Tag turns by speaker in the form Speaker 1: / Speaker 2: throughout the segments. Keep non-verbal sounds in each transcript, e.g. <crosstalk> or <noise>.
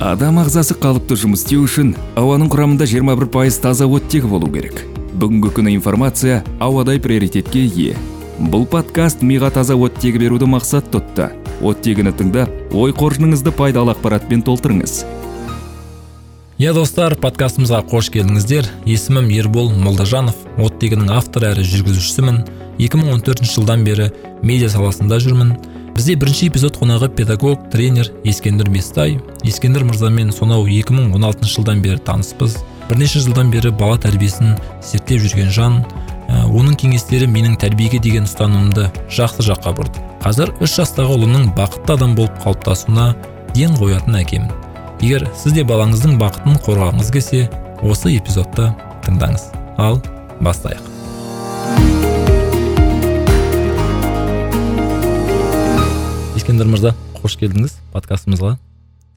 Speaker 1: адам ағзасы қалыпты жұмыс істеу үшін ауаның құрамында 21 пайыз таза оттегі болу керек. Бүгінгі күні информация ауадай приоритетке ие. Бұл подкаст миға таза оттегі беруді мақсат тұтты. Оттегіні тыңдап ой қоржыныңызды пайдалы ақпаратпен толтырыңыз.
Speaker 2: Иә достар подкастымызға қош келдіңіздер. Есімім ербол молдажанов оттегінің авторы әрі жүргізушісімін. 2014 жылдан бері медиа саласында жүрмін. Бізде бірінші эпизод қонағы педагог тренер ескендір бестай ескендір мырзамен сонау 2016 жылдан бері таныспыз. Бірнеше жылдан бері бала тәрбиесін зерттеп жүрген жан ә, оның кеңестері менің тәрбиеге деген ұстанымымды жақсы жаққа бұрды. Қазір үш жастағы ұлының бақытты адам болып қалыптасуына ден қоятын әкемін егер сіз де балаңыздың бақытын қорғағыңыз келсе осы эпизодты тыңдаңыз. Ал бастайық. Ескендір мырза қош келдіңіз подкастымызға.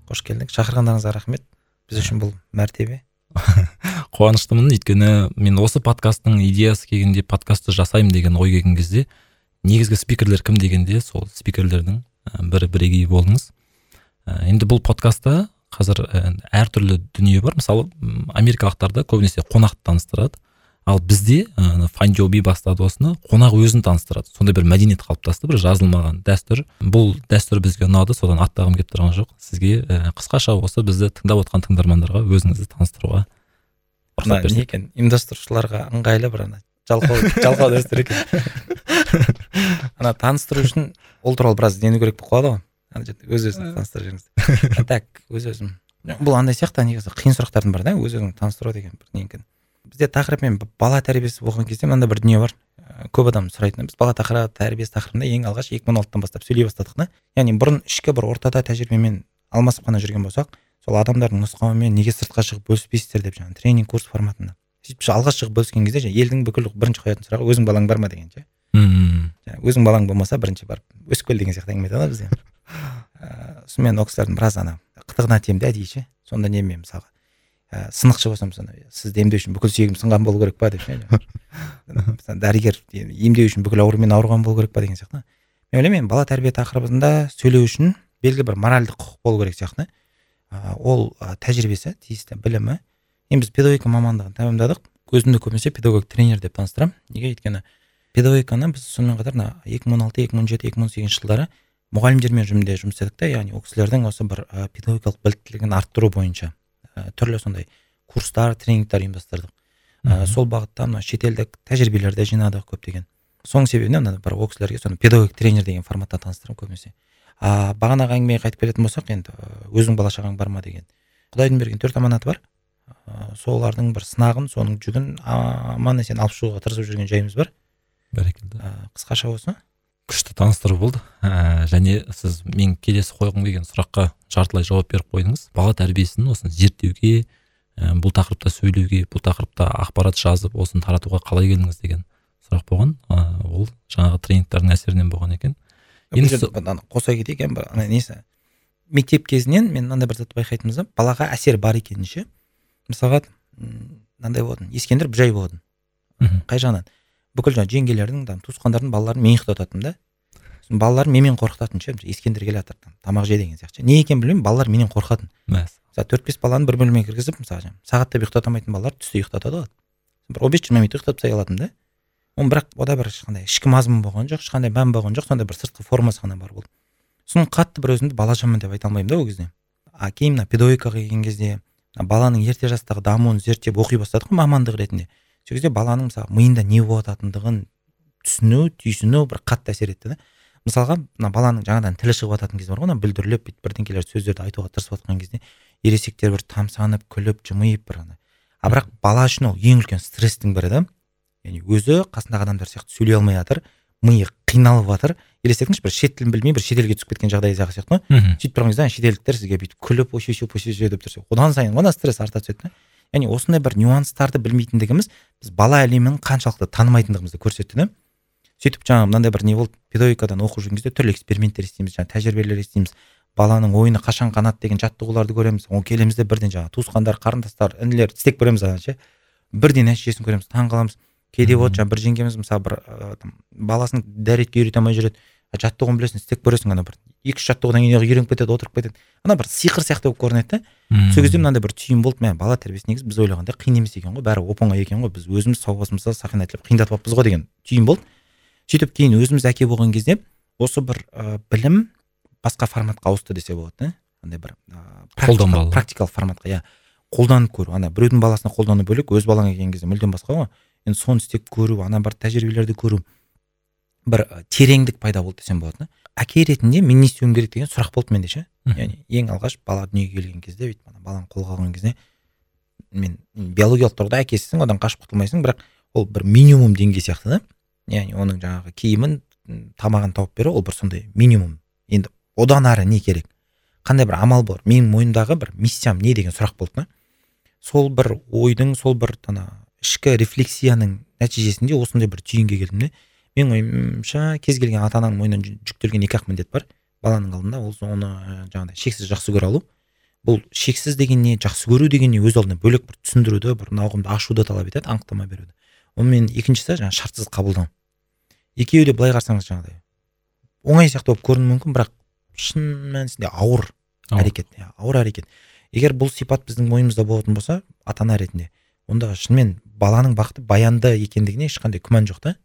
Speaker 3: Қош келдік. Шақырғандарыңызға рахмет. Біз үшін бұл мәртебе. <laughs>
Speaker 2: Қуаныштымын. Өйткені мен осы подкасттың идеясы келгенде подкастты жасаймын деген ой келген кезде негізгі спикерлер кім дегенде сол спикерлердің бірі бірегейі болдыңыз енді бұл подкастта қазір әртүрлі дүние бар. Мысалы америкалықтарда көбінесе қонақты таныстырады. Ал бізде ә, файндjoби бастады осыны қонақ өзін таныстырады. Сондай бір мәдениет қалыптасты бір жазылмаған дәстүр. Бұл дәстүр бізге ұнады содан аттағым келіп тұрған жоқ. Сізге ә, қысқаша осы бізді тыңдап отқан тыңдармандарға өзіңізді таныстыруға
Speaker 3: мына не екен? Ұйымдастырушыларға ыңғайлы бір ана жалқау жалқау дәстүр екен. <laughs> Ана таныстыру үшін ол туралы біраз іздену керек болып қалады ғой? Өз өзін таныстырып жүріңіз так өз өзім. Бұл андай сияқты негізі қиын сұрақтардың бірі да өз өзіңді таныстыру деген бір не екен? Бізде тақырыппен бала тәрбиесі болған кезде мынандай бір дүние бар. Ә, көп адам сұрайтын біз бала тәрбиесі тақырыбында ең алғаш екі мың он алтыдан бастап сөйлей бастадық та яғни бұрын ішкі бір ортада тәжірибемен алмасып қана жүрген болсақ сол адамдардың нұсқауымен неге сыртқа шығып бөліспейсіздер деп жаңағы тренинг курс форматында. Сөйтіп алғаш шығып бөліскен кезде елдің бүкіл бірінші қоятын сұрағы өзің балаң бар ма? деген ше. Өзің балаң болмаса бірінші барып өсіп кел деген сияқты әңгіме айтады ғой бізде. Ыыы <laughs> сонымен ол кісілердің біраз ана қытығына тиемін да әдейі ше. Сонда немен мысалға? Ә, сынықшы болсам сонда сізді емдеу үшін бүкіл сүйегім сынған болу керек па деп <laughs> дәрігер емдеу үшін бүкіл аурумен ауырған болу керек па деген сияқты. Мен ойлаймын бала тәрбие тақырыбында сөйлеу үшін белгілі бір моральдық құқық болу керек сияқты. Ә, ол ә, тәжірибесі тиісті білімі. Енді біз педагогика мамандығын тәмамдадық. Өзімді көбінесе педагог тренер деп таныстырамын. Неге? Өйткені педагогиканы біз сонымен қатар мына екі мың он алты екі мың он жеті екі мың он сегізінші жылдары мұғалімдермен жұмыс істедік та яғни ол кісілердің осы бір педагогикалық біліктілігін арттыру бойынша. Түрлі сондай курстар тренингтер ұйымдастырдық. Ә, сол бағытта мына шетелдік тәжірибелерді жинадық көптеген. Соның себебінен мына бір ол кісілерге соны педагог тренер деген форматта таныстырамын көбінесе. А бағанағы әңгімеге қайтып келетін болсақ енді өзің бала шағаң бар ма деген. Құдайдың берген төрт аманаты бар. Ә, солардың бір сынағын соның жүгін аман есен алып шығуға тырысып жүрген жайымыз бар.
Speaker 2: Бәрекелді.
Speaker 3: Ә, қысқаша осы
Speaker 2: күшті таныстыру болды. Ә, және сіз мен келесі қойғым келген сұраққа жартылай жауап беріп қойдыңыз. Бала тәрбиесін осыны зерттеуге ә, бұл тақырыпта сөйлеуге бұл тақырыпта ақпарат жазып осыны таратуға қалай келдіңіз деген сұрақ болған. Ә, ол жаңағы тренингтердің әсерінен болған екен.
Speaker 3: Енді қоса кетейік ана несі? Мектеп кезінен мен мынандай бір затты байқайтынбыз да балаға әсер бар екенін ше мысалға мынандай болатын ескендір бүжай болатын. Қай жағынан? Бүкіл жаңағы жеңгелердің туысқандардың балаларын мен ұйықтататынмын да. Сосын балаларым менімен қорқытатын ше ескендір келе жатыр тамақ же деген сияқты не екенін білмеймін балалар менен қорқатын. Мысалы төрт бес баланы бір бөлмеге кіргізіп мысалы сағаттап ұйықтата алмайтын балалар түсте ұйықтатады ғой бір он бес жиырма минут ұйықтатып тастай алатынмын да. Оның бірақ ода бір ешқандай ішкі мазмұн болған жоқ ешқандай мән болған жоқ сондай бір сыртқы формасы ғана бар болды. Сосын қатты бір өзімді балажанмын деп айта алмаймын да ол кезде. А кейін мына педагогикаға келген кезде баланың ерте жастағы дамуын зерттеп оқи бастадық қой мамандық ретінде. Сол кезде баланың мысалы миында не болып жатқандығын түсіну түйсіну бір қатты әсер етті да. Мысалға мына баланың жаңадан тілі шығып жататын кез бар ғой ана бүлдіріліп бүйтіп бірдеңкелер сөздерді айтуға тырысып жатқан кезде ересектер бір тамсанып күліп жымиып бір ана а бірақ бала үшін ол ең үлкен стресстің бірі да. Яғни өзі қасындағы адамдар сияқты сөйлей алмай жатыр миы қиналып жатыр. Елестетіңізші бір шет тілін білмей бір шетелге түсіп кеткен жағдай сияқты ғой. Сөйтіп тұрған кезде шетелдіктер сізге бүйтіп күліп деп тұрса одан сайын ғана стресс арта түседі да. Яғни осындай бір нюанстарды білмейтіндігіміз біз бала әлемін қаншалықты танымайтындығымызды көрсетті да? Сөйтіп жаңағы мынандай бір не болды? Педагогикадан оқып жүрген кезде түрлі эксперименттер істейміз жаңағы тәжірибелер естиміз баланың ойыны қашан қанады деген жаттығуларды көреміз. Ол келеміз де бірден жаңағы туысқандар қарындастар інілер істеп көреміз ана ше. Бірден нәтижесін көреміз таң қаламыз. Кейде болады жаңағы бір жеңгеміз мысалы бір ә, баласын дәретке үйрете алмай жүреді. Жаттығуын білесің істеп көресің ана бір екі үш жаттығудан кейін үйреніп кетеді отырып кетеді. Ана бір сиқыр сияқты болып көрінеді да сол кезде мынандай бір түйін болды. Мә бала тәрбиесі негізі біз ойлағандай қиын емес екен ғой бәрі оп оңай екен ғой. Біз өзіміз сау басымызда сақина тілеп қиындатып алыппыз ғой деген түйін болды. Сөйтіп кейін өзіміз әке болған кезде осы бір ә, білім басқа форматқа ауысты десе болады да. Андай бір
Speaker 2: қолданбалы.
Speaker 3: практикалық форматқа иә. Қолданып көру. Ана біреудің баласына қолдану бөлек өз балаңа келген кезде мүлдем басқа ғой. Енді соны істеп көру ана бір тәжірибелерді көру. Бір тереңдік пайда болды десем болады да. Әке ретінде мен не істеуім керек деген сұрақ болды менде ше. Яғни ең алғаш бала дүниеге келген кезде бүйтіп ана баланы қолға алған кезде мен биологиялық тұрғыда әкесісің одан қашып құтылмайсың бірақ ол бір минимум деңгей сияқты да. Яғни оның жаңағы киімін тамағын тауып беру ол бір сондай минимум. Енді одан ары не керек? Қандай бір амал бар? Менің мойнымдағы бір миссиям не деген сұрақ болды да. Сол бір ойдың сол бір ана ішкі рефлексияның нәтижесінде осындай бір түйінге келдім де менің ойымша кез келген ата ананың мойнына жүктелген екі ақ міндет бар. Баланың алдында ол оны жаңағыдай шексіз жақсы көре алу. Бұл шексіз деген не жақсы көру деген не өз алдына бөлек бір түсіндіруді бір ұғымды ашуды талап етеді анықтама беруді. Онымен екіншісі жаңағы шартсыз қабылдау. Екеуі де былай қарасаңыз жаңағыдай оңай сияқты болып көрінуі мүмкін бірақ шын мәнісінде ауыр әрекет иә ауыр әрекет. Егер бұл сипат біздің мойнымызда болатын болса ата ана ретінде онда шынымен баланың бақыты баянды екендігіне ешқандай күмән жоқ та.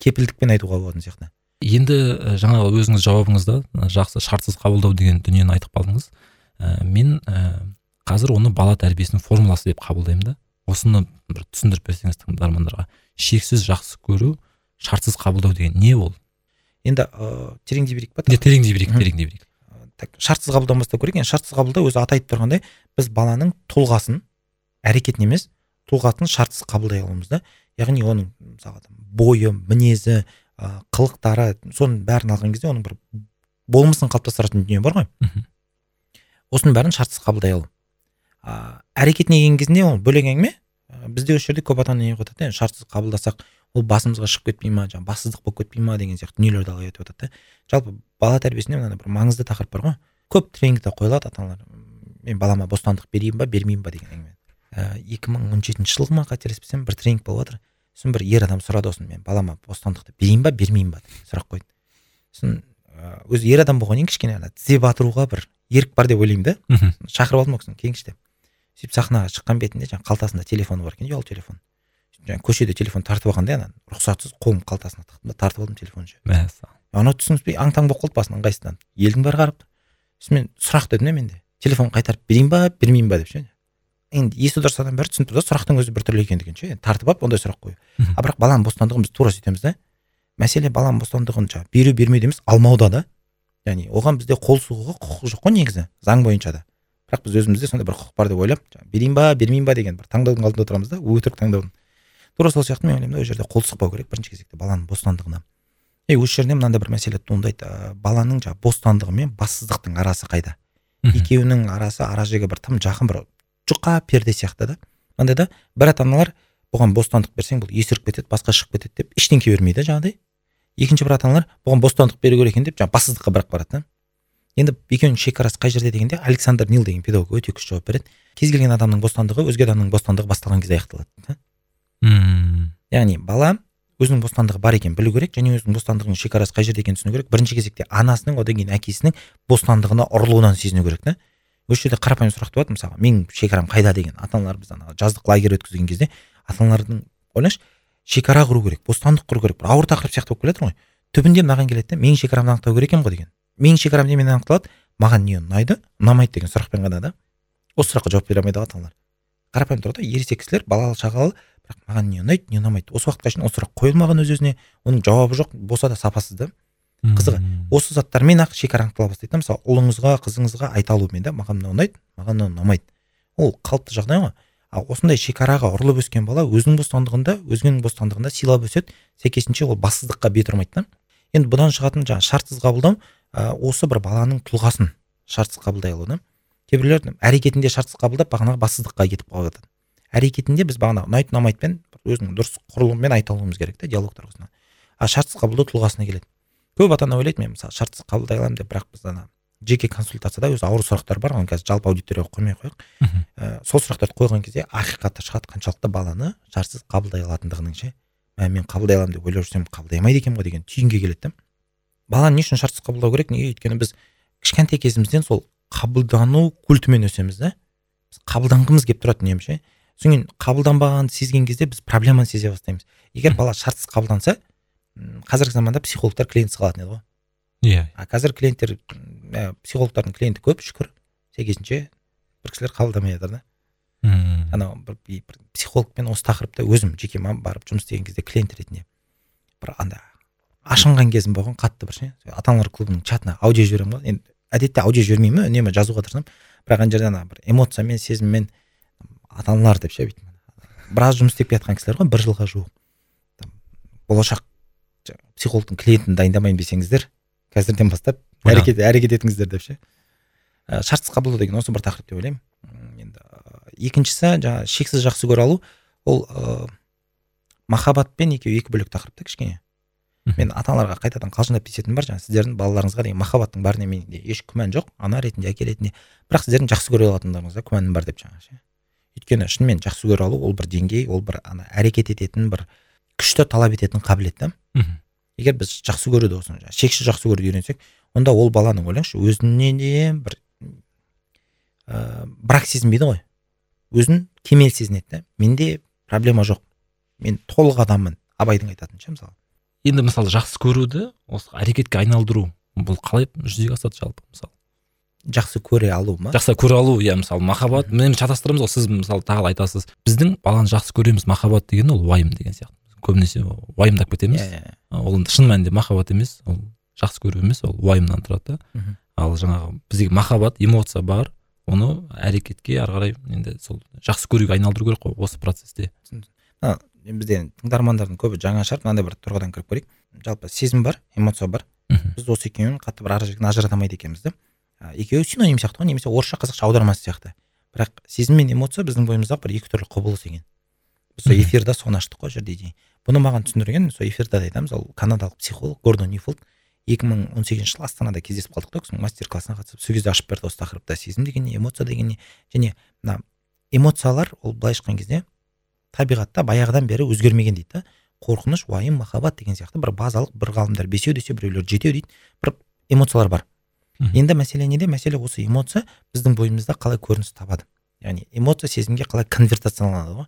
Speaker 3: Кепілдікпен айтуға болатын сияқты.
Speaker 2: Енді жаңағы өзіңіз жауабыңызда жақсы шартсыз қабылдау деген дүниені айтып қалдыңыз. Ә, мен ә, қазір оны бала тәрбиесінің формуласы деп қабылдаймын да. Осыны бір түсіндіріп берсеңіз тыңдармандарға. Шексіз жақсы көру шартсыз қабылдау деген не ол?
Speaker 3: Енді ыыы тереңдей берейік па?
Speaker 2: Тереңдей берейік тереңдей берейік
Speaker 3: так шартсыз қабылдаудан бастау керек. Енді шартсыз қабылдау өзі аты айтып тұрғандай біз баланың тұлғасын әрекетін емес тұлғасын шартсыз қабылдай аламыз да. Яғни оның мысалға бойы мінезі ә, қылықтары соның бәрін алған кезде оның бір болмысын қалыптастыратын дүние бар ғой. Осының бәрін шартсыз қабылдай алу. Ә, әрекетіне келген кезінде ол бөлек әңгіме. Бізде осы жерде көп ата ана не қойып жатады шартсыз қабылдасақ ол басымызға шығып кетпей ма жаңағы бассыздық болып кетпей ма? деген сияқты дүниелерді ала айтып жатады да. Жалпы бала тәрбиесінде мынандай бір маңызды тақырып бар ғой. Көп тренингте қойылады ата аналар мен балама бостандық берейін ба бермеймін ба? деген әңгіме. Екі мың он жетінші жылғы ма қателеспесем бір тренинг болып жатыр сосын бір ер адам сұрады осыны мен балама бостандықты берейін ба бермеймін ба? деген сұрақ қойды. Сосын өзі ер адам болғаннан кейін кішкене ана тізе батыруға бір ерік бар деп ойлаймын да. Шақырып алдым ол кісіні келіңізші деп. Сөйтіп сахнаға шыққан бетінде жаңағы қалтасында телефоны бар екен ұялы телефон. Жаңағы көшеде телефон тартып алғанда ана рұқсатсыз қолым қалтасына тықтым да тартып алдым телефонды анау түсініспей аң таң болып қалды басында ыңғайсызданып елдің бәрі қарап сосын мен сұрақ дедім да менде. Телефон қайтарып берейін ба бермеймін ба деп ше. Енді есі дұрыс адам бәрі түсініп тұр да сұрақтың өзі біртүрлі екендігін ше. Тартып алып ондай сұрақ қою а бірақ баланың бостандығын біз тура сөйтеміз да. Мәселе баланың бостандығын жаңағы беру бермеуде емес алмауда да. Яғни оған бізде қол сұғуға құқық жоқ қой негізі заң бойынша да. Бірақ біз өзімізде сондай бір құқық бар деп ойлап берейін ба бермеймін ба деген бір таңдаудың алдында отырамыз да өтірік таңдаудың. Тура сол сияқты мен ойлаймын да ол жерде қол сұқпау керек бірінші кезекте баланың бостандығына. И осы жерде мынандай бір мәселе туындайды. Ә, баланың жаңағы бостандығы мен бассыздықтың арасы қайда? Екеуінің арасы ара жегі бір тым жақын бір жұқа перде сияқты да. Мынандай да бір ата аналар бұған бостандық берсең бұл есіріп кетеді басқа шығып кетеді деп ештеңке бермейді жаңағыдай. Екінші бір ата аналар бұған бостандық беру керек екен деп жаңағы бассыздыққа бірақ барады да. Енді екеуінің шекарасы қай жерде дегенде александр нил деген педагог өте күшті жауап береді. Кез келген адамның бостандығы өзге адамның бостандығы басталған кезде аяқталады да. Яғни бала өзінің бостандығы бар екенін білу керек және өзінің бостандығының шекарасы қай жерде екенін түсіну керек. Бірінші кезекте анасының одан кейін әкесінің бостандығына ұрылуынан сезіну керек та. Осы жерде қарапайым сұрақ туады мысалға. Менің шекарам қайда? деген ата аналар біз ана жаздық лагерь өткізген кезде ата аналардың ойлашы шекара құру керек бостандық құру керек бір ауыр тақырып сияқты болып келе ғой. Түбінде мынаған келеді да менің шекарамды анықтау керек екен ғой деген. Менің шекарам немен анықталады маған не ұнайды? Ұнамайды деген сұрақпен ғана да. Осы сұраққа жауап бере алмайды ата аналар қарапайым тұрғыда ересек кісілер балалы шағалы бірақ маған не ұнайды не ұнамайды. Осы уақытқа шейін осы сұрақ қойылмаған өз өзіне оның жауабы жоқ болса да сапасыз да. Қызығы. Осы заттармен ақ шекара анықтала бастайды да. Мысалы ұлыңызға қызыңызға айта алумен да маған мынау ұнайды маған мынау ұнамайды. Ол қалыпты жағдай ғой. Ал осындай шекараға ұрылып өскен бала өзінің бостандығында өзгенің бостандығында сыйлап өседі. Сәйкесінше ол бассыздыққа бет ұрмайды да. Енді бұдан шығатын жаңағы шартсыз қабылдау ә, осы бір баланың тұлғасын шартсыз қабылдай алу да. Кейбіреулер әрекетінде шартсыз қабылдап бағанағы бассыздыққа кетіп қалып жатады әрекетінде біз бағана ұнайды ұнамайдыпен өзінің дұрыс құрылымымен айта алуымыз керек та диалог тұрғысынан а шартсыз қабылдау тұлғасына келеді. Көп ата ана ойлайды мен мысалы шартсыз қабылдай аламын деп бірақ біз ана жеке консультацияда өзі ауыр сұрақтар бар оны қазір жалпы аудиторияға қоймай ақ қояйық ә, сол сұрақтарды қойған кезде ақиқаты шығады қаншалықты баланы шартсыз қабылдай алатындығының ше. Ә, мен қабылдай аламын деп ойлап жүрсем қабылдай алмайды екенмін ғой деген түйінге келеді да. Баланы не үшін шартсыз қабылдау керек? Неге? Өйткені біз кішкентай кезімізден сол қабылдану культімен өсеміз да. Біз қабылданғымыз келіп тұрады үнемі ше. Содан кейін қабылданбағанды сезген кезде біз проблеманы сезе бастаймыз. Егер бала шартсыз қабылданса қазіргі заманда психологтар клиентсіз қалатын еді ғой.
Speaker 2: Иә.
Speaker 3: А қазір клиенттер ә, психологтардың клиенті көп шүкір. Сәйкесінше бір кісілер қабылдамай жатыр да.
Speaker 2: Ммм
Speaker 3: анау бір, бір психологпен осы тақырыпта өзім жеке барып жұмыс істеген кезде клиент ретінде бір андай ашынған кезім болған қатты бір ше. Ата аналар клубының чатына аудио жіберемін ғой. Енді әдетте аудио жібермеймін үнемі жазуға тырысамын. Бірақ ана жерде ана бір эмоциямен сезіммен ата аналар деп ше бүйтіп. Біраз жұмыс істеп келе жатқан кісілер ғой бір жылға жуық. Там, болашақ психологтың клиентін дайындамайын десеңіздер қазірден бастап әрекет әрекет етіңіздер деп ше. Ә, шартсыз қабылдау деген осы бір тақырып деп ойлаймын. Енді ә, екіншісі жаңағы шексіз жақсы көре алу ол ыыы махаббат пен екеуі екі бөлек тақырып та кішкене. Мен ата аналарға қайтадан қалжыңдап кететінім бар жаңағы сіздердің балаларыңызға деген махаббаттың барына менде еш күмән жоқ ана ретінде әке ретінде. Бірақ сіздердің жақсы көре алатындарыңызға күмәнім бар деп жаңағы ше. Өйткені шынымен жақсы көре алу ол бір деңгей ол бір ана әрекет ететін бір күшті талап ететін қабілет та.
Speaker 2: Мхм.
Speaker 3: егер біз жақсы көруді осы жаңағы шексіз жақсы көруді үйренсек онда ол баланың ойлаңызшы өзіне де бір ә, брак сезінбейді ғой. Өзін кемел сезінеді да менде проблема жоқ. Мен толық адаммын абайдың айтатыны ше мысалы.
Speaker 2: Енді мысалы жақсы көруді осы әрекетке айналдыру бұл қалай жүзеге асады жалпы мысалы?
Speaker 3: Жақсы көре алу ма?
Speaker 2: Жақсы көре алу иә мысалы махаббат. Мен шатастырамыз ғой сіз мысалы тағы айтасыз. Біздің баланы жақсы көреміз махаббат деген ол уайым деген сияқты. Көбінесе уайымдап кетеміз
Speaker 3: Иә, иә, иә.
Speaker 2: ол енді шын мәнінде махаббат емес ол жақсы көру емес ол уайымнан тұрады да. Ал жаңағы бізге махаббат эмоция бар оны әрекетке ары қарай енді сол жақсы көруге айналдыру керек қой осы процесте.
Speaker 3: А, бізде тыңдармандардың көбі жаңа шығар мынандай бір тұрғыдан кіріп көрейік. Жалпы сезім бар эмоция бар. Біз осы екеуін қатты бір ара жігін ажырата алмайды екенбіз да. Екеуі синоним сияқты ғой немесе орысша қазақша аудармасы сияқты. Бірақ сезім мен эмоция біздің бойымыздағы бір екі түрлі құбылыс екен. Сол эфирда соны аштық қой жерде идея бұны маған түсіндірген сол эфирда да айтамыз ол канадалық психолог гордон ньюфолд екі мың он сегізінші жылы астанада кездесіп қалдық та кісінің мастер классына қатысып сол кезде ашып берді осы тақырыпта сезім деген не эмоция деген не. Және мына эмоциялар ол былайша айтқан кезде табиғатта баяғыдан бері өзгермеген дейді да. Қорқыныш уайым махаббат деген сияқты бір базалық бір ғалымдар бесеу десе біреулер жетеу дейді бір эмоциялар бар. Енді мәселе неде? Мәселе осы эмоция біздің бойымызда қалай көрініс табады. Яғни эмоция сезімге қалай конвертацияланады ғой?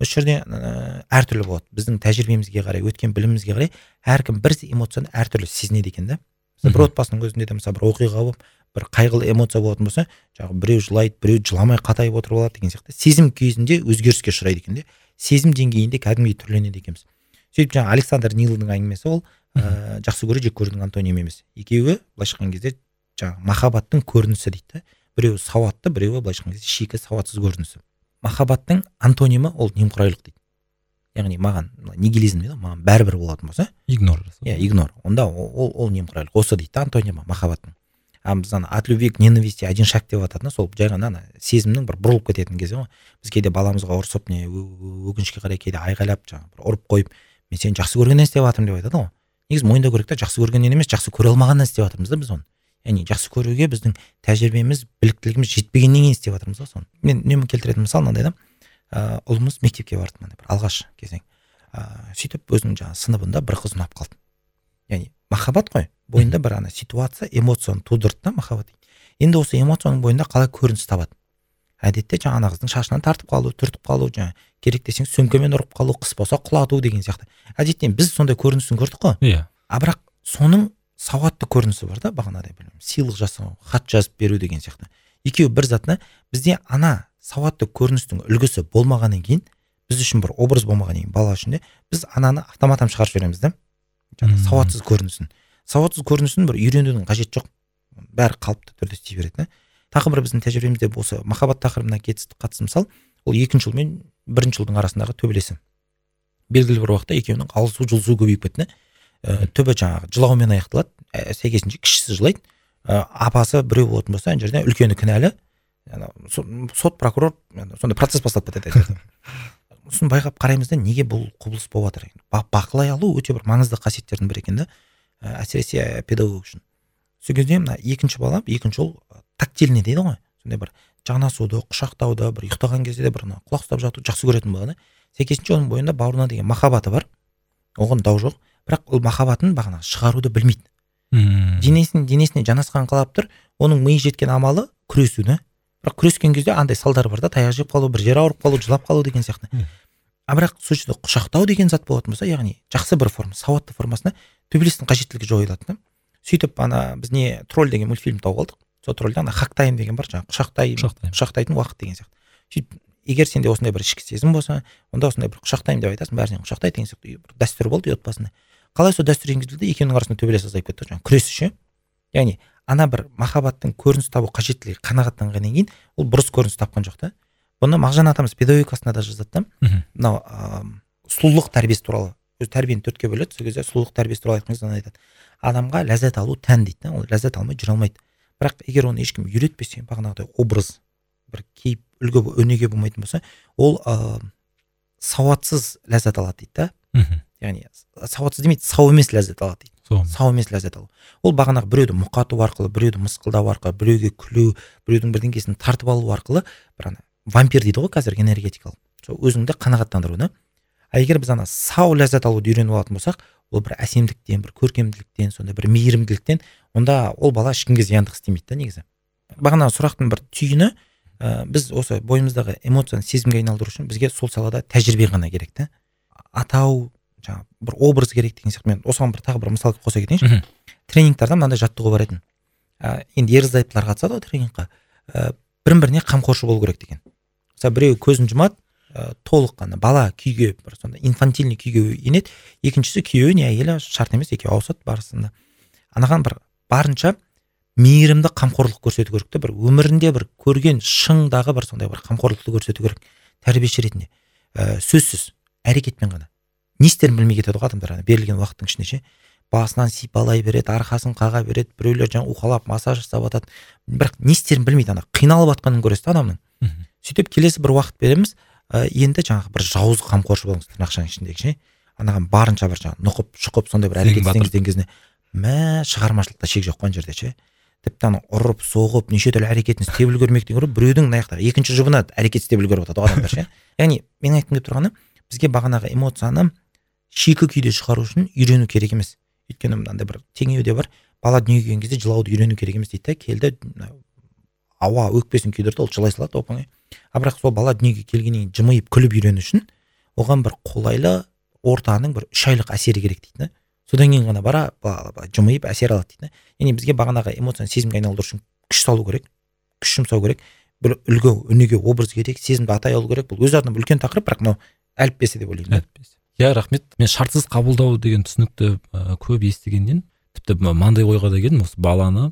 Speaker 3: Осы жерде ә, әртүрлі болады. Біздің тәжірибемізге қарай өткен білімімізге қарай әркім бір эмоцияны әртүрлі сезінеді екен да. Бір отбасының өзінде де мысалы бір оқиға болып бір қайғылы эмоция болатын болса жаңағы біреу жылайды біреу жыламай қатайып отырып алады деген сияқты. Сезім кезінде өзгеріске ұшырайды екен де. Сезім деңгейінде кәдімгідей түрленеді екенбіз. Сөйтіп жаңағы александр нилдың әңгімесі ол ә, жақсы көру жек көрудің антонимі емес екеуі былайша айтқан кезде жаңағы махаббаттың көрінісі дейді да. Біреуі сауатты біреуі былайша айтқан кезде шикі сауатсыз көрінісі. Махаббаттың антонимі ол немқұрайлық дейді. Яғни маған нигилизм дейді ғой маған бәрібір болатын болса
Speaker 2: игнор
Speaker 3: иә игнор. Онда ол ол, немқұрайлық. Осы дейді да антонимі махаббаттың. А біз ана от любви к ненависти один шаг деп жататыны сол жай ғана ана сезімнің бір бұрылып кететін кезі ғой. Біз кейде баламызға ұрсып не өкінішке қарай кейде айғайлап жаңағы бір ұрып қойып мен сені жақсы көргеннен істеп жатырмын деп айтады ғой. Негізі мойындау керек та жақсы көргеннен емес жақсы көре алмағаннан істеп жатырмыз да біз оны. Яғни жақсы көруге біздің тәжірибеміз біліктілігіміз жетпегеннен кейін істеп жатырмыз ғой соны. Мен үнемі келтіретін мысал мынандай да. Ыыы ұлымыз мектепке барды мынандай бір алғаш кезең. Ыыы сөйтіп өзінің жаңағы сыныбында бір қыз ұнап қалды яғни махаббат қой. Бойында бір ана ситуация эмоцияны тудырды да махаббат енді осы эмоцияның бойында қалай көрініс табады? Әдетте жаңағы ана қыздың шашынан тартып қалу түртіп қалу жаңағы керек десең сөмкемен ұрып қалу қыс болса құлату деген сияқты. Әдеттен біз сондай көрінісін көрдік қой.
Speaker 2: Иә.
Speaker 3: А бірақ соның сауатты көрінісі бар да бағанағыдай білмеймін. Сыйлық жасау хат жазып беру деген сияқты. Екеуі бір зат та бізде ана сауатты көріністің үлгісі болмағаннан кейін біз үшін бір образ болмағаннан кейін бала үшін де біз ананы автоматом шығарып жібереміз да жаңағы сауатсыз көрінісін. Сауатсыз көрінісін бір үйренудің қажеті жоқ. Бәрі қалыпты түрде істей береді да. Тағы бір біздің тәжірибемізде осы махаббат тақырыбына қатысты мысал ол екінші ұл мен бірінші ұлдың арасындағы төбелесі белгілі бір уақытта екеуінің алысу жұлысу көбейіп кетті ә, түбі жаңағы жылаумен аяқталады. Ә, сәйкесінше кішісі жылайды. Ә, апасы біреу болатын болса ана жерде үлкені кінәлі. Сот прокурор сондай процесс басталып кетеді <laughs> сосын байқап қараймыз да неге бұл құбылыс болып жатыр Ба- бақылай алу өте бір маңызды қасиеттердің бірі екен да әсіресе педагог үшін. Сол кезде мына екінші бала екінші ұл тактильный дейді ғой. Сондай бір жанасуды құшақтауды бір ұйықтаған кезде де бір құлақ ұстап жатуды жақсы көретін бала да сәйкесінше оның бойында бауырына деген махаббаты бар. Оған дау жоқ. Бірақ ол махаббатын бағана шығаруды білмейді денесін денесіне жанасқан қалап тұр оның миы жеткен амалы күресу да бірақ күрескен кезде андай салдары бар да таяқ жеп қалу бір жері ауырып қалу жылап қалу деген сияқты. А бірақ сол жерде құшақтау деген зат болатын болса яғни жақсы бір форма сауатты формасында төбелестің қажеттілігі жойылады да сөйтіп ана біз не тролль деген мультфильм тауып алдық. Сол тролльда ана хак тайм деген бар жаңағы құшақтай құшақтайтын уақыт деген сияқты. Сөйтіп егер сенде осындай бір ішкі сезім болса онда осындай бір құшақтаймын деп айтасың бәрі сені құшақтайды деген сияқты бір дәстүр болды үй отбасында. Қалай сол дәстүр енгізілді екеуінің арасында төбелес азайып кетті жаңағы. Күрес ше? Яғни ана бір махаббаттың көрініс табу қажеттілігі қанағаттанғаннан кейін ол бұрыс көрініс тапқан жоқ та. Бұны мағжан атамыз педагогикасында да жазады да. Мынау ыыы сұлулық тәрбиесі туралы. Өзі тәрбиені төртке бөледі сол кезде сұлулық тәрбиесі туралы айтқан кезде ана айтады. Адамға ләззат алу тән дейді да ол ләззат алмай жүре алмайды. Бірақ егер оны ешкім үйретпесе бағанағыдай образ бір кейіп үлгі өнеге болмайтын болса ол ыыы сауатсыз ләззат алады дейді да.
Speaker 2: Мхм.
Speaker 3: яғни сауатсыз демейді сау емес ләззат алады дейді.
Speaker 2: Сол
Speaker 3: сау емес ләззат алу. Ол бағанағы біреуді мұқату арқылы біреуді мысқылдау арқылы біреуге күлу біреудің бірдеңкесін тартып алу арқылы бір ана вампир дейді ғой қазір энергетикалық. Сол өзіңді қанағаттандыру да а егер біз ана сау ләззат алуды үйреніп алатын болсақ ол бір әсемдіктен бір көркемділіктен сондай бір мейірімділіктен онда ол бала ешкімге зияндық істемейді да негізі. Бағанағы сұрақтың бір түйіні ә, біз осы бойымыздағы эмоцияны сезімге айналдыру үшін бізге сол салада тәжірибе ғана керек та. Атау жаңағы бір образ керек деген сияқты. Мен осыған бір тағы бір мысал қоса кетейінші. Тренингтарда мынандай жаттығу бар еді. Ә, енді ерлі зайыптылар қатысады ғой тренингқа. Ә, бірін біріне қамқоршы болу керек деген. Мысалы біреуі көзін жұмады ә, толық қана бала күйге бір сондай инфантильный күйге енеді. Екіншісі күйеуі не әйелі шарт емес екеуі ауысады барысында. Анаған бір барынша мейірімді қамқорлық көрсету керек та бір өмірінде бір көрген шыңдағы бір сондай бір қамқорлықты көрсету керек тәрбиеші ретінде. Ә, сөзсіз. Әрекетпен ғана. Не істерін білмей кетеді ғой адамдар ана. Берілген уақыттың ішінде ше. Басынан сипалай береді арқасын қаға береді біреулер жаңағы уқалап массаж жасап жатады бірақ не істерін білмейді ана. Қиналып жатқанын көресіз да адамның. Сөйтіп келесі бір уақыт береміз. Ә, енді жаңағы бір жауыз қамқоршы болыңыз тырнақшаның ішіндегі ше. Анаған барынша бір жаңағы нұқып шұқып сондай бір әрекет істеңіз деген кезінде мә шығармашылықта шек жоқ қой ана жерде ше. Тіпті ана ұрып соғып неше түрлі әрекетін істеп үлгермектен гөрі біреудің мына жақтағы екінші жұбына әрекет істеп үлгеріп жатады ғой адамдар ше. <laughs> Яғни менің айтқым келіп тұрғаны бізге бағанағы эмоцияны шикі күйде шығару үшін үйрену керек емес. Өйткені мынандай бір теңеуде бар. Бала дүниеге келген кезде жылауды үйрену керек емес дейді да. Келді ауа өкпесін күйдірді ол жылай салады оп оңай а бірақ сол бала дүниеге келгеннен кейін жымиып күліп үйрену үшін оған бір қолайлы ортаның бір үш айлық әсері керек дейді да. Содан кейін ғана бара бала жымиып әсер алады дейді да. Яғни бізге бағанағы эмоцияны сезімге айналдыру үшін күш салу керек күш жұмсау керек. Бір үлгі өнеге образ керек сезімді атай алу керек. Бұл өз артынан үлкен тақырып бірақ мынау әліппесі деп ойлаймын
Speaker 2: Әліппесі. иә рахмет. Мен шартсыз қабылдау деген түсінікті ә, көп естігеннен тіпті мынандай ойға да келдім осы баланы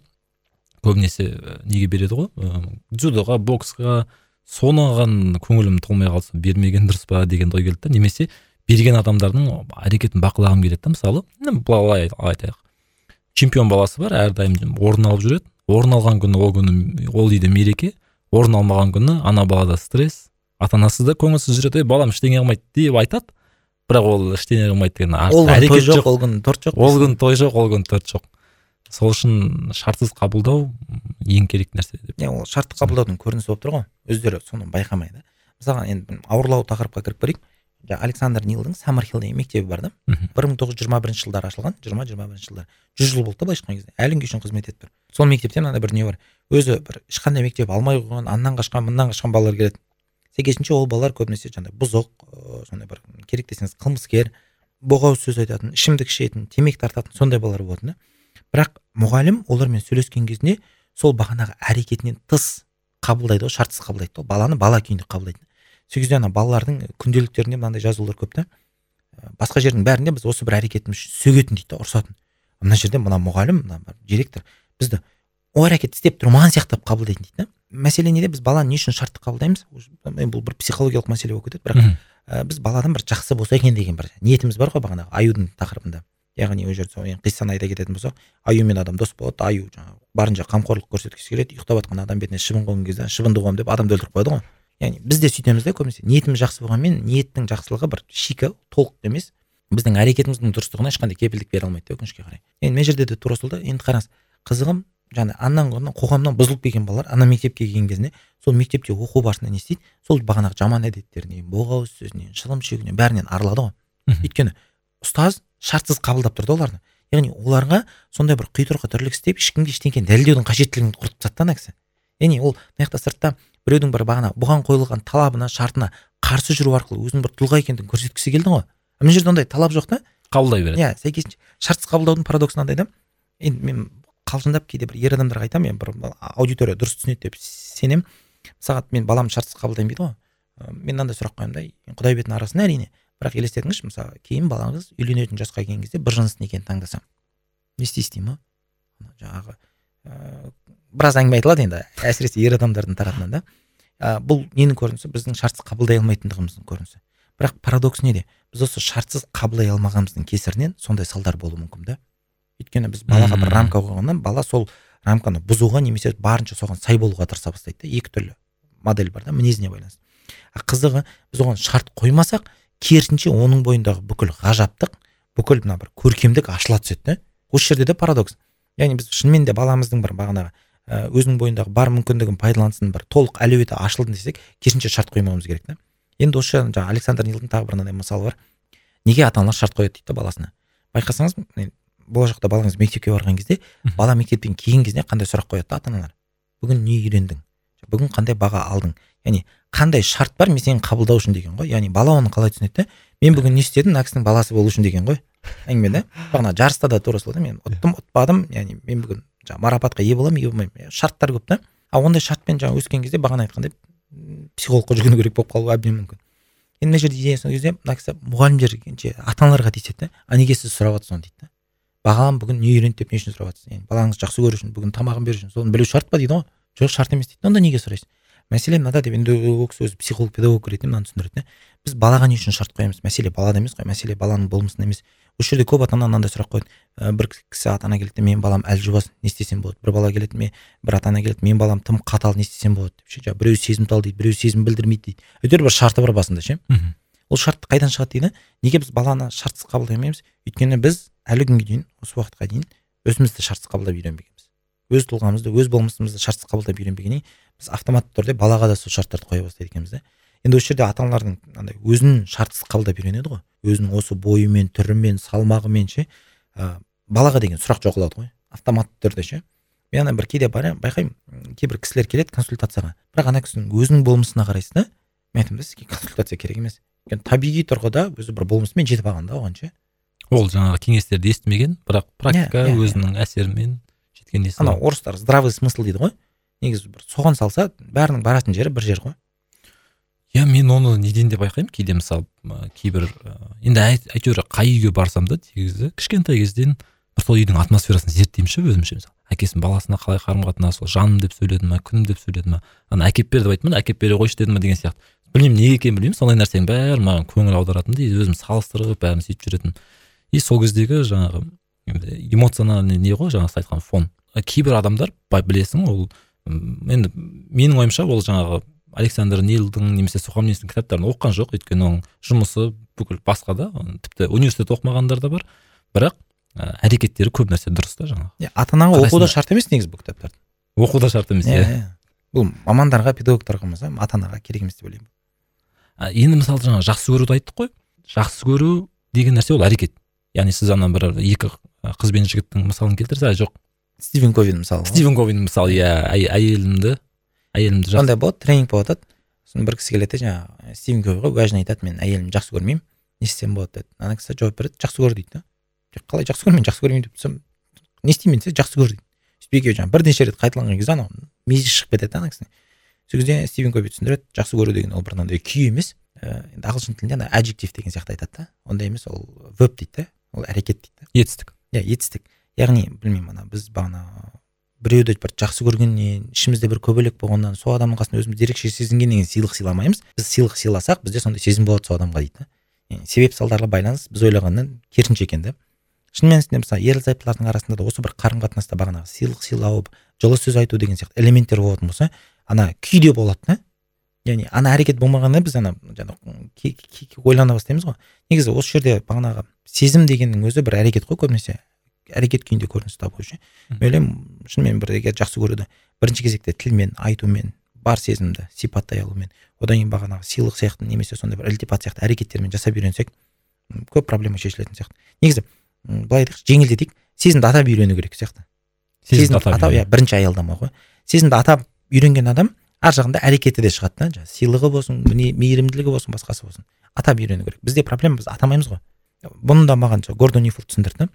Speaker 2: көбінесе неге береді ғой? Ә, дзюдоға боксқа соныған көңілім толмай қалса бермеген дұрыс па деген ой келді да. Немесе берген адамдардың әрекетін бақылағым келеді да мысалы. Былай айтайық. Чемпион баласы бар әрдайым орын алып жүреді. Орын алған күні ол күні ол үйде мереке. Орын алмаған күні ана балада стресс ата анасы да көңілсіз жүреді ей балам ештеңе қылмайды деп айтады. Бірақ ол ештеңе қылмайды деген
Speaker 3: ол күні той жоқ ол күні торт жоқ
Speaker 2: ол күні той жоқ ол күні торт жоқ. Сол үшін шартсыз қабылдау ең керек нәрсе деп.
Speaker 3: Иә ол шартты қабылдаудың көрінісі болып тұр ғой. Өздері соны байқамай да. Мысалға енді ауырлау тақырыпқа кіріп көрейік. Александр нилдың саммерхилл деген мектебі бар да. Бір мың тоғыз жүз жиырма бірінші жылдары ашылған жиырма жиырма бірінші жылдары. Жүз жыл болды да былайша айтқан кезде. Әлі күнге шейін қызмет етіп тұр. Сол мектепте мынандай бір дүние бар? Өзі бір ешқандай мектеп алмай қойған аннан қашқан мыннан қашқан балалар келеді сәйкесінше ол балалар көбінесе жаңағыдай бұзық ыыы сондай бір керек десеңіз қылмыскер боғауыз сөз айтатын ішімдік ішетін темекі тартатын сондай балалар болатын да. Бірақ мұғалім олармен сөйлескен кезінде сол бағанағы әрекетінен тыс қабылдайды ғой шартсыз қабылдайды да. Баланы бала күйінде қабылдайды. Сол кезде ана балалардың күнделіктерінде мынандай жазулар көп та. Басқа жердің бәрінде біз осы бір әрекетіміз үшін сөгетін дейді да ұрсатын. Мына жерде мына мұғалім мына директор бізді ол әрекет істеп тұрмаған сияқтап қабылдайтын дейді да. Мәселе неде? Біз баланы не үшін шартты қабылдаймыз? Бұл бір психологиялық мәселе болып кетеді бірақ ә, біз баладан бір жақсы болса екен деген бір ниетіміз бар ғой бағанағы аюдың тақырыбында. Яғни ол жерде сол қиссаны айта кететін болсақ аю мен адам дос болады аю жаңағы барынша қамқорлық көрсеткісі келеді ұйықтап жатқан адам бетіне шыбын қойған кезде шыбынды қуамын деп адамды өлтіріп қояды ғой. Яғни біз де сөйтеміз да көбінесе. Ниетіміз жақсы болғанмен ниеттің жақсылығы бір шикі толық емес. Біздің әрекетіміздің дұрыстығына ешқандай кепілдік бере алмайды да өкінішке қарай. Енді мына жерде де тура сол да енді қараңыз қызығым жаңа аннан қоғамнан бұзылып келген балалар ана мектепке келген кезінде сол мектепте оқу барысында не істейді? Сол бағанағы жаман әдеттерінен боғауыз сөзінен шылым шегінен бәрінен арылады ғой. Өйткені ұстаз шартсыз қабылдап тұрды оларды. Яғни оларға сондай бір құйтырқы тірлік істеп ешкімге ештеңені дәлелдеудің қажеттілігін құртып тастады да ана кісі. Яғни ол мына жақта сыртта біреудің бір бағана бұған қойылған талабына шартына қарсы жүру арқылы өзінің бір тұлға екендігін көрсеткісі келді ғой. Мына жерде ондай талап жоқ та.
Speaker 2: Қабылдай береді.
Speaker 3: Иә сәйкесінше шартсыз қабылдаудың парадоксы мынандай да. Енді мен қалжыңдап кейде бір ер адамдарға айтамын мен бір аудитория дұрыс түсінеді деп сенемін. Мысалға мен баламды шартсыз қабылдаймын дейді ғой. Мен мынандай сұрақ қоямын да құдай бетін арасында әрине бірақ елестетіңізші мысалы кейін балаңыз үйленетін жасқа келген кезде бір жыныс некені таңдасам не істейсіз деймін ғой жаңағы ыыы біраз әңгіме айтылады енді әсіресе ер адамдардың тарапынан да. Ә, бұл ненің көрінісі? Біздің шартсыз қабылдай алмайтындығымыздың көрінісі. Бірақ парадокс неде? Біз осы шартсыз қабылдай алмағанымыздың кесірінен сондай салдар болуы мүмкін да. Өйткені біз балаға бір рамка қойғаннан бала сол рамканы бұзуға немесе барынша соған сай болуға тырыса бастайды да. Екі түрлі модель бар да мінезіне байланысты. А қызығы біз оған шарт қоймасақ керісінше оның бойындағы бүкіл ғажаптық бүкіл мына бір көркемдік ашыла түседі да. Осы жерде де парадокс. Яғни біз шынымен де баламыздың бір бағанағы өзінің бойындағы бар мүмкіндігін пайдалансын бір толық әлеуеті ашылды десек керісінше шарт қоймауымыз керек та. Енді осы жерде жаңағы александр нилдың тағы бір мынандай мысалы бар. Неге ата аналар шарт қояды дейді да баласына. Байқасаңыз болашақта балаңыз мектепке барған кезде бала мектептен келген кезде қандай сұрақ қояды да ата аналар бүгін не үйрендің? Бүгін қандай баға алдың? Яғни қандай шарт бар мен сені қабылдау үшін деген ғой? Яғни бала оны қалай түсінеді да мен бүгін не істедім мына кісінің баласы болу үшін деген ғой? Әңгіме да? Бағана жарыста да тура сол да мен ұттым ұтпадым. Яғни мен бүгін жаңағы марапатқа ие боламын ие болмаймын. Шарттар көп та. Ал ондай шартпен жаңағы өскен кезде бағана айтқандай психологқа жүгіну керек болып қалуы әбден мүмкін. Енді мына жерде идея сол кезде мына кісі мұғалімдер ата аналарға тиіседі да а неге сіз сұрап жатырсыз оны? дейді да. Бағам бүгін не үйренді деп не үшін сұрап жатырсыз яғни балаңызды жақсы көру үшін бүгін тамағын беру үшін соны білу шарт па дейді ғой? Жоқ шарт емес дейді. Онда неге сұрайсыз мәселе мынада деп енді ол кісі өзі психолог педагог ретінде мынаны түсіндіреді біз балаға не үшін шарт қоямыз? Мәселе балада емес қой мәселе баланың болмысында емес. Осы жерде көп ата ана мынандай сұрақ қояды. Бір кісі ата ана келеді менің балам әлжуаз не істесем болады? Бір бала келеді ме? Бір ата ана келеді менің балам тым қатал не істесем болады? деп ше біреу сезімтал дейді біреу сезім білдірмейді дейді. Әйтеуір бір шарты бар басында ше. Ол шарт қайдан шығады дейді? Неге біз баланы шартсыз қабылдай алмаймыз? Өйткені біз әлі күнге дейін осы уақытқа дейін өзімізді шартсыз қабылдап үйренбегенбіз. Өз тұлғамызды өз болмысымызды шартсыз қабылдап үйренбегеннен біз автоматты түрде балаға да сол шарттарды қоя бастайды екенбіз да енді осы жерде ата аналардың андай өзін шартсыз қабылдап үйренеді ғой. Өзінің осы бойымен түрімен салмағымен ше ә, балаға деген сұрақ жоғалады ғой. Автоматты түрде ше. Мен ана бір кейде байқаймын. Кейбір кісілер келеді консультацияға. Бірақ ана кісінің өзінің болмысына қарайсыз да мен айтамын да сізге консультация керек емес. Өйткені табиғи тұрғыда өзі бір болмысымен жетіп алған да оған ше.
Speaker 2: Ол жаңағы кеңестерді естімеген бірақ практика yeah, yeah, өзінің yeah. әсерімен жеткен
Speaker 3: анау орыстар здравый смысл дейді ғой. Негізі бір соған салса бәрінің баратын жері бір жер ғой.
Speaker 2: Иә мен оны неден де байқаймын кейде мысалы кейбір енді әйтеуір қай үйге барсам да негізі кішкентай кезден бір сол үйдің атмосферасын зерттеймін ше өзімше мысалы. Әкесінің баласына қалай қарым қатынасы сол жаным деп сөйледі ма күнім деп сөйледі ма? Ана әкеп бер деп айтты ма әкеп бере қойшы деді ма деген сияқты. Білмеймін неге екенін білмеймін сондай нәрсенің бәрі маған көңіл аударатын да өзім салыстырып бәрін сөйтіп жүретін. И сол кездегі жаңағы эмоциональный не ғой жаңағы сіз айтқан фон. Кейбір адамдар білесің ол енді менің ойымша ол жаңағы александр нилдың немесе сухомлинскийдің кітаптарын оқыған жоқ. Өйткені оның жұмысы бүкіл басқа да тіпті университет оқымағандар да бар. Бірақ ә, әрекеттері көп нәрсе дұрыс та жаңағы.
Speaker 3: Ата анаға оқу да шарт емес негізі бұл кітаптарды
Speaker 2: оқу да шарт емес иә.
Speaker 3: бұл мамандарға педагогтарға болмаса ата анаға керек емес деп ойлаймын.
Speaker 2: Енді мысалы жаңағы жақсы көруді айттық қой. Жақсы көру деген нәрсе ол әрекет. Яғни сіз ана бір екі қыз бен жігіттің мысалын келтірсіз жоқ.
Speaker 3: Стивен ковин мысалы.
Speaker 2: Стивен ковин мысалы иә әйелімді әйелімді
Speaker 3: сондай болады тренинг болып жатады сосын бір кісі келеді жаңағы стивен ковиға уәжін айтады мен әйелімді жақсы көрмеймін не істесем болады деді. Ана кісі жауап береді жақсы көр дейді да. Қалай жақсы көрмеймін жақсы көрмеймін деп тұрсам не істеймін десе жақсы көр дейді. Сөйтіп екеуі жаңағы бірнеше рет қайталанған кезде анау мүйізі шығып кетеді да ана кісінің сол кезде стивен кови түсіндіреді жақсы көру деген ол бір мынандай күй емес. Ыыы енді ағылшын тілінде ана әджектив деген сияқты айтады да. Ондай емес ол веб дейді да. Ол әрекет дейді
Speaker 2: етістік.
Speaker 3: Иә етістік. Яғни білмеймін ана біз бағана біреуді бір жақсы көргеннен ішімізде бір көбелек болғаннан сол адамның қасында өзімізді ерекше сезінгеннен кейін сыйлық сыйламаймыз. Біз сыйлық сыйласақ бізде сондай сезім болады сол адамға дейді да. Себеп салдарға байланыс біз ойлағаннан керісінше екен да. Шын мәнісінде мысалы ерлі зайыптылардың арасында да осы бір қарым қатынаста бағанағы сыйлық сыйлау жылы сөз айту деген сияқты элементтер болатын болса ана күй де болады да. Яғни ана әрекет болмағанда біз ана жаңағы ойлана бастаймыз ғой. Негізі осы жерде бағанағы сезім дегеннің өзі бір әрекет қой көбінесе. Әрекет күйінде көрініс табу ше мен ойлаймын шынымен бір егер жақсы көруді бірінші кезекте тілмен айтумен бар сезімді сипаттай алумен одан кейін бағанағы сыйлық сияқты немесе сондай бір ілтипат сияқты әрекеттермен жасап үйренсек көп проблема шешілетін сияқты. Негізі былай айтайықшы жеңілдетейік. Сезімді атап үйрену керек сияқты.
Speaker 2: Сезімді атап
Speaker 3: иә бірінші аялдама ғой. Сезімді атап үйренген адам ар жағында әрекеті де шығады да. Жаңағы сыйлығы болсын мейірімділігі болсын басқасы болсын. Атап үйрену керек. Бізде проблема біз атамаймыз ғой. Бұны да маған гордон нифорд түсіндірді.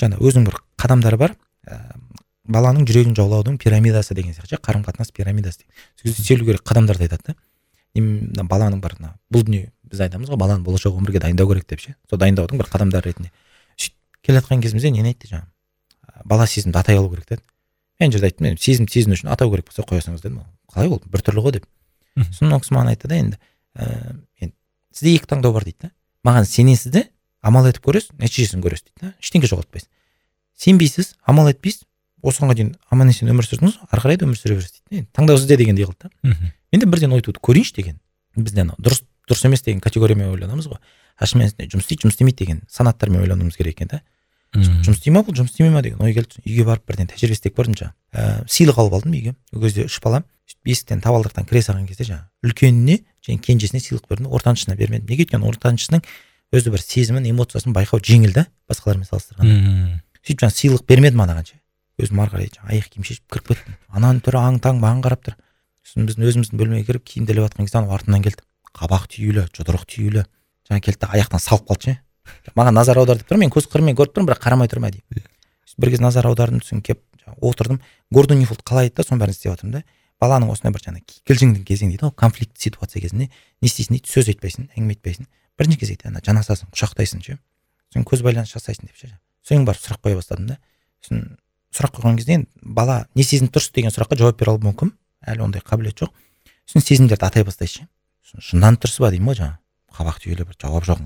Speaker 3: Жаңа өзінің бір қадамдары бар. Ә, баланың жүрегін жаулаудың пирамидасы деген сияқты қарым қатынас пирамидасы деген істелу керек қадамдарды айтады да. Баланың бір бұл дүние біз айтамыз ғой баланы болашақ өмірге дайындау керек деп ше. Сол дайындаудың бір қадамдары ретінде. Сөйтіп келе жатқан кезімізде нені айтты жаңағы «А, бала сезімді атай алу керек деді. Мен жерде айттым мен сезім сезіну үшін атау керек болса қоя салыңыз дедім қалай ол біртүрлі ғой деп. Сосын ол кісі маған айтты да енді ііі енді сізде екі таңдау бар дейді да. Маған сенесіз де амал етіп көресіз нәтижесін көресіз дейді да. Ештеңе жоғалтпайсыз. Сенбейсіз амал етпейсіз осыған дейін аман есен өмір сүрдіңіз ары қарай да өмір сүре бересіз дейді енді таңдау сізде дегендей қылды да мен де бірден ой туды көрейінші деген. Бізде анау дұрыс дұрыс емес деген категориямен ойланамыз ғой. А шынымен жұмыс істейді жұмыс істемейді деген санаттармен ойлануымыз керек екен да. Жұмыс істей ма бұл жұмыс істемей ма деген ой келді. Үйге барып бірден тәжірибе істеп көрдім жаңағы ііі сыйлық алып алдым үйге. Ол кезде үш балам. Сөйтіп есіктен табалдырықтан кіре салған кезде жаңағы үлкеніне және кенжесіне сыйлық бердім. Ортаншысына бермедім. Неге өйткені ортаншысының өзі бір сезімін эмоциясын байқау жеңіл да басқалармен салыстырғанда.
Speaker 2: Мхм.
Speaker 3: сөйтіп жаңағы сыйлық бермедім анаған ше. Өзім ары қарай жаңағы аяқ киім шешіп кіріп кеттім. Ананың түрі аң таң маған қарап тұр. Сосын біздің өзіміздің бөлмеге кіріп киімді іліп жатқан кезде анау артынан келді. Қабақ түйулі жұдырық түйулі жаңағы келді да аяқтан салып қалды ше. Маған назар аудар деп тұр мен көз қырымен көріп тұрмын бірақ қарамай тұрмын әдейі Сөйтіп бір кез назар аудардым сосын келіп отырдым. Гордон нифолд қалай айтты да соның бәрін істеп жатырмын да. Баланың осындай бір жаңағы кикілжіңдің кезеңі дейді ғой конфликт ситуация кезінде не істейсің дейді сөз айтпайсың әңгіме айтпайсың бірінші кезекте ана жанасасың құшақтайсың ше. Сосын көз байланыс жасайсың деп ше. Содан барып сұрақ қоя бастадым да. Сосын сұрақ қойған кезде бала не сезініп тұрсыз деген сұраққа жауап бере алуы мүмкін. Әлі ондай қабілет жоқ. Сосын сезімдерді атай бастайсыз ше. Сосын шынданып тұрсыз ба деймін ғой жаңағы. Қабақ түйіліп бір жауап жоқ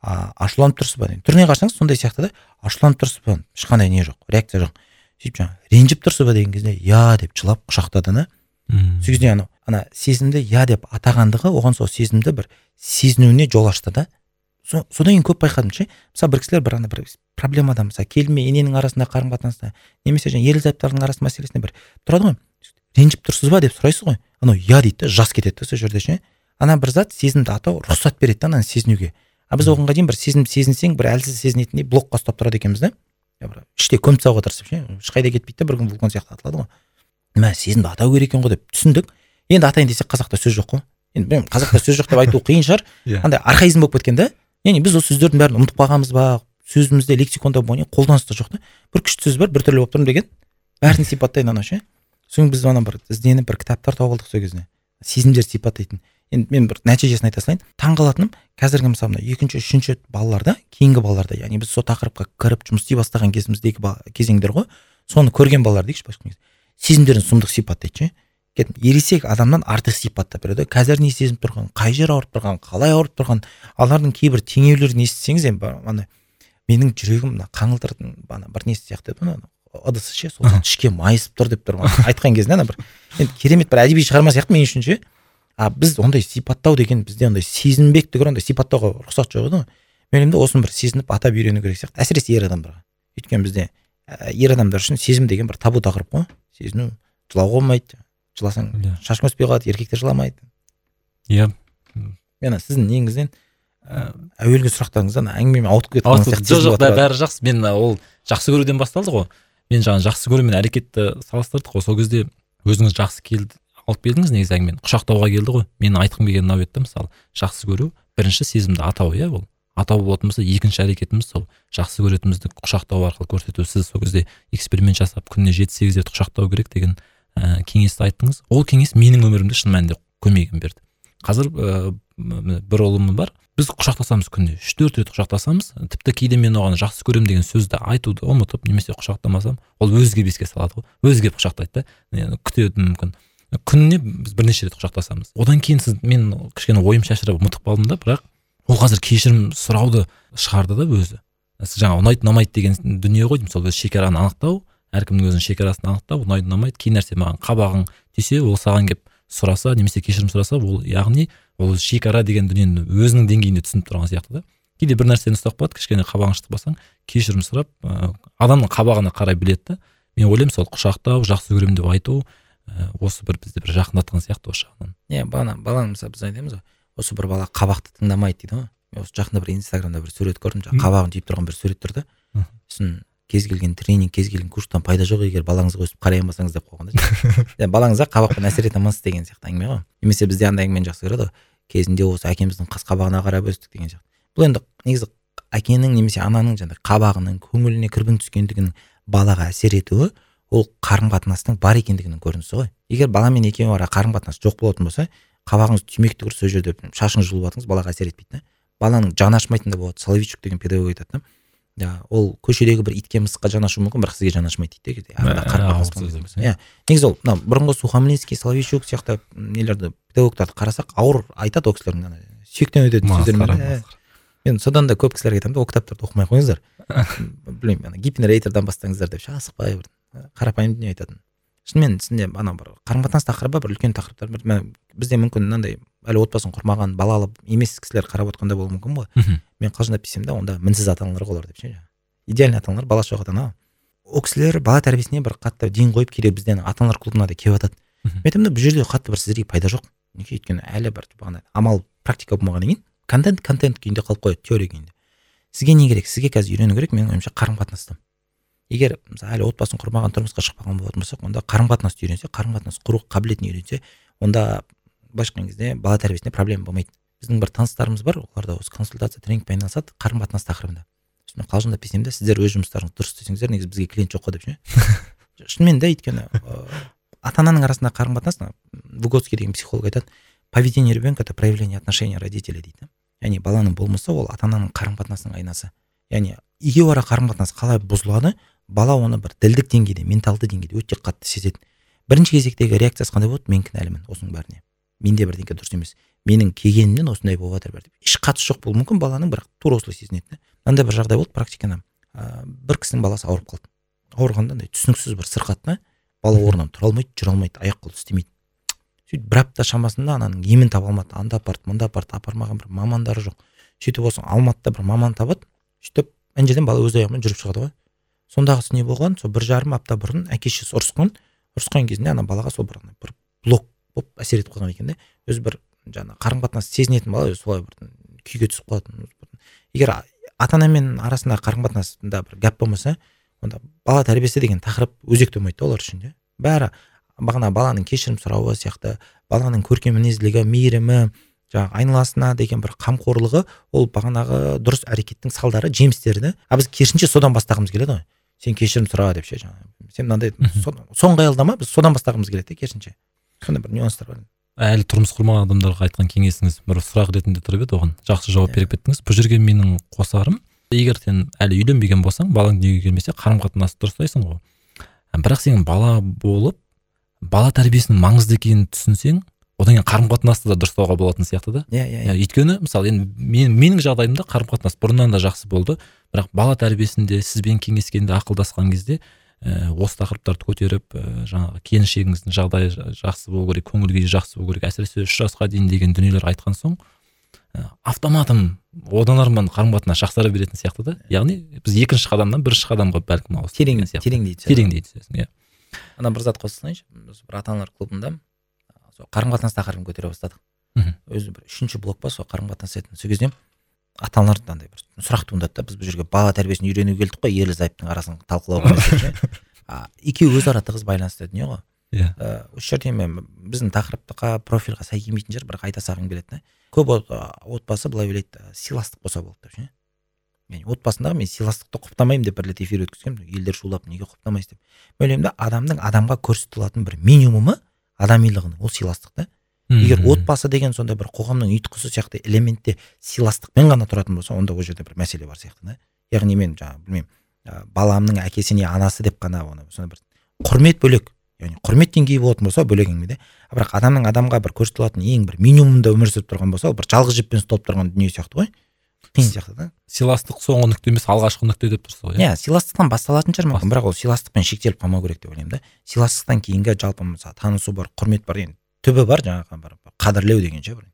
Speaker 3: а ашуланып тұрсыз ба деймін. Түріне қарасаңыз сондай сияқты да. Ашуланып тұрсыз ба? Ешқандай не жоқ реакция жоқ. Сөйтіп жаңағы ренжіп тұрсыз ба деген кезде иә деп жылап құшақтады да.
Speaker 2: Мхм.
Speaker 3: сол кезде анау ана сезімді иә деп атағандығы оған сол сезімді бір сезінуіне жол ашты да. Со- содан кейін көп байқадым ше. Мысалы бір кісілер бір ана бір проблемада мысалы келін мен ененің арасындағы қарым қатынаста немесе жаңағы ерлі зайыптардың арасында мәселесінде бір тұрады ғой. Ренжіп тұрсыз ба деп сұрайсыз ғой. Анау иә дейді да жас кетеді да сол жерде ше. Ана бір зат сезімді атау рұқсат береді да ананы сезінуге. А біз оғанға дейін бір сезім сезінсең бір әлсіз сезінетіндей блокқа ұстап тұрады екенбіз да. Бір іште көміп тастауға тырысып ше ешқайда кетпейді да бір күн вулкан сияқты атылады ғой. Мә сезімді атау керек екен ғой деп түсіндік. Енді атайын десек қазақта сөз жоқ қой. Енді білмеймін қазақта сөз жоқ деп айту қиын шығар.
Speaker 2: Иә.
Speaker 3: андай архаизм болып кеткен да. Яғни біз осы сөздердің бәрін ұмытып қалғанбыз ба сөзімізде лексиконда қолданыста жоқ та. Бір күшті сөз бар біртүрлі болып тұрмын деген. Бәрін сипаттайды анау ше. Сосын біз ана бір ізденіп бір кітаптар тауып алдық сол кезде сезімдерді сипаттайтын. Енді мен бір нәтижесін айта салайын. Таңқалатыным қазіргі мысалы мына екінші үшінші балаларда кейінгі балаларда яғни біз сол тақырыпқа кіріп жұмыс істей бастаған кезіміздегі кезеңдер ғой. Соны көрген балалар дейікші сезімдерін сұмдық сипаттайды ше. Ересек адамнан артық сипаттап береді қазір не сезініп тұрған қай жері ауырып тұрған қалай ауырып тұрған алардың кейбір теңеулерін естісеңіз енді ана менің жүрегім мына қаңылтырдың ана бір несі сияқты еді ғой, ыдысы ше сол ішке майысып тұр деп тұр айтқан кезінде ана бір енді керемет бір әдеби шығарма сияқты мен үшін ше. А біз ондай сипаттау деген бізде ондай сезінбек түгілі ондай сипаттауға рұқсат жоқ еді ғой. Мен ойлаймын да осыны бір сезініп атап үйрену керек сияқты. Әсіресе ер адамдарға. Өйткені бізде ер адамдар үшін сезім деген бір табу тақырып қой. Сезіну жылауға болмайды. Жыласаң
Speaker 2: Иә.
Speaker 3: шашың өспей қалады еркектер жыламайды.
Speaker 2: Иә.
Speaker 3: Мен ана сіздің неңізден ә, әуелгі сұрақтарыңыздан ауытқып кетіп қалған сияқты
Speaker 2: жоқ жоқ бәрі жақсы. Мен ол жақсы көруден басталды ғой. Мен жаңағы жақсы көру мен әрекетті салыстырдық қой. Сол кезде өзіңіз жақсы келді алып келдіңіз негізі әңгімені. Құшақтауға келді ғой. Менің айтқым келгені мынау еді да мысалы жақсы көру бірінші сезімді атау иә ол атау болатын болса екінші әрекетіміз сол жақсы көретінімізді құшақтау арқылы көрсету. Сіз сол кезде эксперимент жасап күніне жеті сегіз рет құшақтау керек деген ә, кеңесті айттыңыз. Ол кеңес менің өмірімде шын мәнінде көмегін берді. Қазір ә, бір ұлым бар. Біз құшақтасамыз күнде үш төрт рет құшақтасамыз. Тіпті кейде мен оған жақсы көремін деген сөзді айтуды ұмытып немесе құшақтамасам ол өзі келіп еске салады ғой. Өзі келіп құшақтайды да. Күтеді мүмкін. Күніне біз бірнеше рет құшақтасамыз. Одан кейін сіз мен кішкене ойым шашырап ұмытып қалдым да бірақ ол қазір кешірім сұрауды шығарды да өзі. Сіз жаңа ұнайды ұнамайды деген дүние ғой. Сол өз шекараны анықтау әркімнің өзінің шекарасын анықтау ұнайды ұнамайды. Кей нәрсе маған қабағың тисе ол саған келіп сұраса немесе кешірім сұраса ол яғни ол шекара деген дүниені өзінің деңгейінде түсініп тұрған сияқты да. Кейде бір нәрсені ұстап қалады кішкене қабағын шытпасаң кешірім сұрап ә, адамның қабағына қарай біледі да. Мен ойлаймын сол құшақтау жақсы көремін деп айту ә, осы бір бізді бір жақындатқан сияқты осы жағынан.
Speaker 3: Иә бала баланы мысалы біз айтамыз ғой. Осы бір бала қабақты тыңдамайды дейді ғой. Мен осы жақында бір инстаграмда бір сурет көрдім жаңағы қабағын түйіп тұрған бір сурет тұр да сосын кез келген тренинг кез келген курстан пайда жоқ егер балаңызға өстіп қарай алмасаңыз деп қойған да <laughs> балаңызға қабақпен әсер ете алмайсыз деген сияқты әңгіме ғой. Немесе бізде андай әңгімені жақсы көреді ғой. Кезінде осы әкеміздің қас қабағына қарап өстік деген сияқты. Бұл енді негізі әкенің немесе ананың жаңағы қабағының көңіліне кірбің түскендігінің балаға әсер етуі ол қарым қатынастың бар екендігінің көрінісі ғой. Егер бала мен екеуі ара қарым қатынас жоқ болатын болса қабағыңыз түймек түгір сол жерде шашыңыз жұлып жатыңыз балаға әсер етпейді да баланың жаны ашымайтын да болады соловейчук деген педагог айтады да ол көшедегі бір итке мысыққа жаны ашуы мүмкін бірақ сізге жаны ашымайды дейді иә. Негізі ол мынау бұрынғы сухомлинский соловейчук сияқты нелерді педагогтарды қарасақ ауыр айтады ол кісілердің ана сүйектен өтетін сөздермен. мен содан да көп кісілерге айтамын да ол кітаптарды оқымай ақ қойыңыздар <laughs> білмеймін ана гипнорейтерден бастаңыздар деп ше асықпай бір қарапайым дүние айтатын. Шынымен сізде ана бір қарым қатынас тақырыбы бір үлкен тақырыптар бір бізде мүмкін мынандай әлі отбасын құрмаған балалы емес кісілер қарап отқанда болуы мүмкін ғой. Мен қалжыңдап десем да онда мінсіз ата аналар ғой олар деп ше. Идеальный ата аналар баласы жоқ ата ана ол кісілер бала тәрбиесіне бір қатты ден қойып кейде бізден ата аналар клубына да келіп жатады. Мен айтамын да бұл жерде қатты бір сіздерге пайда жоқ. Неге? Өйткені әлі бір бағана амал практика болмағаннан кейін контент контент күйінде қалып қояды теория күйінде. Сізге не керек? Сізге қазір үйрену керек менің ойымша қарым қатынасты егер мысалы әлі отбасын құрмаған тұрмысқа шықпаған болатын болсақ онда қарым қатынасты үйренсе қарым қатынас құру қабілетін үйренсе онда былайша айтқан кезде бала тәрбиесінде проблема болмайды. Біздің бір таныстарымыз бар олар да осы консультация тренингпен айналысады қарым қатынас тақырыбында. Сосын мен қалжыңдап берсем да сіздер өз жұмыстарыңызды дұрыс істесеңіздер негізі бізге клиент жоқ қой деп ше? <laughs> Шынымен да өйткені ата ананың арасындағы қарым қатынас выготский деген психолог айтады поведение ребенка это проявление отношения родителей дейді. Яғни баланың болмысы ол ата ананың қарым қатынасының айнасы. Яғни екеуара қарым қатынас қалай бұзылады бала оны бір ділдік деңгейде менталды деңгейде өте қатты сезеді. Бірінші кезектегі реакциясы қандай болады мен кінәлімін осының бәріне. Менде бірдеңке дұрыс емес. Менің келгенімнен осындай болып жатыр бәрі еш қатысы жоқ болуы мүмкін баланың бірақ тура осылай сезінеді да мынандай бір жағдай болды практикада ә, бір кісінің баласы ауырып қалды. Ауырғанда андай түсініксіз бір сырқат та бала орнынан тұра алмайды жүре алмайды аяқ қолы істемейді. Сөйтіп бір апта шамасында ананың емін таба алмады. Анда апарды мында апарды апармаған бір мамандары жоқ. Сөйтіп осы алматыда бір маман табады. Сөйтіп ана жерден бала өз аяғымен жүріп шығады ғой. Сондағысы не болған? Сол бір жарым апта бұрын әке шешесі ұрысқан. Ұрысқан кезінде ана балаға сол бір бір блок болып әсер етіп қалған екен да өзі бір жаңағы қарым қатынас сезінетін бала өзі солай бір күйге түсіп қалатын егер ата анамен арасындағы қарым қатынасында бір гәп болмаса онда бала тәрбиесі деген тақырып өзекті болмайды да олар үшін де. Бәрі бағана баланың кешірім сұрауы сияқты баланың көркем мінезділігі мейірімі жаңағы айналасына деген бір қамқорлығы ол бағанағы дұрыс әрекеттің салдары жемістері да а біз керісінше содан бастағымыз келеді ғой. Сен кешірім сұра деп ше жаңағы. Сен мынандай соңғы аялдама біз содан бастағымыз келеді да керісінше. Сондай бір нюанстар бар.
Speaker 2: Әлі тұрмыс құрмаған адамдарға айтқан кеңесіңіз бір сұрақ ретінде тұрып еді оған. Жақсы жауап беріп кеттіңіз бұл жерге менің қосарым егер сен әлі үйленбеген болсаң балаң дүниеге келмесе қарым қатынасты дұрыстайсың ғой. Бірақ сен бала болып бала тәрбиесінің маңызды екенін түсінсең одан кейін қарым қатынасты да дұрыстауға болатын сияқты да.
Speaker 3: Иә иә
Speaker 2: өйткені мысалы енді мен менің жағдайымда қарым қатынас бұрыннан да жақсы болды. Бірақ бала тәрбиесінде сізбен кеңескенде ақылдасқан кезде ә, осы тақырыптарды көтеріп ә, жаңағы келіншегіңіздің жағдайы жақсы болу керек көңіл күйі жақсы болу керек әсіресе үш жасқа дейін деген дүниелер айтқан соң ә, автоматом одан арман қарым қатынас жақсара беретін сияқты да. Яғни біз екінші қадамнан бірінші қадамға бәлкім
Speaker 3: тереңдейді тереңдей
Speaker 2: тереңдей түсесің иә.
Speaker 3: Ана бір зат қоса салайыншы біз бір ата аналар клубында сол қарым қатынас тақырыбын көтере бастадық. Мхм. Өзі бір үшінші блок па сол қарым қатынас етін сол кезде ата аналар андай бір сұрақ туындады да біз бұл жерге бала тәрбиесін үйренуге келдік қой ерлі зайыптың арасын талқылауға екеуі өзара тығыз байланысты дүние ғой.
Speaker 2: Иә.
Speaker 3: Осы жерде мен біздің тақырыпқа профильға сай келмейтін шығар бірақ айта салғым келеді да. Көп отбасы былай ойлайды сыйластық болса болды деп ше. Яғни отбасындағы мен сыйластықты құптамаймын деп бір рет эфир өткізгенмін. Елдер шулап неге құптамайсыз деп. Мен ойлаймын да адамның адамға көрсете алатын бір минимумы адамилығының ол сыйластық та. Егер отбасы деген сондай бір қоғамның ұйытқысы сияқты элементте сыйластықпен ғана тұратын болса онда ол жерде бір мәселе бар сияқты да. Яғни мен жаңағы білмеймін баламның әкесі не анасы деп қана оны сондай бір құрмет бөлек яғни құрмет деңгейі болатын болса бөлек әңгіме да бірақ адамның адамға бір көрсете алатын ең бір минимумда өмір сүріп тұрған болса ол бір жалғыз жіппен ұсталып тұрған дүние сияқты ғой. Қиын сияқты да.
Speaker 2: сыйластық соңғы нүкте емес алғашқы нүкте деп тұрсыз ғой
Speaker 3: иә? Сыйластықтан басталатын шығар мүмкін. Бірақ ол сыйластықпен шектеліп қалмау керек деп ойлаймын да. Сыйластықтан кейінгі жалпы мысалы танысу бар құрмет бар енді түбі бар жаңағы бір қадірлеу деген ше бір.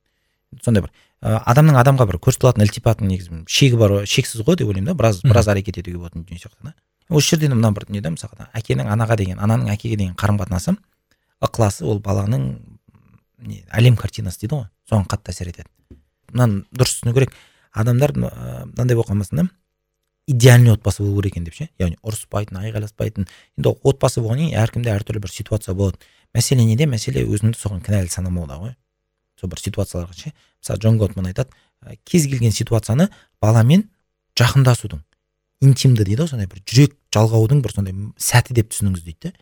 Speaker 3: Сондай бір. Ә, адамның адамға бір көрсете алатын ілтипатының негізі шегі бар шексіз ғой деп ойлаймын да біраз біраз әрекет етуге болатын дүние сияқты да. Осы жерде мына бір дүние да мысалға әкенің анаға деген ананың әкеге деген қарым қатынасы ықыласы ол баланың не әлем картинасы дейді ғой соған қатты әсер етеді. Мынаны дұрыс түсіну керек. Адамдар мынандай болып қалмасын да. Идеальный отбасы болу керек екен деп ше. Яғни ұрыспайтын айғайласпайтын. Енді отбасы болғаннан кейін әркімде әртүрлі бір ситуация болады. Мәселе неде? Мәселе өзіңді соған кінәлі санамауда ғой. Сол бір ситуацияларға ше. Мысалы джон готман айтады кез келген ситуацияны баламен жақындасудың интимді дейді ғой сондай бір жүрек жалғаудың бір сондай сәті деп түсініңіз дейді да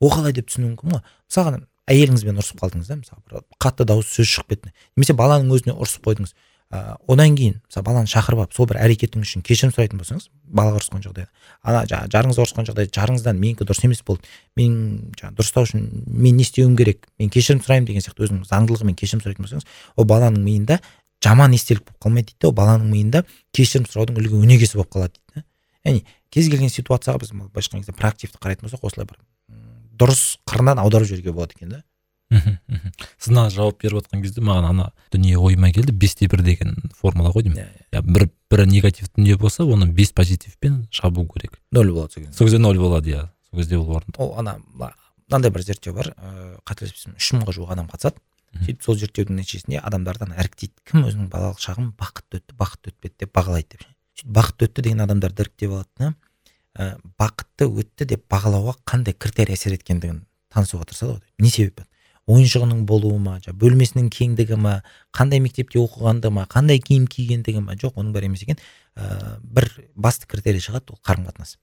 Speaker 3: ол қалай деп түсіну мүмкін ғой? Мысалға әйеліңізбен ұрысып қалдыңыз да мысалы бір қатты дауыс сөз шығып кетті. Немесе баланың өзіне ұрысып қойдыңыз. Ә, одан кейін мысалы баланы шақырып алып сол бір әрекетің үшін кешірім сұрайтын болсаңыз балаға ұрысқан жағдайда ана жаңағы жарыңызға ұрысқан жағдайда жарыңыздан менікі дұрыс емес болды. Мен жаңағы дұрыстау үшін мен не істеуім керек? Мен кешірім сұраймын деген сияқты өзінің заңдылығымен кешірім сұрайтын болсаңыз ол баланың миында жаман естелік болып қалмайды дейді ол баланың миында кешірім сұраудың үлгі өнегесі болып қалады дейді яғни кез келген ситуацияға біз былайша айтқан кезде проактивті қарайтын болсақ осылай бір дұрыс қырынан аударып жіберуге болады екен да
Speaker 2: мхм сіз мына жауап беріп отқан кезде маған ана дүние ойыма келді. Бесте бір деген формула ғой деймін. Иә, иә. бір бір негатив дүние болса оны бес позитивпен шабу керек.
Speaker 3: Нөл болады сол
Speaker 2: кезде сол кезде нөл болады иә. Сол кезде ол орын
Speaker 3: ол ана мынандай бір зерттеу бар. Ыыы қателеспесем үш мыңға жуық адам қатысады. Сөйтіп сол зерттеудің нәтижесінде адамдарды іріктейді кім өзінің балалық шағын бақытты өтті бақытты өтпеді деп бағалайды деп. Сөйтіп бақытты өтті деген адамдарды іріктеп алады да ә, бақытты өтті деп бағалауға қандай критерий әсер еткендігін танысуға тырысады ғой не себеп ойыншығының болуы ма бөлмесінің кеңдігі ма қандай мектепте оқығандығы ма қандай киім кигендігі ма жоқ оның бәрі емес екен. Ә, бір басты критерий шығады ол қарым қатынас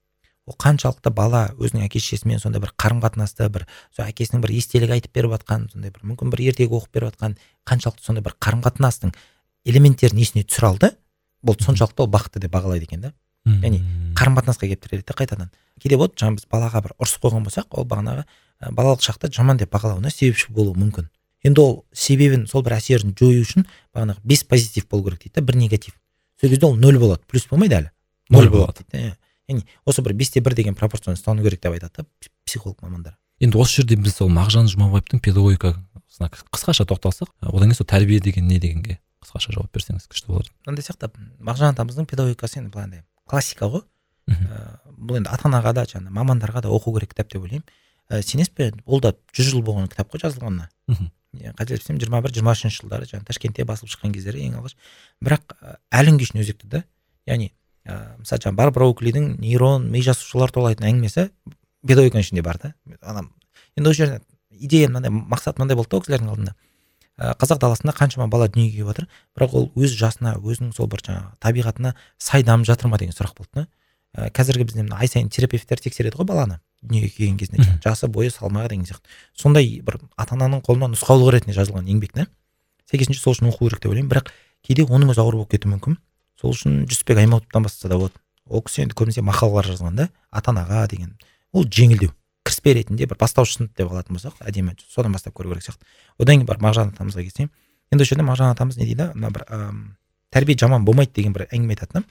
Speaker 3: ол қаншалықты бала өзінің әке шешесімен сондай бір қарым қатынасты бір сол әкесінің бір естелік айтып беріп жатқан сондай бір мүмкін бір ертегі оқып беріп жатқан қаншалықты сондай бір қарым қатынастың элементтерін есіне түсіре алды бұл соншалықты ол бақытты деп бағалайды екен да. Яғни қарым қатынасқа келіп тіреледі да қайтадан. Кейде болады жаңағы біз балаға бір ұрысып қойған болсақ ол бағанағы балалық шақта жаман деп бағалауына себепші болуы мүмкін. Енді ол себебін сол бір әсерін жою үшін бағанағы бес позитив болу керек дейді да бір негатив. Сол кезде ол нөл болады. Плюс болмайды әлі.
Speaker 2: Нөл болады.
Speaker 3: дейді яғни осы бір бесте бір деген пропорцияны ұстану керек деп айтады да психолог мамандар.
Speaker 2: Енді осы жерде біз сол мағжан жұмабаевтың педагогикасына қысқаша тоқталсақ одан кейін сол тәрбие деген не дегенге қысқаша жауап берсеңіз күшті болар.
Speaker 3: Мынандай сияқты мағжан атамыздың педагогикасы енді былай классика ғой. Ә, бұл енді ата анаға да жаңағы мамандарға да оқу керек кітап деп ойлаймын. Ә, сенесіз бе? Ол да жүз жыл болған кітап қой жазылғанына. Иә қателеспесем жиырма бір жиырма үшінші жылдары жаңағы ташкентте басылып шыққан кездері ең алғаш. Бірақ әлі күнге шейін өзекті да яғни ә, мысалы жаңағы барбара оклидің нейрон ми жасушалар туралы айтқан әңгімесі педагогиканың ішінде бар да. Ана енді ол жерде идея мынандай мақсат мынандай болды да ол кісілердің алдында. Ә, қазақ даласында қаншама бала дүниеге келіп жатыр. Бірақ ол өз жасына өзінің сол бір жаңағы табиғатына сай дамып жатыр ма деген сұрақ болды да. Ә, қазіргі бізде ай сайын терапевттер тексереді ғой баланы дүниеге келген кезінде. Жасы бойы салмағы деген сияқты. Сондай бір ата ананың қолынан нұсқаулық ретінде жазылған еңбек та сәйкесінше сол үшін оқу керек деп ойлаймын. Бірақ кейде оның өзі ауыр болып кетуі мүмкін. Сол үшін жүсіпбек аймауытовтан бастаса да болады. Ол кісі енді көбінесе мақалалар жазған да ата анаға деген. Ол жеңілдеу кіріспе ретінде бір бастауыш сынып деп алатын болсақ әдемі содан бастап көру керек сияқты. Одан кейін барып мағжан атамызға келсем енді осы жерде мағжан атамыз не дейді? Мына бір тәрбие жаман болмайды деген бір әңгіме айтады да.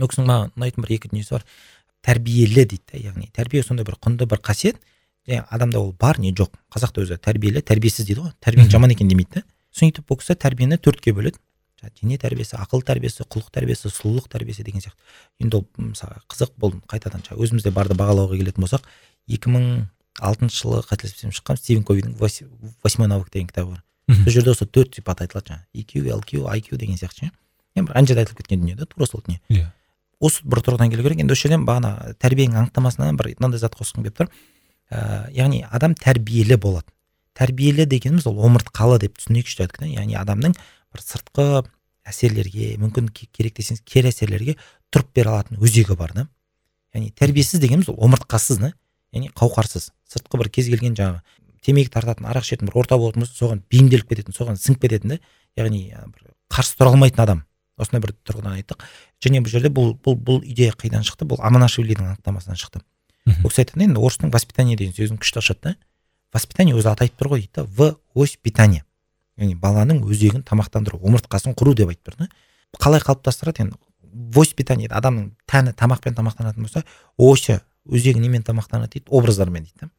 Speaker 3: Ол кісінің маған ұнайтын бір екі дүниесі бар. Тәрбиелі дейді да яғни. Тәрбие сондай бір құнды бір қасиет. Және адамда ол бар не жоқ? Қазақта өзі тәрбиелі тәрбиесіз дейді ғой. Тәрбиең жаман екен демейді да сөйтіп бұл кісі тәрбиені төртке бөледі. Дене тәрбиесі ақыл тәрбиесі құлық тәрбиесі сұлулық тәрбиесі деген сияқты. Енді ол мысалы қызық бұл қайтадан өзімізде барды бағалауға келетін болсақ екі мың алтыншы жылы қателеспесем шыққан стивен ковидің восьмой навык деген кітабы бар. Сол жерде осы төрт сипат айтылады жаңағы. EQ, LQ, IQ деген сияқты ше. Енді бір ана жерде айтылып кеткен дүние да тура сол дүние. Иә. Осы бір тұрғыдан келу керек енді осы жерден бағана тәрбиенің анықтамасына бір мынандай зат қосқым келіп тұр. Ә, яғни адам тәрбиелі болады. Тәрбиелі дегеніміз ол омыртқалы деп түсінейікші дедік яғни адамның бір сыртқы әсерлерге мүмкін керек десеңіз кері әсерлерге тұрып бере алатын өзегі бар да. Яғни тәрбиесіз дегеніміз ол омыртқасыз да. Яғни қауқарсыз. Сыртқы бір кез келген жаңағы темекі тартатын арақ ішетін бір орта болатын болса соған бейімделіп кететін соған сіңіп кететін да. Яғни бір қарсы тұра алмайтын адам. Осындай бір тұрғыдан айттық. Және бұл жерде бұл бұл бұл идея қайдан шықты? Бұл аманашвилидің анықтамасынан шықты. Ол кісі айтады енді орыстың воспитание деген сөзін күшті ашады да. Воспитание өзі аты айтып тұр ғой дейді да. В ось питание яғни баланың өзегін тамақтандыру омыртқасын құру деп айтып тұр да. Қалай қалыптастырады енді? Воспитание адамның тәні тамақпен тамақтанатын болса осі өзегі немен тамақтанады дейді? Образдармен дейді да.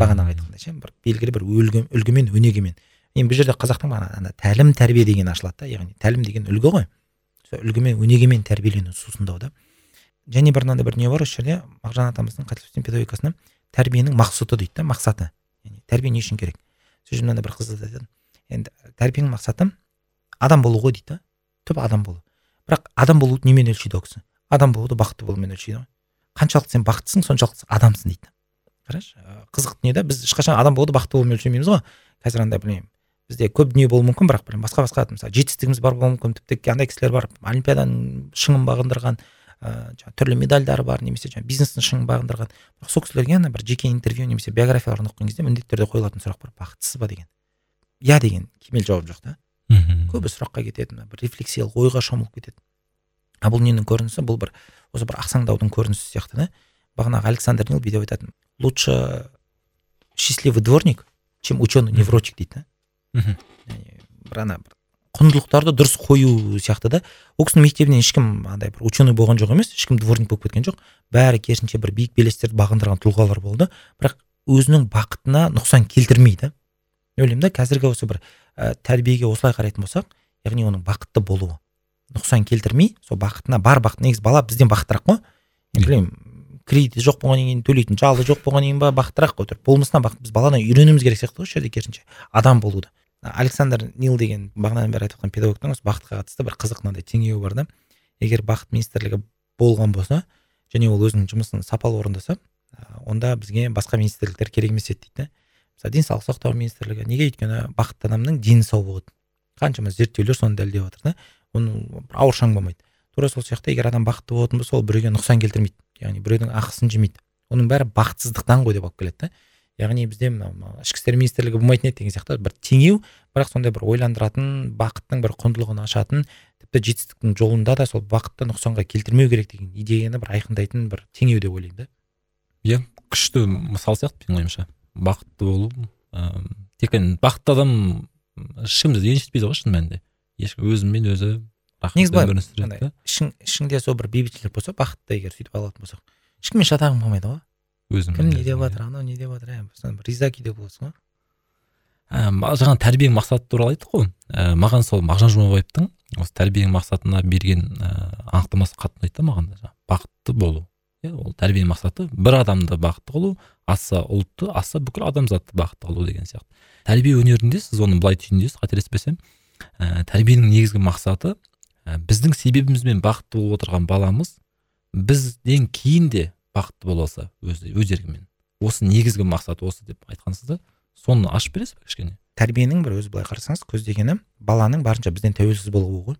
Speaker 3: Бағанағы айтқандай ше бір белгілі бір үлгі, үлгімен өнегемен. Енді бұл жерде қазақтың ана тәлім тәрбие деген ашылады да яғни тәлім деген үлгі ғой. Сол үлгімен өнегемен тәрбиелену сусындау да. Және бір мынандай бір дүние бар осы жерде мағжан атамыздың қателеспесем педагогикасында тәрбиенің мақсұты дейді да мақсаты. Яғни тәрбие не үшін керек? Сол жерде мынандай бір қызды айтады. Енді тәрбиенің мақсаты адам болу ғой дейді да. Түп адам болу. Бірақ адам болуды немен өлшейді ол кісі? Адам болуды бақытты болумен өлшейді ғой. Қаншалықты сен бақыттысың соншалықты адамсың дейді қарашы қызық дүние да. Біз ешқашан адам болуды бақытты болумен өлшемейміз ғой. Қазір андай білмеймін. Бізде көп дүние болуы мүмкін бірақ білмеймін басқа басқа мысалы жетістігіміз бар болуы мүмкін. Тіпті андай кісілер бар олимпиаданың шыңын бағындырған ыыы түрлі медальдары бар немесе жаңағы бизнестің шыңын бағындырған. Бірақ сол кісілерге ана бір жеке интервью немесе биографияларын оқыған кезде міндетті түрде қойылатын сұрақ бар. Бақыттысыз ба деген. Иә деген кемел жауап жоқ та. Көбі сұраққа кетеді бір рефлексиялық ойға шомылып кетеді а бұл ненің көрінісі бұл бір осы бір ақсаңдаудың көрінісі сияқты да. Бағанағы александр нил бүйтіп айтатын лучше счастливый дворник чем ученый невротик дейді да. Бір ана бір құндылықтарды дұрыс қою сияқты да. Ол кісінің мектебінен ешкім андай бір ученый болған жоқ емес ешкім дворник болып кеткен жоқ. Бәрі керісінше бір биік белестерді бағындырған тұлғалар болды. Бірақ өзінің бақытына нұқсан келтірмейді. Ойлаймын да қазіргі осы бір ә, тәрбиеге осылай қарайтын болсақ яғни оның бақытты болуы. Нұқсан келтірмей сол бақытына бар бақыт негізі бала бізден бақыттырақ қой. Білмеймін кредиті жоқ болғаннан кейін төлейтін жалы жоқ болғаннан кейін ба бақыттырақ қой. Болмысынан бақыт біз баладан үйренуіміз керек сияқты ғой осы жерде керісінше. Адам болуды. Александр нил деген бағанадан бері айтып жатқан педагогтың осы бақытқа қатысты бір қызық мынандай теңеуі бар да. Егер бақыт министрлігі болған болса және ол өзінің жұмысын сапалы орындаса онда бізге басқа министрліктер керек емес еді дейді мысалы денсаулық сақтау министрлігі неге өйткені бақытты адамның дені сау болады қаншама зерттеулер соны дәлелдеп жатыр да. Оны ауыр шаң болмайды. Тура сол сияқты егер адам бақытты болатын болса ол біреуге нұқсан келтірмейді. Яғни біреудің ақысын жемейді. Оның бәрі бақытсыздықтан ғой деп алып келеді да. Яғни бізде мынау ішкі істер министрлігі болмайтын еді деген сияқты бір теңеу бірақ сондай бір ойландыратын бақыттың бір құндылығын ашатын тіпті жетістіктің жолында да сол бақытты нұқсанға келтірмеу керек деген идеяны бір айқындайтын бір теңеу деп ойлаймын да.
Speaker 2: Иә күшті мысал сияқты менің ойымша. Бақытты болу ыыы тек бақытты адам ешкімді ренжітпейді ғой шын мәнінде. Ешкім өзімен өзі
Speaker 3: негізі былай ішің ішіңде сол бір бейбітшілік болса бақытты егер сөйтіп алатын болсақ ешкіммен шатағың болмайды ғой. Өзің кім не деп жатыр анау не деп жатыр ә риза күйде боласың ғой
Speaker 2: ә, жаңа тәрбиенің мақсаты туралы айттық қой. Ә, маған сол мағжан жұмабаевтың осы тәрбиенің мақсатына берген ә, анықтамасы қатты ұнайды да маған бақытты болу. Иә ол тәрбиенің мақсаты бір адамды бақытты қылу аса ұлтты аса бүкіл адамзатты бақытты қылу деген сияқты. Тәрбие өнерінде сіз оны былай түйіндейсіз қателеспесем ә, тәрбиенің негізгі мақсаты ә, біздің себебімізбен бақытты болып отырған баламыз бізден кейін де бақытты бола алса өз өз еркімен осы негізгі мақсат осы деп айтқансыз да соны ашып бересіз ба кішкене?
Speaker 3: Тәрбиенің бір өзі былай қарасаңыз көздегені баланың барынша бізден тәуелсіз болуы ғой.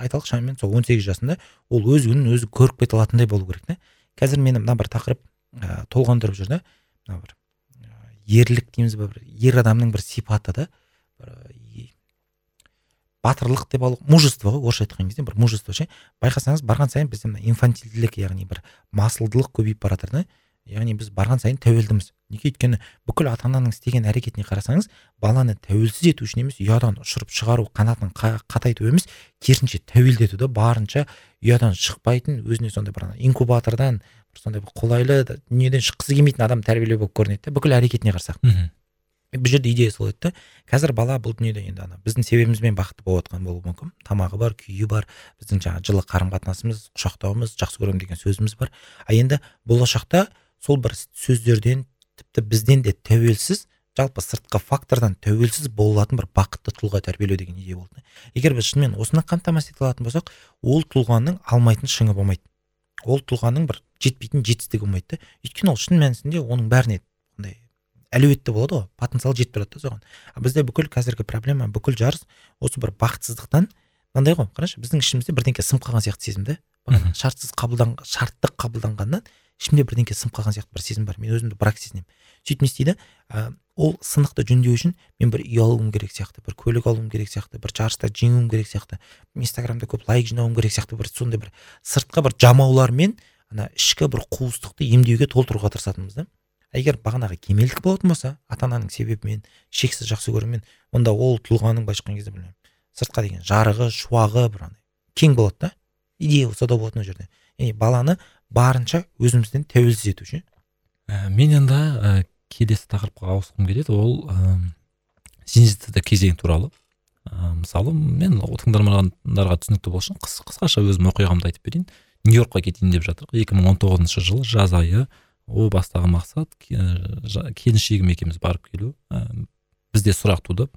Speaker 3: Айталық шамамен сол он сегіз жасында ол өз күнін өзі көріп кете алатындай болу керек та қазір мені мына бір тақырып ә, толғандырып жүр да. Мына бір ерлік дейміз ба бір ер адамның бір сипаты да. Батырлық деп алу мужество ғой орысша айтқан кезде бір мужество ше. Байқасаңыз барған сайын бізде мына инфантильділік яғни бір масылдылық көбейіп бара жатыр да. Яғни біз барған сайын тәуелдіміз. Неге? Өйткені бүкіл ата ананың істеген әрекетіне қарасаңыз баланы тәуелсіз ету үшін емес ұядан ұшырып шығару қанатын қатайту емес керісінше тәуелді ету да барынша ұядан шықпайтын өзіне сондай бір инкубатордан бір сондай бір қолайлы дүниеден шыққысы келмейтін адам тәрбиелеу болып көрінеді да бүкіл әрекетіне қарасақ. Бұл жерде идея сол еді қазір бала бұл дүниеде енді ана біздің себебімізбен бақытты болып жатқан болуы мүмкін. Тамағы бар күйі бар біздің жаңағы жылы қарым қатынасымыз құшақтауымыз жақсы көремін деген сөзіміз бар. А енді болашақта сол бір сөздерден тіпті бізден де тәуелсіз жалпы сыртқы фактордан тәуелсіз болатын бір бақытты тұлға тәрбиелеу деген идея болды. Егер біз шынымен осыны қамтамасыз ете алатын болсақ ол тұлғаның алмайтын шыңы болмайды. Ол тұлғаның бір жетпейтін жетістігі болмайды да. Өйткені ол шын мәнісінде оның бәріне әлеуетті болады ғой потенциал жетіп тұрады да соған. Бізде бүкіл қазіргі проблема бүкіл жарыс осы бір бақытсыздықтан мынандай ғой қарашы біздің ішімізде бірдеңке сынып қалған сияқты сезім да шартсыз қабылдан шартты қабылданғаннан ішімде бірдеңке сынып қалған сияқты бір сезім бар. Мен өзімді брак сезінемін сөйтіп не істейді? Ә, ол сынықты жөндеу үшін мен бір үй алуым керек сияқты бір көлік алуым керек сияқты бір жарыста жеңуім керек сияқты инстаграмда көп лайк жинауым керек сияқты бір сондай бір сыртқы бір жамаулармен ана ішкі бір қуыстықты емдеуге толтыруға тырысатынбыз да. Егер бағанағы кемелдік болатын болса ата ананың себебімен шексіз жақсы көрумен онда ол тұлғаның былайша айтқан кезде білмеймін. Сыртқа деген жарығы шуағы бір андай кең болады да идея да болатын ол жерде. Яғни баланы барынша өзімізден тәуелсіз ету ше
Speaker 2: ә, мен енді ә, келесі тақырыпқа ауысқым келеді. Ол ә, зенитада кезең туралы. Ә, мысалы мен тыңдармандарға түсінікті болу үшін қысқаша өзім оқиғамды айтып берейін. Нью йоркқа кетейін деп он тоғызыншы жылы жаз айы о бастаған мақсат келіншегім екеуміз барып келу. Ә, бізде сұрақ туды.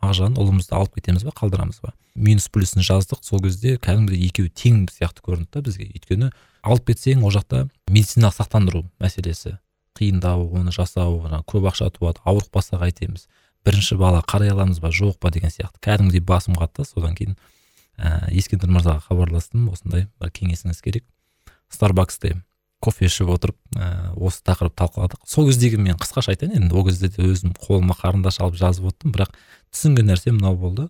Speaker 2: Мағжан ұлымызды алып кетеміз ба қалдырамыз ба? Минус плюсын жаздық. Сол кезде кәдімгідей екеуі тең сияқты көрінді да бізге. Өйткені алып кетсең ол жақта медициналық сақтандыру мәселесі. Қиындау оны жасау көп ақша туады ауырып қайтеміз. Бірінші бала қарай аламыз ба жоқ па деген сияқты. Кәдімгідей басым қатты содан кейін ә, ескендір мырзаға хабарластым. Осындай бір кеңесіңіз керек. Старбаксте кофе ішіп отырып ә, осы тақырыпты талқыладық. Сол кездегі мен қысқаша айтайын енді ол кезде де өзім қолыма қарындаш алып жазып отырдым бірақ түсінген нәрсе мынау болды.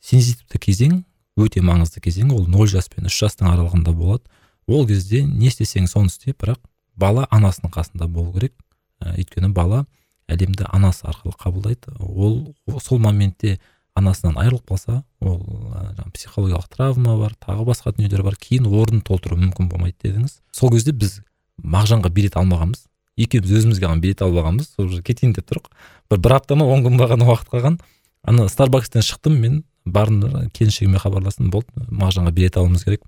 Speaker 2: Сензитивті кезең өте маңызды кезең ол нөл жас пен үш жастың аралығында болады. Ол кезде не істесең соны істе бірақ бала анасының қасында болу керек. Ә, өйткені бала әлемді анасы арқылы қабылдайды. Ол сол моментте анасынан айырылып қалса ол ә, психологиялық травма бар тағы басқа дүниелер бар кейін орнын толтыру мүмкін болмайды дедіңіз. Сол кезде біз мағжанға билет алмағанбыз. Екеуміз өзімізге ғана билет алып алғанбыз. Уже кетейін деп тұрық. Бір бір апта ма он күн ба ғана уақыт қалған. Ана старбакстен шықтым мен бардым келіншегіме хабарластым болды. Мағжанға билет алуымыз керек.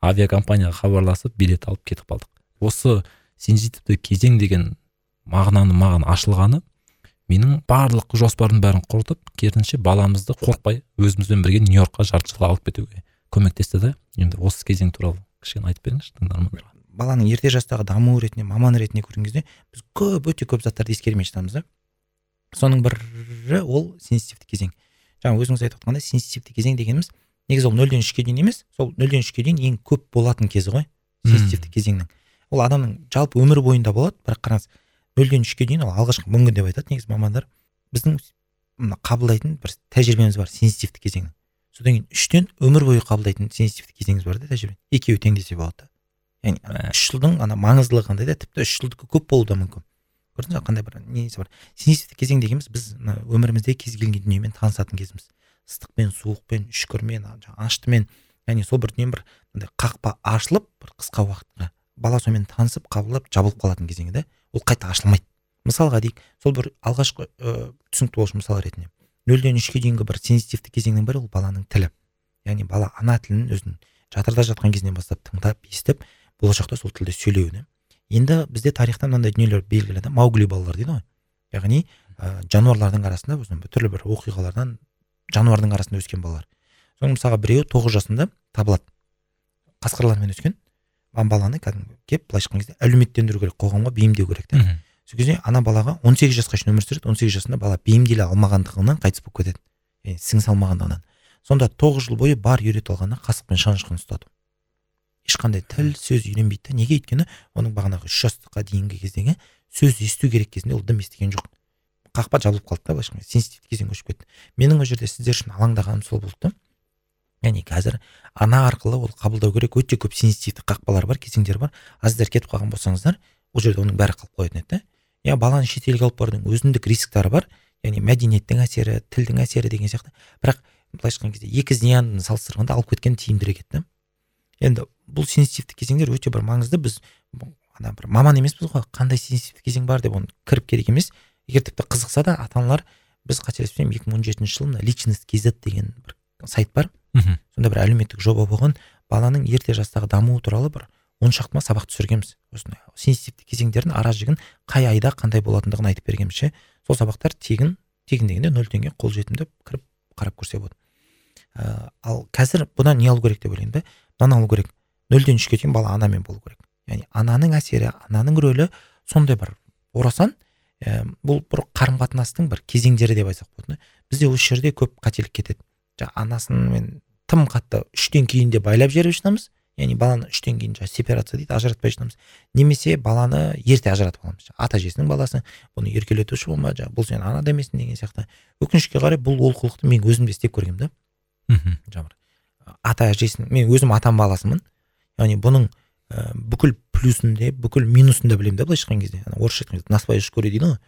Speaker 2: Авиакомпанияға хабарласып билет алып кетіп қалдық. Осы сензитивті кезең деген мағынаны маған ашылғаны менің барлық жоспардың бәрін құртып керісінше баламызды қорықпай өзімізбен бірге нью йоркқа жарты жыл алып кетуге көмектесті да енді осы кезең туралы кішкене айтып беріңізші тыңдармандарға
Speaker 3: баланың ерте жастағы дамуы ретінде маман ретінде көрген кезде біз көп өте көп заттарды ескермей жатамыз да. Соның бірі ол сенситивті кезең. Жаңа өзіңіз айтып отқандай сенситивті кезең дегеніміз негізі ол нөлден үшке дейін емес сол нөлден үшке дейін ең көп болатын кезі ғой сенситивті кезеңнің. Ол адамның жалпы өмір бойында болады бірақ қараңыз нөлден үшке дейін ол алғашқы мың күн деп айтады негізі мамандар. Біздің мына қабылдайтын бір тәжірибеміз бар сенситивті кезеңнің. Содан кейін үштен өмір бойы қабылдайтын сенситивті кезеңіміз бар да тәжірибе. Екеуі тең десе болады. Яғни үш жылдың ана маңыздылығы қандай да тіпті үш жылдікі көп болуы да мүмкін. Көрдіңіз ба қандай бір несі бар? Сенситивті кезең дегеніміз біз мына өмірімізде кез келген дүниемен танысатын кезіміз. Ыстықпен суықпен үшкірмен аштымен яғни сол бір дүние бір қақпа ашылып бір қысқа уақытқа бала сонымен танысып қабылдап жабылып қалатын кезеңі да. Ол қайта ашылмайды. Мысалға дейік сол бір алғашқы ә, түсінікті болшы мысал ретінде. нөлден үшке дейінгі бір сенситивті кезеңнің бірі ол баланың тілі. Яғни бала ана тілін өзінің жатырда жатқан кезінен бастап тыңдап естіп болашақта сол тілде сөйлеуіне. Енді бізде тарихта мынандай дүниелер белгілі да маугли балалар дейді ғой. Яғни ә, жануарлардың арасында түрлі бір оқиғалардан жануардың арасында өскен балалар. Соның мысалға біреуі тоғыз жасында табылады. Қасқырлармен өскен. Баланы кәдімгі келіп былайша айтқан кезде әлеуметтендіру керек қоғамға бейімдеу керек та сол кезде ана балаға 18 жасқа шейін өмір сүреді 18 жасында бала бейімделе алмағандығынан қайтыс болып кетеді. Яғни сіңісе алмағандығынан. Сонда тоғыз жыл бойы бар үйретіп алғаны қасық пен шанышқыны ұстату ешқандай тіл сөз үйренбейді да неге? Өйткені оның бағанағы үш жастыққа дейінгі кездегі сөз есту керек кезінде ол дым естіген жоқ. Қақпа жабылып қалды да былайша сенситивті кезең көшіп кетті. Менің ол жерде сіздер үшін алаңдағаным сол болды да. Яғни қазір ана арқылы ол қабылдау керек. Өте көп сенситивті қақпалар бар кезеңдер бар. А сіздер кетіп қалған болсаңыздар ол жерде оның бәрі қалып қоятын еді да. Иә баланы шетелге алып барудың өзіндік рисктары бар. Яғни мәдениеттің әсері тілдің әсері деген сияқты. Бірақ былайша айтқан кезде екі зиянын салыстырғанда алып кеткен тиімдірек еді да. Енді бұл сенситивті кезеңдер өте бір маңызды. Біз ана бір маман емеспіз ғой. Қандай сенситивті кезең бар деп оны кіріп керек емес. Егер тіпті қызықса да ата аналар біз қателеспесем екі мың он жетінші жылы мына личность kz деген бір сайт бар. Мхм. Сонда бір әлеуметтік жоба болған. Баланың ерте жастағы дамуы туралы бір он шақты ма сабақ түсіргенбіз. Осындай сенситивті кезеңдердің ара жігін қай айда қандай болатындығын айтып бергенбіз ше. Сол сабақтар тегін тегін дегенде нөл теңге қолжетімді кіріп қарап көрсе болады. Ә, ал қазір бұдан не алу керек деп ойлаймын да мынаны алу керек. Нөлден үшке дейін бала анамен болу керек. Яғни ананың әсері ананың рөлі сондай бір орасан. Ә, бұл бір қарым қатынастың бір кезеңдері деп айтсақ болады бізде осы жерде көп қателік кетеді. Жаңағы анасымен тым қатты үштен кейін де байлап жіберіп жатамыз яғни баланы үштен кейін жаңағы сепарация дейді ажыратпай жатамыз немесе баланы ерте ажыратып аламыз ата әжесінің баласы бұны еркелетуші болма жаңағы бұл сен ана демесін деген сияқты. Өкінішке қарай бұл олқылықты мен өзім де істеп көргенмін да мхм. Жаңағы ата әжесінің мен өзім атам баласымын. Яғни бұның ә, бүкіл плюсын де бүкіл минусын да білемін да былайша айтқан кезде. Орысша айтқан кезде на шкуре дейді ғой.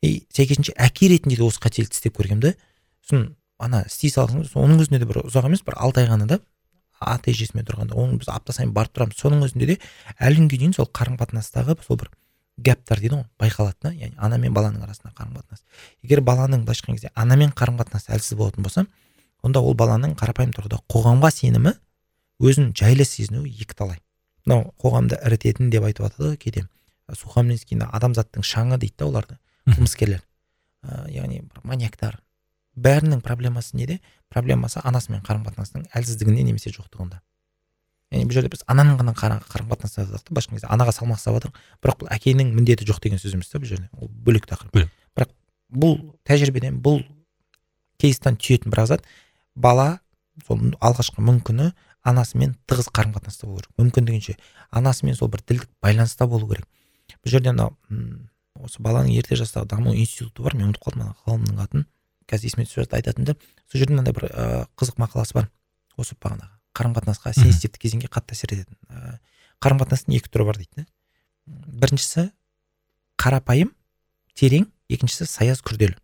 Speaker 3: И сәйкесінше әке ретінде де осы қателікті істеп көргенмін да сосын ана істей салсаңыз оның өзінде де бір ұзақ емес бір алты ай ғана да. Ата әжесімен тұрғанда оны біз апта сайын барып тұрамыз. Соның өзінде де әлі күнге дейін сол қарым қатынастағы сол бір гэптар дейді ғой байқалады да. Яғни ана мен баланың арасындағы қарым қатынас егер баланың былайша айтқан кезде анамен қарым қатынасы әлсіз болатын болса онда ол баланың қарапайым тұрғыда қоғамға сенімі өзін жайлы сезінуі екіталай. Мынау қоғамды ірітетін деп айтып жатады ғой кейде. Сухомлинский адамзаттың шаңы дейді да оларды қылмыскерлер. Ә, яғни бір маньяктар бәрінің проблемасы неде? Проблемасы анасымен қарым қатынастың әлсіздігінде немесе жоқтығында. Яғни бұл жерде біз ананың ғана қарым қатынас жасадық та былайша кезде анаға салмақ салып жатырмық бірақ бұл әкенің міндеті жоқ деген сөз емес та бұл жерде. Ол бөлек тақырып. Бірақ бұл тәжірибеден бұл кейстан түйетін бір зат бала сол алғашқы мүмкіні анасымен тығыз қарым қатынаста болу керек. Мүмкіндігінше анасымен сол бір тілдік байланыста болу керек. Бұл жерде анау осы баланың ерте жастағы даму институты бар мен ұмытып қалдым ана ғалымның атын. Қазір есіме түсіп жатыр айтатын да. Сол жерде мынандай бір ә, қызық мақаласы бар. Осы бағанағы. Қарым қатынасқа сенситивті кезеңге қатты әсер ететін қарым қатынастың екі түрі бар дейді да. Біріншісі қарапайым терең екіншісі саяз күрделі.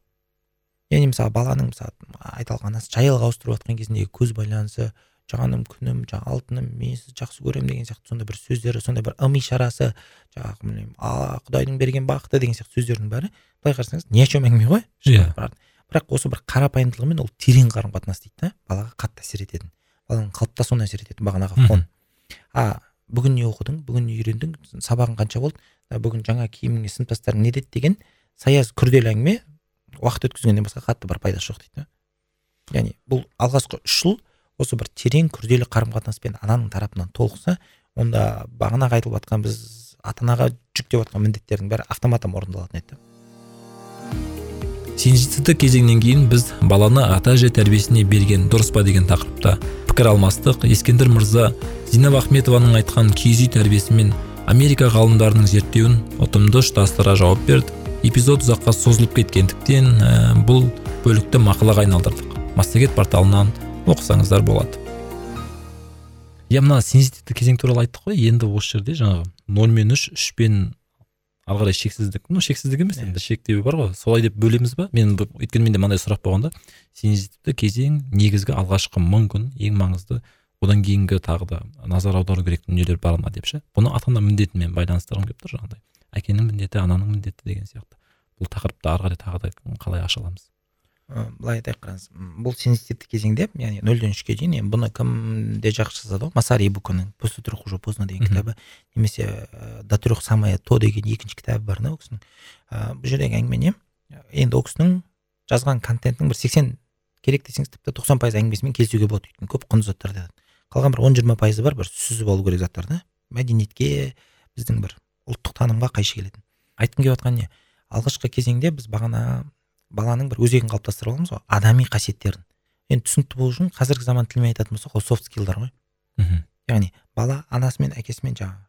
Speaker 3: Яғни мысалы баланың мысалы айталық анасы жайлық ауыстырып жатқан кезіндегі көз байланысы жаным күнім жаңағы алтыным мен сізді жақсы көремін деген сияқты сондай бір сөздері сондай бір ым ишарасы жаңағы білмеймін а құдайдың берген бақыты деген сияқты сөздердің бәрі былай қарасаңыз ни о чем әңгіме ғой?
Speaker 2: Иә.
Speaker 3: Бірақ осы бір қарапайымдылығымен ол терең қарым қатынас дейді да балаға қатты әсер ететін. Баланың қалыптасуына әсер ететін бағанағы фон. А бүгін не оқыдың бүгін не үйрендің сабағың қанша болды? Бүгін жаңа киіміңе сыныптастарың не деді деген саяз күрделі әңгіме уақыт өткізгеннен басқа қатты бір пайдасы жоқ дейді да. Яғни бұл алғашқы үш жыл осы бір терең күрделі қарым қатынаспен ананың тарапынан толықса онда бағанағы айтылып жатқан біз ата анаға жүктеп жатқан міндеттердің бәрі автоматом орындалатын еді.
Speaker 2: Сенситивті кезеңнен кейін біз баланы ата әже тәрбиесіне берген дұрыс па деген тақырыпта пікір алмастық. Ескендір мырза зинаб ахметованың айтқан киіз үй тәрбиесі мен америка ғалымдарының зерттеуін ұтымды ұштастыра жауап берді. Эпизод ұзаққа созылып кеткендіктен ә, бұл бөлікті мақалаға айналдырдық. Массагет порталынан оқысаңыздар болады. Иә мына сенситивті кезең туралы айттық қой. Енді осы жерде жаңағы нөл мен үш үш пен ары қарай шексіздік. Ну шексіздік емес енді шектеуі бар ғой. Солай деп бөлеміз ба? Мен өйткені менде мынандай сұрақ болған да сенситивті кезең негізгі алғашқы мың күн ең маңызды одан кейінгі тағы да назар аудару керек дүниелер бар ма деп ше? Бұны ата ана міндетімен байланыстырғым келіп тұр жаңағыдай әкенің міндеті ананың міндеті деген сияқты. Бұл тақырыпты ары қарай тағы да қалай аша аламыз?
Speaker 3: Былай айтайық қараңыз бұл сенситивті кезеңде яғни нөлден үшке дейін енді бұны кім де жақсы жазады ғой? Масари буконың после трех уже поздно деген кітабы. Немесе до трех самое то деген екінші кітабы бар да ол кісінің. Бұл жердегі әңгіме не енді ол кісінің жазған контентінің бір сексен керек десеңіз тіпті тоқсан пайыз әңгімесімен келісуге болады өйткені көп құнды айтады қалған бір он жиырма пайызы бар бір сүзіп алу керек заттар да. Мәдениетке біздің бір ұлттық танымға қайшы келетін. Айтқым келіп жатқан не? Алғашқы кезеңде біз бағана баланың бір өзегін қалыптастырып аламыз ғой адами қасиеттерін. Енді түсінікті болу үшін қазіргі заман тілімен айтатын болсақ ол софт скиллдар ғой.
Speaker 2: Мхм.
Speaker 3: Яғни бала анасымен әкесімен жаңағы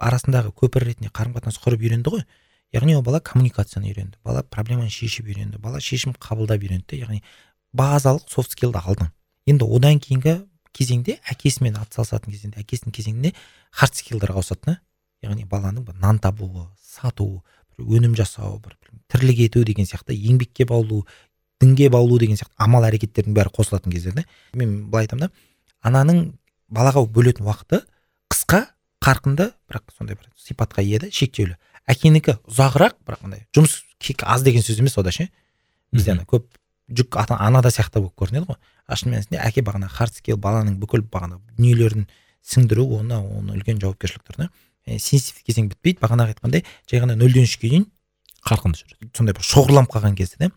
Speaker 3: арасындағы көпір ретінде қарым қатынас құрып үйренді ғой. Яғни ол бала коммуникацияны үйренді бала проблеманы шешіп үйренді бала шешім қабылдап үйренді яғни базалық софт скиллді алды енді одан кейінгі кезеңде әкесімен атсалысатын кезеңде әкесінің кезеңінде хард скиллдарға ауысады да яғни баланың нан табуы өнім жасау бір тірлік ету деген сияқты еңбекке баулу дінге баулу деген сияқты амал әрекеттердің бәрі қосылатын кездер да мен былай айтамын да ананың балаға бөлетін уақыты қысқа қарқынды бірақ сондай бір сипатқа ие да шектеулі. Әкенікі ұзағырақ бірақ андай жұмыс аз деген сөз емес ода ше бізде ана көп жүк ата анада сияқты болып көрінеді ғой. А шын мәнісінде әке бағана хард скилл баланың бүкіл бағана дүниелерін сіңдіру оны оны үлкен жауапкершілік тұр да. Сенситивті кезең бітпейді. Бағанағы айтқандай жай ғана нөлден үшке дейін
Speaker 2: қарқынды жүреді.
Speaker 3: Сондай бір шоғырланып қалған кезде да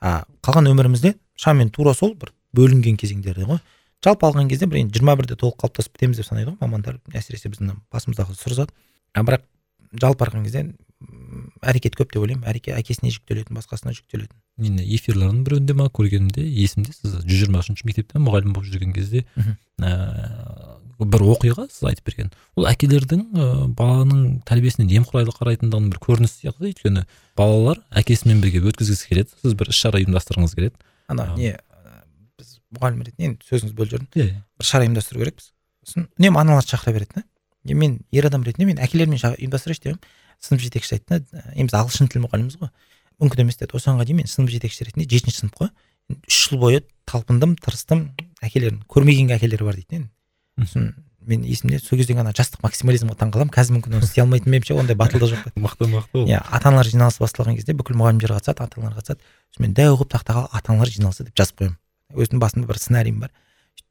Speaker 3: а қалған өмірімізде шамамен тура сол бір бөлінген кезеңдерде ғой. Жалпы алған кезде бір енді жиырма бірде толық қалыптасып бітеміз деп санайды ғой мамандар. Әсіресе біздің басымыздағы сұрзат а бірақ жалпы алған кезде әрекет көп деп ойлаймын. Әреке әкесіне жүктелетін басқасына жүктелетін.
Speaker 2: Мен эфирлердің біреуінде ма көргенімде есімде сіз жүз жиырма үшінші мектепте мұғалім болып жүрген кезде бір оқиға сіз айтып берген. Ол әкелердің ә, баланың тәрбиесіне немқұрайлы қарайтындығының бір көрінісі сияқты. Өйткені балалар әкесімен бірге өткізгісі келеді. Сіз бір іс шара ұйымдастырғыңыз келеді.
Speaker 3: Ана не біз мұғалім ретінде енді сөзіңізді бөліп жібердім
Speaker 2: иә
Speaker 3: бір шара ұйымдастыру керекпіз. Сосын үнемі аналарды шақыра береді да. Мен ер адам ретінде мен әкелермен ұйымдастырайыншы дегенмін сынып жетекшісі айтты да енді біз ағылшын тілі мұғаліміміз ғой. Мүмкін емес деді. Осыған дейін мен сынып жетекшісі ретінде жетінші сынып қой үш жыл бойы талпындым тырыстым. Әкелерін көрмеген әкелері бар дейді сосын мен есімде сол кездегі ана жастық максимализмға таңқаламын қазір мүмкін оны істей алмайтын ба едім ше ондай батылдық жоқ
Speaker 2: мықты мықты ол.
Speaker 3: Иә ата аналар жиналысы басталған кезде бүкіл мұғалімдер қатысады ата аналар қатысады. Сосын мен дәу қылып тақтаға ата аналар жиналысы деп жазып қоямын. Өзімнің басымда бір сценариім бар.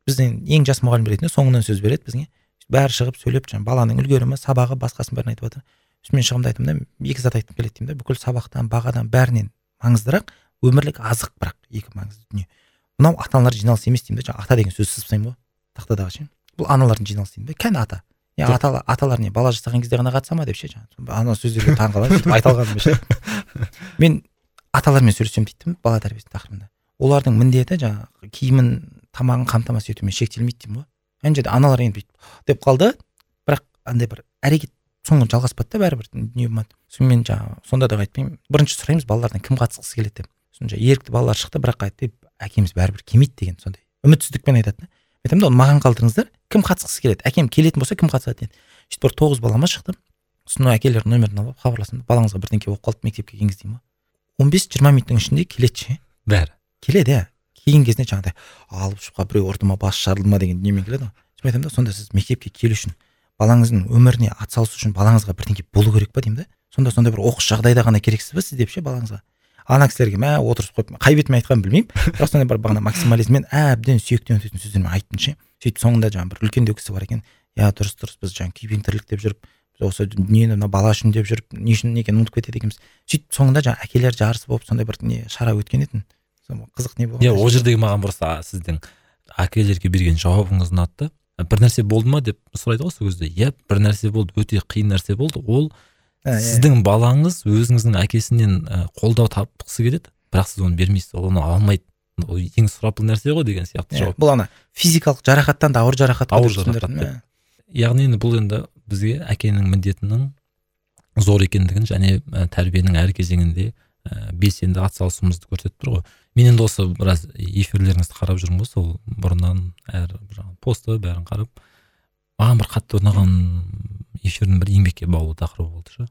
Speaker 3: Біздің ең жас мұғалім ретінде соңынан сөз береді бізге. Бәрі шығып сөйлеп жаңағы баланың үлгерімі сабағы басқасын бәрін айтып жатыр сосын мен шығамын да айтамын да екі зат айтқым келеді деймін да. Бүкіл сабақтан бағадан бәрінен маңыздырақ өмірлік азық бірақ екі маңызды дүние. Мынау ата аналар жиналысы емес деймін да жаңағы ата деген сөзді сызып тастаймын ғой тақтадағы ше. Бұл аналардың жиналысы деймін да кәні ата? Иә
Speaker 2: Жоқ.
Speaker 3: ата, аталар не бала жасаған кезде ғана қатыса ма деп ше жаңағы? Ана сөздерге таңқаламын сөйтіп айта алғаным ше? <laughs> Мен аталармен сөйлесемін дейді бала тәрбиесі тақырыбында. Олардың міндеті жаңағы киімін тамағын қамтамасыз етумен шектелмейді деймін ғой. Ана жерде аналар енді бүйтіп деп қалды. Бірақ андай бір әрекет соңы жалғаспады да бәрібір. Дүние болмады. Сонымен жаңағы сонда да айтпаймын. Бірінші сұраймыз балалардан кім қатысқысы келеді деп. Сосын ерікті балалар шықты бірақ айтты әкеміз бәрібір келмейді деген сондай. Үмітсіздікпен айтады да. Айтамын да оны маған қалдырыңыздар. Кім қатысқысы келеді? Әкем келетін болса кім қатысады деді сөйтіп бір тоғыз балама шықты сосын әкелер нөмірін алып хабарласамын балаңызға бірдеңке болып қалды мектепке келіңіз деймін он бес жиырма минуттың ішінде келеді ше?
Speaker 2: Бәрі.
Speaker 3: Келеді иә. Келген кезінде жаңағыдай алып ұшып біреу ұрды ма басы жарылды ма деген дүниемен келеді ғой. Сосын айтамын да сонда сіз мектепке келу үшін балаңыздың өміріне атсалысу үшін балаңызға бірдеңке болу керек па деймін да. Сонда сондай бір оқыс жағдайда ғана керексіз ба сіз деп ше балаңызға? Ана кісілерге мә отырғызып қойып қай бетіме айтқанын білмеймін. Бірақ сондай бір бағана максимализммен әбден сүйектен өтетін сөздермен айттым ше. Сөйтіп соңында жаңағы бір үлкендеу кісі бар екен. Иә дұрыс дұрыс біз жаңағы күйбең тірлік деп жүріп біз осы дүниені мына бала үшін деп жүріп не үшін екенін ұмытып кетеді екенбіз сөйтіп соңында жаңағы әкелер жарысы болып сондай бір не шара өткен еді. Қызық не болған
Speaker 2: иә ол жердегі маған просто сіздің әкелерге берген жауабыңыз ұнады бір нәрсе болды ма? деп сұрайды ғой сол кезде. Иә бір нәрсе болды өте қиын нәрсе болды. Ол. Сіздің балаңыз өзіңіздің әкесінен ә, қолдау тапқысы келеді бірақ сіз оны бермейсіз. Ол оны алмайды. Ол ең сұрапыл нәрсе ғой деген сияқты
Speaker 3: Иә,
Speaker 2: жауап.
Speaker 3: бұл ана физикалық жарақаттан да ауыр жарақат
Speaker 2: ауыр жарақат яғни енді бұл енді бізге әкенің міндетінің зор екендігін және ә, тәрбиенің әр кезеңінде ә, белсенді атсалысуымызды көрсетіп тұр ғой. Мен енді осы біраз эфирлеріңізді қарап жүрмін ғой сол бұрыннан әр посты бәрін қарап. Маған бір қатты ұнаған эфирдің бір еңбекке баулу тақырыбы болды ше.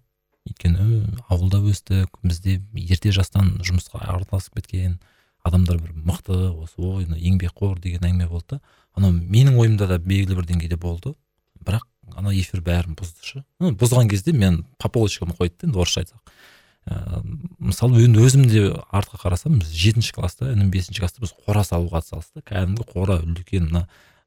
Speaker 2: Өйткені ауылда өстік бізде ерте жастан жұмысқа араласып кеткен адамдар бір мықты осы ой мына еңбекқор деген әңгіме болды да. Анау менің ойымда да белгілі бір деңгейде болды. Бірақ ана эфир бәрін бұзды ше. Ну, бұзған кезде мен по полочкам қойды да енді орысша айтсақ. Ә, мысалы енді өзім де артқа қарасам біз жетінші класста інім бесінші класста біз қора салуға атсалыстық кәдімгі қора үлкен мына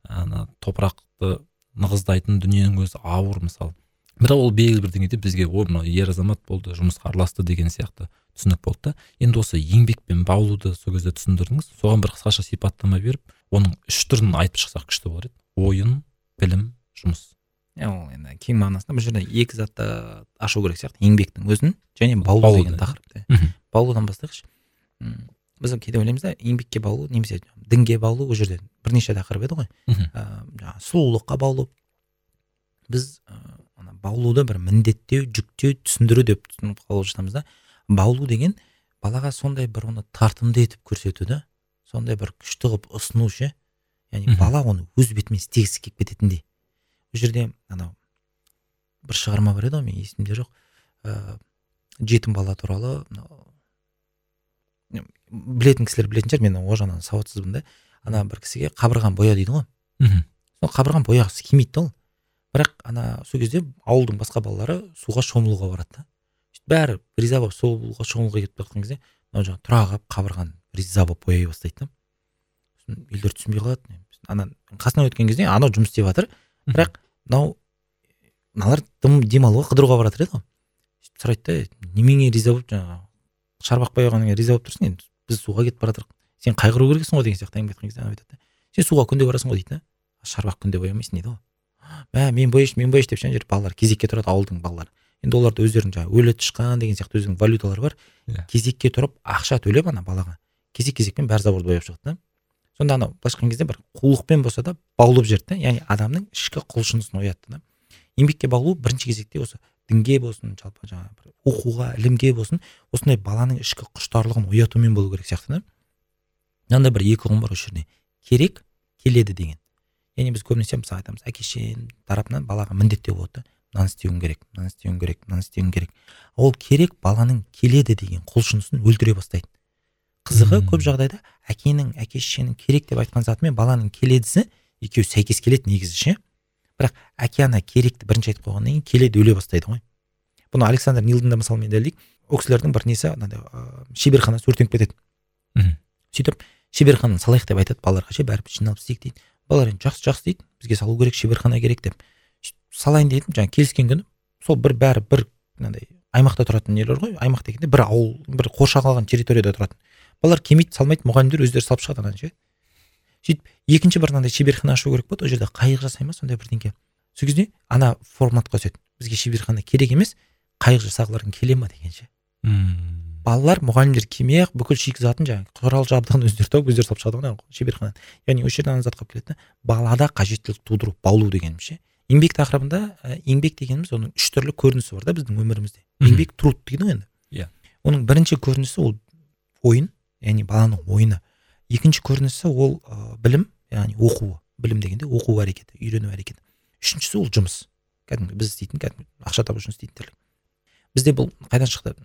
Speaker 2: ана топырақты нығыздайтын дүниенің өзі ауыр мысалы бірақ ол белгілі бір деңгейде бізге о мынау ер азамат болды жұмысқа араласты деген сияқты түсінік болды да. Енді осы еңбекпен баулуды сол кезде түсіндірдіңіз. Соған бір қысқаша сипаттама беріп оның үш түрін айтып шықсақ күшті болар еді. Ойын білім жұмыс.
Speaker 3: Иә ол енді кең мағынасында бұл жерде екі затты ашу керек сияқты. Еңбектің өзін және баулу деген тақырыпты. баулудан бастайықшы. М, біз кейде ойлаймыз да еңбекке баулу немесе дінге баулу ол жерде бірнеше тақырып еді ғой.
Speaker 2: Мхм.
Speaker 3: ә, жаңағы сұлулыққа баулу. Біз ә, ана баулуды бір міндеттеу жүктеу түсіндіру деп түсініп қалып жатамыз да. Баулу деген балаға сондай бір оны тартымды етіп көрсету да сондай бір күшті қылып ұсыну ше яғни бала оны өз бетімен істегісі келіп кететіндей. Бұл жерде анау бір шығарма бар еді ғой менің есімде жоқ. Ә, жетім бала туралы білетін кісілер білетін шығар. мен ол жағынан сауатсызбын да. Ана бір кісіге қабырғаны боя дейді ғой.
Speaker 2: Мхм.
Speaker 3: сол қабырғаны бояғысы келмейді да ол. Бірақ ана сол кезде ауылдың басқа балалары суға шомылуға барады да. Сөйтіп бәрі риза болып суға шомылуға кетіп бара жатқан кезде мынау жаңағы тұра қалып қабырғаны риза болып бояй бастайды да. Сосын елдер түсінбей қалады. Ана қасынан өткен кезде анау жұмыс істеп жатыр. Бірақ мынау мыналар дым демалуға қыдыруға бара жатыр еді ғой. Сөйтіп сұрайды да немене риза болып жаңағы шарбақ бояғаныңа риза болып тұрсың енді біз суға кетіп бара сен қайғыру керексің ғой деген сияқты әңгіме айтқан кезде айтады да. Сен суға күнде барасың ғой дейді да. Шарбақ күнде боямайсың дейді ғой. Мә мен бояйыншы мен бояйыншы деп ана жерде балалар кезекке тұрады ауылдың балалары. Енді оларда өздерінің жаңағы өлі тышқан деген сияқты өздерінің валюталары бар.
Speaker 2: Иә.
Speaker 3: кезекке тұрып ақша төлеп ана балаға кезек кезекпен бәрі завод бояп шығады да. Сонда анау былайша айтқан кезде бір қулықпен болса да баулып жіберді да. Яғни адамның ішкі құлшынысын оятты да. Еңбекке баулу бірінші кезекте осы дінге болсын жалпы жаңағы бір оқуға ілімге болсын осындай баланың ішкі құштарлығын оятумен болу керек сияқты да. Мынандай бір екі ұғым бар осы жерде. Керек келеді деген. Яғни біз көбінесе мысалы айтамыз әке шешем тарапынан балаға міндеттеу болады да. Мынаны істеуің керек мынаны істеуің керек мынаны істеуің керек. Ол керек баланың келеді деген құлшынысын өлтіре бастайды. Қызығы көп жағдайда әкенің әке шешенің керек деп айтқан заты мен баланың келедісі екеуі сәйкес келеді негізі ше. Бірақ әке ана керекті бірінші айтып қойғаннан кейін келеді өле бастайды ғой. Бұны александр нилдың да мысалымен дәлелдейік. Ол кісілердің бір несі мынандай ыыы шеберханасы өртеніп кетеді
Speaker 2: мхм.
Speaker 3: сөйтіп шеберхананы салайық деп айтады балаларға ше бәріміз жиналып істейік дейді. Балалар енді жақсы жақсы дейді бізге салу керек шеберхана керек деп. Сөйтіп салайын дедім жаңағы келіскен күні сол бір бәрі бір мынандай аймақта тұратын нелер ғой. Аймақ дегенде бір ауыл бір қоршаған алған территорияда тұратын. Балалар келмейді салмайды мұғалімдер өздері салып шығады ананы ше. Сөйтіп екінші бір мынандай шеберхана ашу керек болады ол жерде қайық жасай ма сондай бірдеңке. Сол кезде ана форматқа түседі. Бізге шеберхана керек емес қайық жасағыларың келе ма деген ше.
Speaker 2: Мм
Speaker 3: балалар мұғалімдер келмей ақ бүкіл шикізатын жаңағы құрал жабдығын өздері тауып өздері салып шығады ғой ана шеберханадан. Яғни осы жерде ана затқа алып келеді да балада қажеттілік тудыру баулу дегеніміз ше. Еңбек тақырыбында ә, еңбек дегеніміз оның үш түрлі көрінісі бар да біздің өмірімізде. Еңбек труд дейді ғой енді.
Speaker 2: Иә.
Speaker 3: оның бірінші көрінісі ол ойын яғни баланың ойыны. Екінші көрінісі ол ә, білім яғни оқуы. Білім дегенде оқу әрекеті үйрену әрекеті. Үшіншісі ол жұмыс. Кәдімгі біз істейтін кәдімгі ақша табу үшін істейтін тірлік. Бізде бұл қайдан шықты?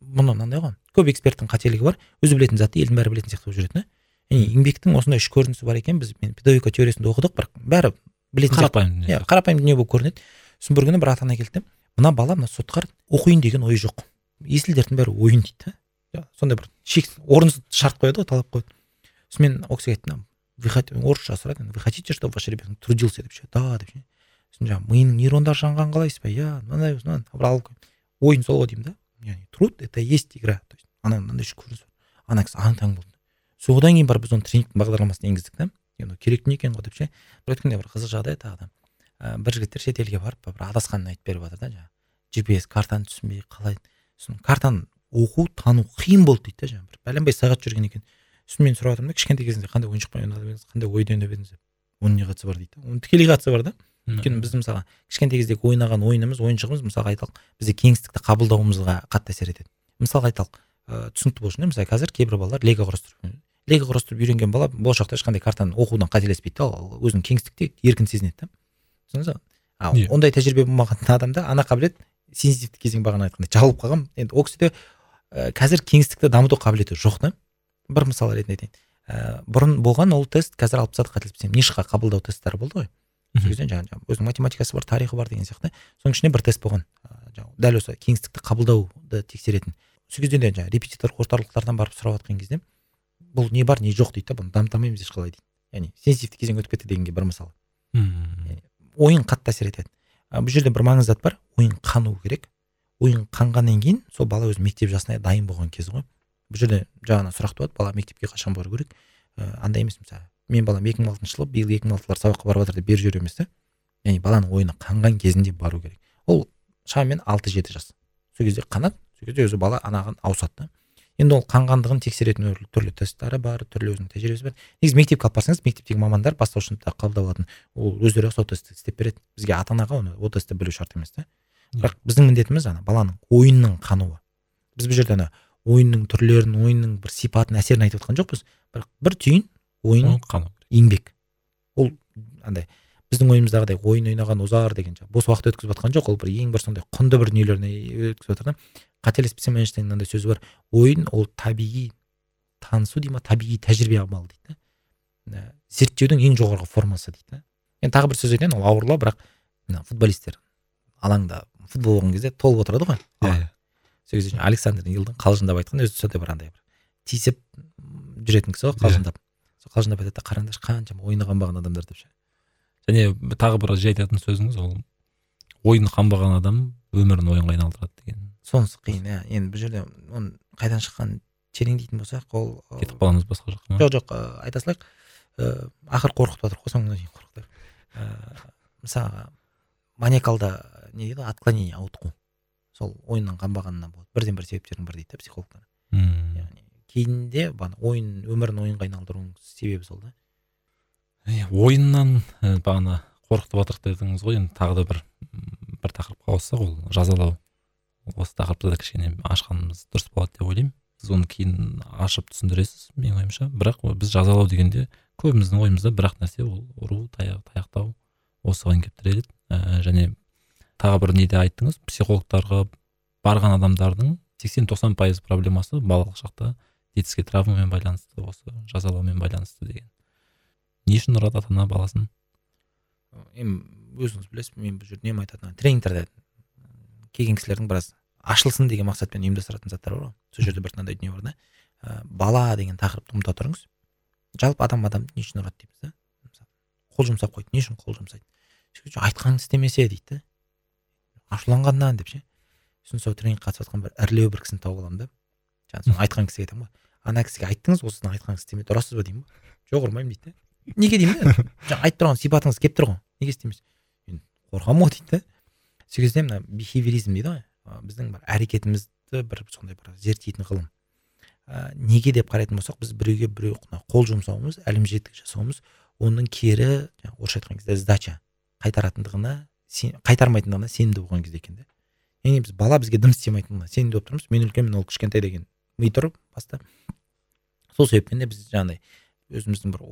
Speaker 3: Мұны мынандай ғой. Көп эксперттің қателігі бар. Өзі білетін затты елдің бәрі білетін сияқты болып жүреді да яғни еңбектің осындай үш көрінісі бар екен. Біз мен педагогика теориясында оқыдық бірақ бәрі білетін
Speaker 2: қарапайым
Speaker 3: иә қарапайым дүние болып көрінеді. Сосын бір күні бір ата ана келді мына бала мына сотқар оқиын деген ойы жоқ есіл бәрі ойын дейді да сондай бір шек орынсыз шарт қояды ғой талап қояды. Мен ол кісіге айттым вы орысша сұрады вы хотите чтобы ваш ребенок трудился деп ше да деп ше сосын жаңағы миының нейрондары жанғанын қалайсыз ба иә мынандай мынандай ойын сол ғой деймін да? Яғни труд это есть игра. То есть ана мынандай көрініс бар ана кісі аң таң болды содан кейін барып біз оны тренингтің бағдарламасына енгіздік та енді керек дүние екен ғой деп ше бір өткенде бір қызық жағдай тағы да. Ә, бір жігіттер шетелге барып бір адасқанын айтып беріп жатыр да жаңағы gps картаны түсінбей қалай. Сосын картаны оқу тану қиын болды дейді да жаңағы. Бір бәленбай сағат жүрген екен. Сосын мен сұрап жатырмын да. Кішкентай кезіңізде қандай ойыншықпен ойнап едіңіз қандай ойды ойнап едіңіз деп оның не қатысы бар дейді. Оның тікелей қатысы бар да. Өйткені біз мысалға кішкентай кездегі ойнаған ойынымыз ойыншығымыз мысалға айталық бізде кеңістікті қабылдауымызға қатты әсер етеді. Мысалға айталық ыыы түсінікті болсын иә мысалы қазір кейбір балалар лего құрастырып лего құрастырып үйренген бала болашақта ешқандай картаны оқудан қателеспейді да. Ол өзінің кеңістікте еркін сезінеді да. Түсіндіңіз ба? Ал
Speaker 2: Иә.
Speaker 3: ондай тәжірибе болмаған адамда ана қабілет сенситивті кезең бағана айтқандай жабылып қалған. Енді ол кісіде ә, қазір кеңістікті дамыту қабілеті жоқ та. Бір мысал ретінде айтайын. Ә, бұрын болған ол тест қазір алып тастады қателеспесем нишқа қабылдау тесттері болды ғой. Сол кезде жаңағы өзінің математикасы бар тарихы бар деген сияқты. Соның ішінде бір тест болған. Ыыы жаңағы дәл осы кеңістікті қабылдауды тексеретін. Сол кезде де жаңағы репетитор орталықтардан барып сұрап жатқан кезде бұл не бар не жоқ дейді да бұны дамыта алмаймыз ешқалай дейді. Яғни сенситивті кезең өтіп кетті дегенге бір мысал.
Speaker 2: Мм
Speaker 3: ойын қатты әсер етеді. А бұл жерде бір маңызды зат бар. Ойын қану керек. Ойын қанғаннан кейін сол бала өзі мектеп жасына дайын болған кезі ғой. Бұл жерде жаңа сұрақ туады. Бала мектепке қашан бару керек? Ә, андай емес мысалы. Мен балам екі мың алтыншы жылы биыл екі мың алтылар сабаққа барып жатыр деп беріп жіберу емес та яғни баланың ойыны қанған кезінде бару керек. Ол шамамен алты жеті жас. Сол кезде қанады сол кезде өзі бала анаған ауысады да. Енді ол қанғандығын тексеретін түрлі тесттері бар түрлі өзінің тәжірибесі бар. Негізі мектепке алып барсаңыз мектептегі мамандар бастауыш сыныпта қабылдап алатын ол өздері сол тестті істеп береді. Бізге ата анаға оны ол тестті білу шарт емес та бірақ біздің міндетіміз ана баланың ойынның қануы. Біз бұл жерде ана ойынның түрлерін ойынның бір сипатын әсерін айтып отқан жоқпыз. Бірақ бір түйін ойын еңбек. Ол андай біздің ойымыздағыдай ойын ойнаған озар деген бос уақыт өткізіп жатқан жоқ. Ол бір ең бір сондай құнды бір дүниелеріне өткізіп жатыр да. Қателеспесем эйнштейннің мынандай сөзі бар. Ойын ол табиғи танысу дей ма табиғи тәжірибе амалы дейді да. Зерттеудің ең жоғарғы формасы дейді да. Енді тағы бір сөз айтайын ол ауырлау бірақ мына футболисттер алаңда футбол болған кезде толып отырады ғой. Алаң. Сол александр нилдың қалжыңдап айтқан өзі сондай бір андай бір тиісіп жүретін кісі ғой
Speaker 2: Иә.
Speaker 3: қалжыңдап сол қалжыңдап айтады да қараңдаршы қаншама ойыны қанбаған адамдар деп ше.
Speaker 2: Және тағы бір жай айтатын сөзіңіз ол ойын қанбаған адам өмірін ойынға айналдырады деген.
Speaker 3: Сонысы қиын иә. Енді бұл жерде оны қайдан шыққанын тереңдейтін болсақ ол
Speaker 2: кетіп қаламыз басқа жаққа ма?
Speaker 3: Жоқ жоқ айта салайық. Ы, ақыры қорқытып жатыр ғой соңына дейін қорқытып ыыы мысалға маниакалды не дейді ғой отклонение ауытқу. Сол ойыннан қанбағанынан болады. Бірден бір себептердің бірі дейді да психологтар.
Speaker 2: Мм.
Speaker 3: яғни кейінде бағана ойын өмірін ойынға айналдыруының себебі сол да.
Speaker 2: Иә, ойыннан ә, бағана қорқытып жатырық дедіңіз ғой. Енді тағы да бір бір тақырыпқа ауыссақ ол жазалау. Осы тақырыпты да кішкене ашқанымыз дұрыс болады деп ойлаймын. Сіз оны кейін ашып түсіндіресіз менің ойымша. Бірақ біз жазалау дегенде көбіміздің ойымызда бір ақ нәрсе ол ұру таяқ таяқтау осыған келіп тіреледі ә, және тағы бір неде айттыңыз. Психологтарға барған адамдардың сексен тоқсан пайыз проблемасы балалық шақта детский травмамен байланысты осы жазалаумен байланысты деген. Не үшін ұрады ата ана баласын?
Speaker 3: Енді өзіңіз білесіз мен бұл жерде неме айтатын тренингтерде келген кісілердің біраз ашылсын деген мақсатпен ұйымдастыратын заттар бар ғой. Сол жерде бір мынандай дүние бар да. Ә, бала деген тақырыпты ұмыта тұрыңыз. Жалпы адам адамды не үшін ұрады дейміз да? Қол жұмсап қойды не үшін қол жұмсайды? Айтқаныңды істемесе дейді да. Ашуланғаннан деп ше. Сосын сол тренингке қатысып жатқан бір ірілеу бір кісіні тауып аламын да. Жаңағы соны айтқан кісіге айтамын ғой. Ана кісіге айттыңыз осы сіздің айтқаныңызды істемеді ұрасыз ба деймін ғой. Жоқ ұрмаймын дейді да неге деймін да <laughs> жаңа айтып тұрған сипатыңыз келіп тұр ғой. Неге істемейсіз? Мен қорқамын ғой дейді да сол кезде мына бихевиоризм дейді ғой. Біздің бір әрекетімізді бір сондай бір зерттейтін ғылым. Ә, неге деп қарайтын болсақ біз біреуге біреу қол жұмсауымыз әлімжеттік жасауымыз оның кері орысша айтқан кезде сдача қайтаратындығына сен, қайтармайтындығына сенімді болған кезде екен да яғни біз бала бізге дым істемейтініне сенімді болып тұрмыз мен үлкенмін ол кішкентай деген ми тұр баста. Сол себептен де біз жаңағыдай өзіміздің бір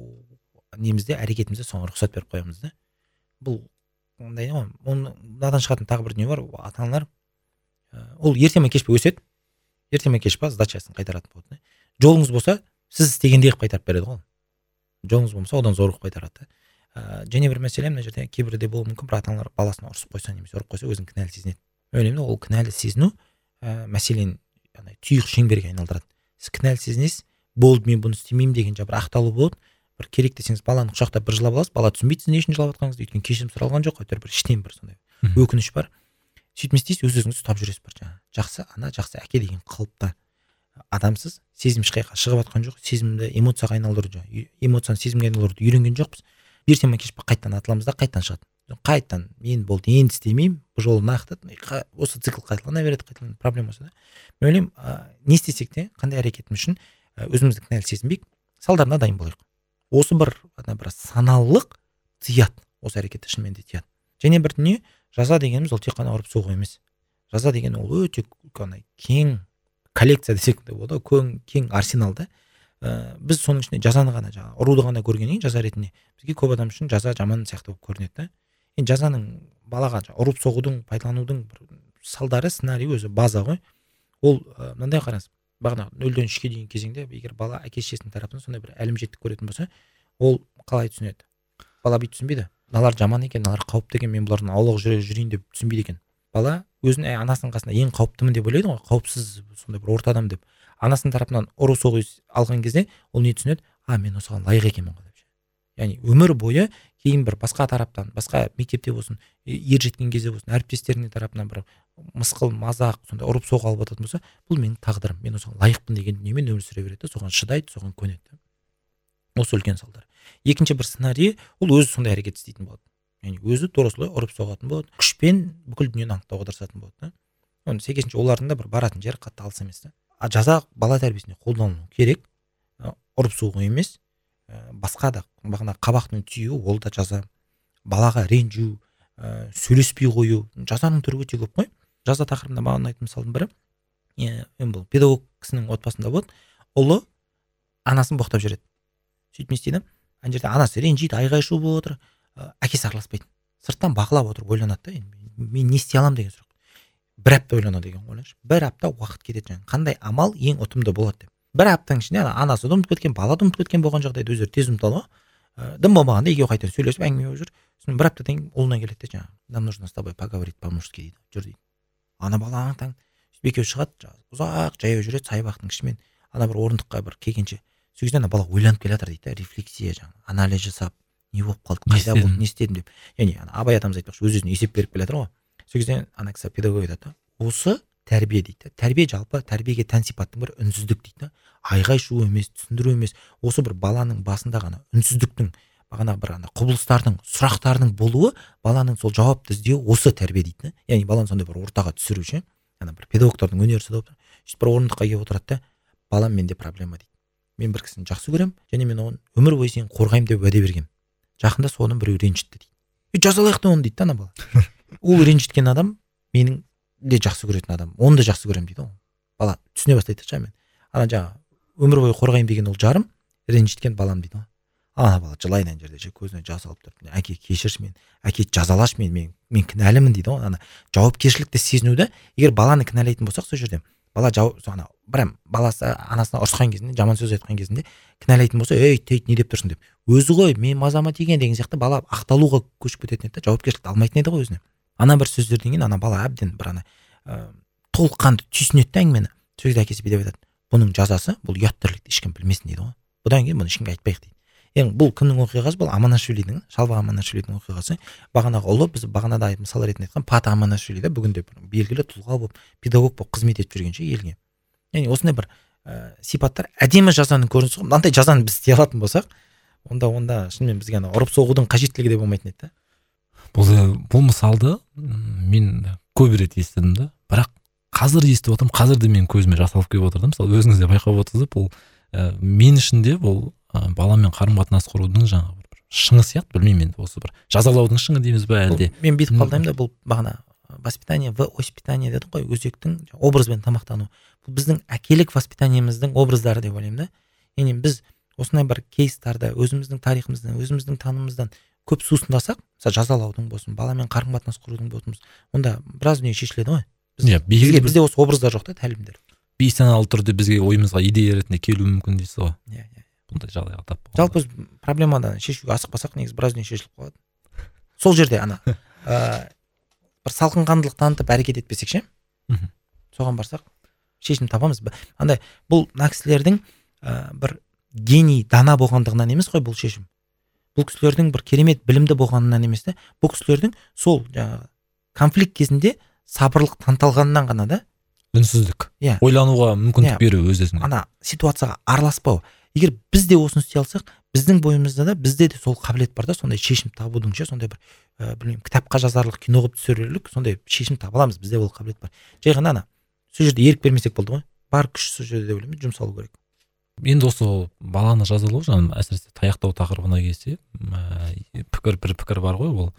Speaker 3: немізде әрекетімізде соған рұқсат беріп қоямыз да. Бұл мындай ғой оны мынадан шығатын тағы бір дүние бар ата аналар ол ерте ма кеш па өседі. Ерте ма кеш па сдачасын қайтаратын болады жолыңыз болса сіз істегендей қылып қайтарып береді ғой. Жолыңыз болмаса одан зор қылып қайтарады да және бір мәселе мына жерде кейбірде болуы мүмкін бір ата аналар баласына ұрысып қойса немесе ұрып қойса өзін кінәлі сезінеді. Ойлаймын ол кінәлі сезіну ә, мәселені андай тұйық шеңберге айналдырады. Сіз кінәлі сезінесіз болды мен бұны істемеймін деген жаңағы бір ақталу болады. Бір керек десеңіз баланы құшақтап бір жылап аласыз бала түсінбейді сіз не үшін жылап жатқаныңызды өйткені кешірім сұралған жоқ әйтеуір бір іштен бір сондай өкініш бар. Сөйтіп не істейсіз өз өзіңізді ұстап жүресіз бір жаңағы жақсы ана жақсы әке деген қалыпта. Адамсыз сезім ешқайыққа шығып жатқан жоқ. Сезімді эмоцияға айналдыруды эмоцияны сезімге айналдыруды үйренген жоқпыз. Ерте ма кеш па қайтадан атыламыз да қайтадан шығады қайтадан мен болды енді істемеймін бұл жолы нақты. Осы цикл қайталана береді қайталана проблема осы да мен ойлаймын не істесек те қандай әрекетіміз үшін өзімізді кінәлі сезінбейік салдарына дайын болайық. Осы бір ана бір саналылық тыяды осы әрекетті шынымен де тыяды және бір дүние жаза дегеніміз ол тек қана ұрып соғу емес. Жаза деген ол өте андай кең коллекция десек те болады ғой кең арсенал да. Ә, біз соның ішінде жазаны ғана жаңағы ұруды ғана көргеннен кейін жаза ретінде бізге көп адам үшін жаза жаман сияқты болып көрінеді да. Енді жазаның балаға ұрып соғудың пайдаланудың бір салдары сценарий өзі база ғой. Ол мынандай қараңыз бағана нөлден үшке дейінгі кезеңде егер бала әке шешесінің тарапынан сондай бір әлімжеттік көретін болса ол қалай түсінеді? Бала бүйтіп түсінбейді. Мыналар жаман екен мыналар қауіпті екен мен бұлардан аулақ жүре жүрейін деп түсінбейді екен. Бала өзін ә, анасының қасында ең қауіптімін деп ойлайды ғой қауіпсіз сондай бір ортадамын деп. Анасының тарапынан ұру соғу алған кезде ол не түсінеді? А мен осыған лайық екенмін ғой деп яғни өмір бойы кейін бір басқа тараптан басқа мектепте болсын ер жеткен кезде болсын әріптестерінің тарапынан бір мысқыл мазақ сондай ұрып соғу алып жататын болса бұл менің тағдырым мен осыған лайықпын деген дүниемен өмір сүре береді соған шыдайды соған көнеді осы үлкен салдар. Екінші бір сценарий ол өзі сондай әрекет істейтін болады. Яғни өзі тура солай ұрып соғатын болады күшпен бүкіл дүниені анықтауға тырысатын болады да. Сәйкесінше олардың да бір баратын жері қатты алыс емес та жаза бала тәрбиесінде қолданылу керек. Ұрып соғу емес. Басқа да бағана қабақтың тиюі ол да жаза. Балаға ренжу ә, сөйлеспей қою. Жазаның түрі өте көп қой. Жаза тақырыбында маған ұнайтын мысалдың бірі енді бұл педагог кісінің отбасында болады ұлы анасын боқтап жүреді. Сөйтіп не істейді? Ана жерде анасы ренжиді айғай шу болып отыр. Әкесі араласпайды сырттан бақылап отырып ойланады да мен не істей аламын? деген сұрақ. Бір апта ойланады екен ойлаңызшы бір апта уақыт кетеді жаңағы. Қандай амал ең ұтымды болады деп. Бір аптаның ішінде анасы да ұмытып кеткен бала да ұмытып кеткен болған жағдайда өздері тез ұмытады ғой ә, дым болмағанда екеуі қайтадан сөйлесіп әңгіме болып жүр. Сосын бір аптадан кейін ұлына келеді да жаңағы нам нужно с тобой поговорить по мужски дейді жүр дейді. Ана бала аң таң. Екеуі шығады ұзақ жаяу жүреді саябақтың ішімен. Ана бір орындыққа бір келгенше сол кезде ана бала ойланып келе жатыр дейді да рефлексия жаңағы анализ жасап не болып қалды қайда болды не істедім деп. Яғни абай атамыз айтпақшы өз өзіне есеп беріп келе жатыр ғой. Сол кезде ана кісі педагог айтады осы тәрбие дейді тәрбие жалпы тәрбиеге тән сипаттың бір үнсіздік дейді да. Айғай шу емес түсіндіру емес осы бір баланың басында ғана үнсіздіктің бағана бір ана құбылыстардың сұрақтардың болуы баланың сол жауапты іздеуі осы тәрбие дейді да. Яғни баланы сондай бір ортаға түсіру ше ана бір педагогтардың өнері сонда сөйтіп бір орындыққа келіп отырады да балам менде проблема дейді. Мен бір кісіні жақсы көремін және мен оны өмір бойы сені қорғаймын деп уәде бергенмін жақында соны біреу ренжітті дейді. Е жазалайық та оны дейді да ана бала. <laughs> ол ренжіткен адам менің де жақсы көретін адам оны да жақсы көремін дейді ғой. Бала түсіне бастайды шамамен ана жаңағы өмір бойы қорғаймын деген ол жарым ренжіткен балам дейді ғой. Ана бала жылайды ана жерде ше көзіне жас алып тұрып әке кешірші мен әке жазалашы мені мен мен кінәлімін дейді ғой. Ана жауапкершілікті сезінуді егер баланы кінәлайтын болсақ сол жерде бала жауап ана прям баласы анасына ұрысқан кезінде жаман сөз айтқан кезінде кінәлайтын болса ей тейт не деп тұрсың деп. Өзі ғой мен мазама тиген деген сияқты бала ақталуға көшіп кететін еді да жауапкершілікті алмайтын еді ғой өзіне. Ана бір сөздерден кейін ана бала әбден бір ана ә, толыққанды түйсінеді да әңгімені. Сол кезде әкесі бүйтіп айтады. Бұның жазасы бұл ұят тірлікті ешкім білмесін дейді ғой. Бұдан кейін бұны ешкімге айтпайық дейді. Яғни бұл кімнің оқиғасы бұл? Аманашвилидің шалва аманашвилидің оқиғасы. Бағанағы ұлы біз бағанада мысал ретінде айтқан пата аманашвили да бүгінде белгілі тұлға болып педагог болып қызмет етіп жүрген ше елге. Яғни осындай бір ә, сипаттар әдемі жазаның көрінісі ғой. Мынандай жазаны біз істей алатын болсақ онда онда шынымен бізге ана ұрып соғудың қажеттілігі де болмайтын еді да
Speaker 2: бұл бұл мысалды мен көп рет естідім да. Бірақ қазір естіп отырмын қазір де менің көзіме жас алып келіп отыр да. Мысалы өзіңіз де байқап отырсыз бұл ә, мен үшін де бұл ә, баламен қарым қатынас құрудың жаңағы бір шыңы сияқты білмеймін енді осы бір жазалаудың шыңы дейміз ба әлде.
Speaker 3: Мен бүйтіп қабылдаймын да бұл бағана воспитание в воспитание дедік қой өзектің образбен тамақтану. Бұл біздің әкелік воспитаниеміздің образдары деп ойлаймын да. Яғни біз осындай бір кейстарды өзіміздің тарихымыздан өзіміздің танымымыздан көп сусындасақ мысалы жазалаудың болсын баламен қарым қатынас құрудың болсын онда біраз дүние шешіледі ғой.
Speaker 2: Иә
Speaker 3: бізге бізде осы образдар жоқ та тәлімдер.
Speaker 2: бейсаналы түрде бізге ойымызға идея ретінде келуі мүмкін дейсіз ғой.
Speaker 3: Иә иә
Speaker 2: бұндай жағдайға тап
Speaker 3: жалпы біз проблеманы шешуге асықпасақ негізі біраз дүние шешіліп қалады. Сол жерде ана <laughs> ә, бір салқынқандылық танытып әрекет етпесек ше? Соған барсақ шешім табамыз. Андай бұл мына кісілердің ә, бір гений дана болғандығынан емес қой бұл шешім. Бұл кісілердің бір керемет білімді болғанынан емес та бұл кісілердің сол жаңағы конфликт кезінде сабырлық таныталғанынан ғана да.
Speaker 2: Үнсіздік.
Speaker 3: Иә.
Speaker 2: Ойлануға мүмкіндік
Speaker 3: Иә.
Speaker 2: беру өз өзіңе
Speaker 3: ана ситуацияға араласпау. Егер біз де осыны істей алсақ біздің бойымызда да бізде де сол қабілет бар да сондай шешім табудың ше сондай бір ә, білмеймін кітапқа жазарлық кино қылып түсірерлік сондай шешім таба аламыз бізде ол қабілет бар. Жай ғана ана сол жерде ерік бермесек болды ғой. Бар күш сол жерде деп ойлаймын жұмсалу керек.
Speaker 2: Енді осы баланы жазалау жаңағы әсіресе таяқтау тақырыбына келсе ә, пікір бір пікір бар ғой ол.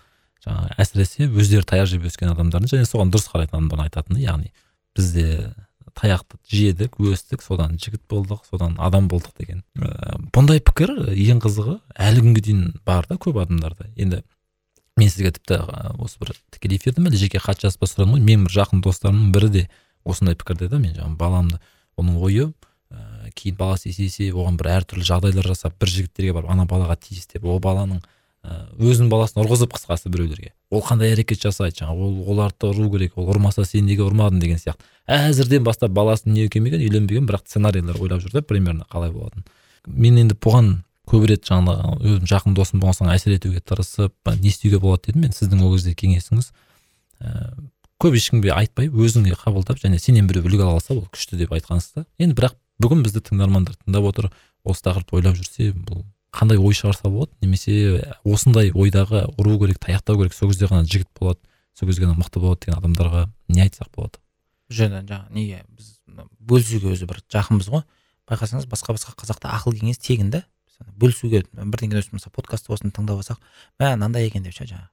Speaker 2: Жаңағы әсіресе өздері таяқ жеп өскен адамдардың және соған дұрыс қарайтын адамдардың айтатыны яғни бізде таяқты жедік өстік содан жігіт болдық содан адам болдық деген. Ә, бұндай пікір ең қызығы әлі күнге дейін бар да көп адамдарда. Енді мен сізге тіпті осы бір тікелей эфирде ме жеке хат жазып та сұрадым ғой. Менің бір жақын достарымның бірі де осындай пікірде да мен жаңағы баламды оның ойы кейін баласы есейсе оған бір әртүрлі жағдайлар жасап бір жігіттерге барып ана балаға тиіс деп ол баланың өзінің баласын ұрғызып қысқасы біреулерге. Ол қандай әрекет жасайды жаңағы ол оларды ұру керек ол ұрмаса сен неге ұрмадың деген сияқты. Әзірден бастап баласын не келмеген үйленбеген бірақ сценарийлер ойлап жүр да примерно қалай болатынын. Мен енді бұған көп рет жаңағы өзім жақын досым болған соң әсер етуге тырысып не істеуге болады дедім мен сіздің ол кезде кеңесіңіз ә, көп ешкімге айтпай өзіңе қабылдап және сенен біреу үлгі ала алса ол күшті деп айтқансыз да енді бірақ бүгін бізді тыңдармандар тыңдап отыр. Осы тақырыпты ойлап жүрсе бұл қандай ой шығарса болады немесе осындай ойдағы ұру керек таяқтау керек сол кезде ғана жігіт болады сол кезде ғана мықты болады деген адамдарға не айтсақ болады?
Speaker 3: Бұл жерде жаңағы неге? Біз бөлісуге өзі бір жақынбыз ғой. Байқасаңыз басқа басқа қазақта ақыл кеңес тегін да бөлісуге бірдеңе мысалы подкаст болсын тыңдап алсақ мә мынандай екен деп ше жаңағы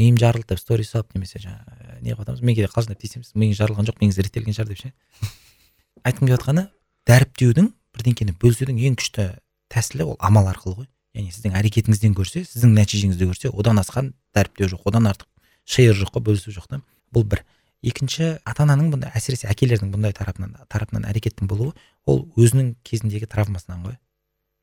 Speaker 3: миым жарылды деп сторис салып немесе жаңағы не қылып жатамыз мен кейде қалжыңдап тиісеміз миың жарылған жоқ миыңыз реттелген шығар деп ше <laughs> айтқым келіп жатқаны дәріптеудің бірдеңкені бөлісудің ең күшті тәсілі ол амал арқылы ғой. Яғни сіздің әрекетіңізден көрсе сіздің нәтижеңізді көрсе одан асқан дәріптеу жоқ одан артық шейір жоқ қой бөлісу жоқ та. Бұл бір. Екінші ата ананың бұндай әсіресе әкелердің бұндай тарапынан тарапынан әрекеттің болуы ол өзінің кезіндегі травмасынан ғой.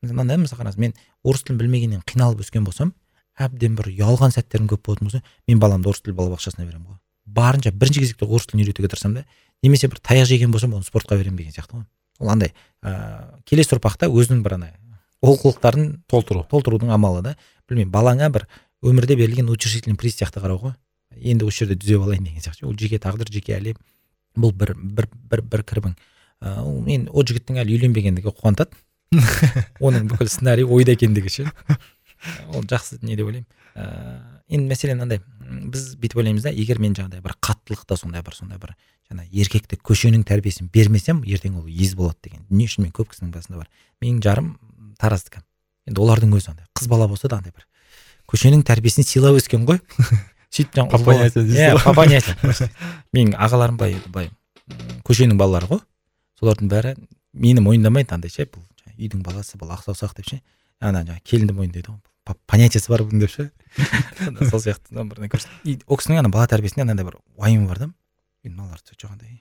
Speaker 3: Мынандай мысалы қараңыз мен орыс тілін білмегеннен қиналып өскен болсам әбден бір ұялған сәттерім көп болатын болса мен баламды орыс тіл балабақшасына беремін ғой. Барынша бірінші кезекте орыс тілін үйретуге тырысамын да немесе бір таяқ жеген болсам оны спортқа беремін деген сияқты ғой. Ол андай ыыы келесі ұрпақта өзінің бір ана олқылықтарын
Speaker 2: толтыру.
Speaker 3: толтырудың амалы да. Білмеймін балаңа бір өмірде берілген утешительный приз сияқты қарау ғой. Енді осы жерде түзеп алайын деген сияқты. Ол жеке тағдыр жеке әлем. Бұл бір бір бір бір кірбің. Ыыы мен ол жігіттің әлі үйленбегендігі қуантады. <laughs> Оның бүкіл сценарий ойда екендігі ше. Ол жақсы не деп ойлаймын. Ыыы енді мәселе мынандай. Біз бүйтіп ойлаймыз да егер мен жаңағыдай бір қаттылықта сондай бір сондай бір жаңа еркекті көшенің тәрбиесін бермесем ертең ол ез болады деген. Дүние үшін мен көп кісінің басында бар. Менің жарым тараздікі енді олардың өзі андай қыз бала болса да андай бір көшенің тәрбиесін сыйлап өскен ғой. <laughs> Сөйтіп жаңағы иә <laughs> менің ағаларым былай былай көшенің балалары ғой. Солардың бәрі мені мойындамайды андай ше. Бұл үйдің баласы бұл ақ саусақ деп ше. Ана жаңағы келінді мойындайды ғой. Понятиесі бар бұның деп ше? Сол сияқты да бір. И ол кісінің ана бала тәрбиесінде анандай бір уайымы бар да. Енді мыналарды жаңағыдай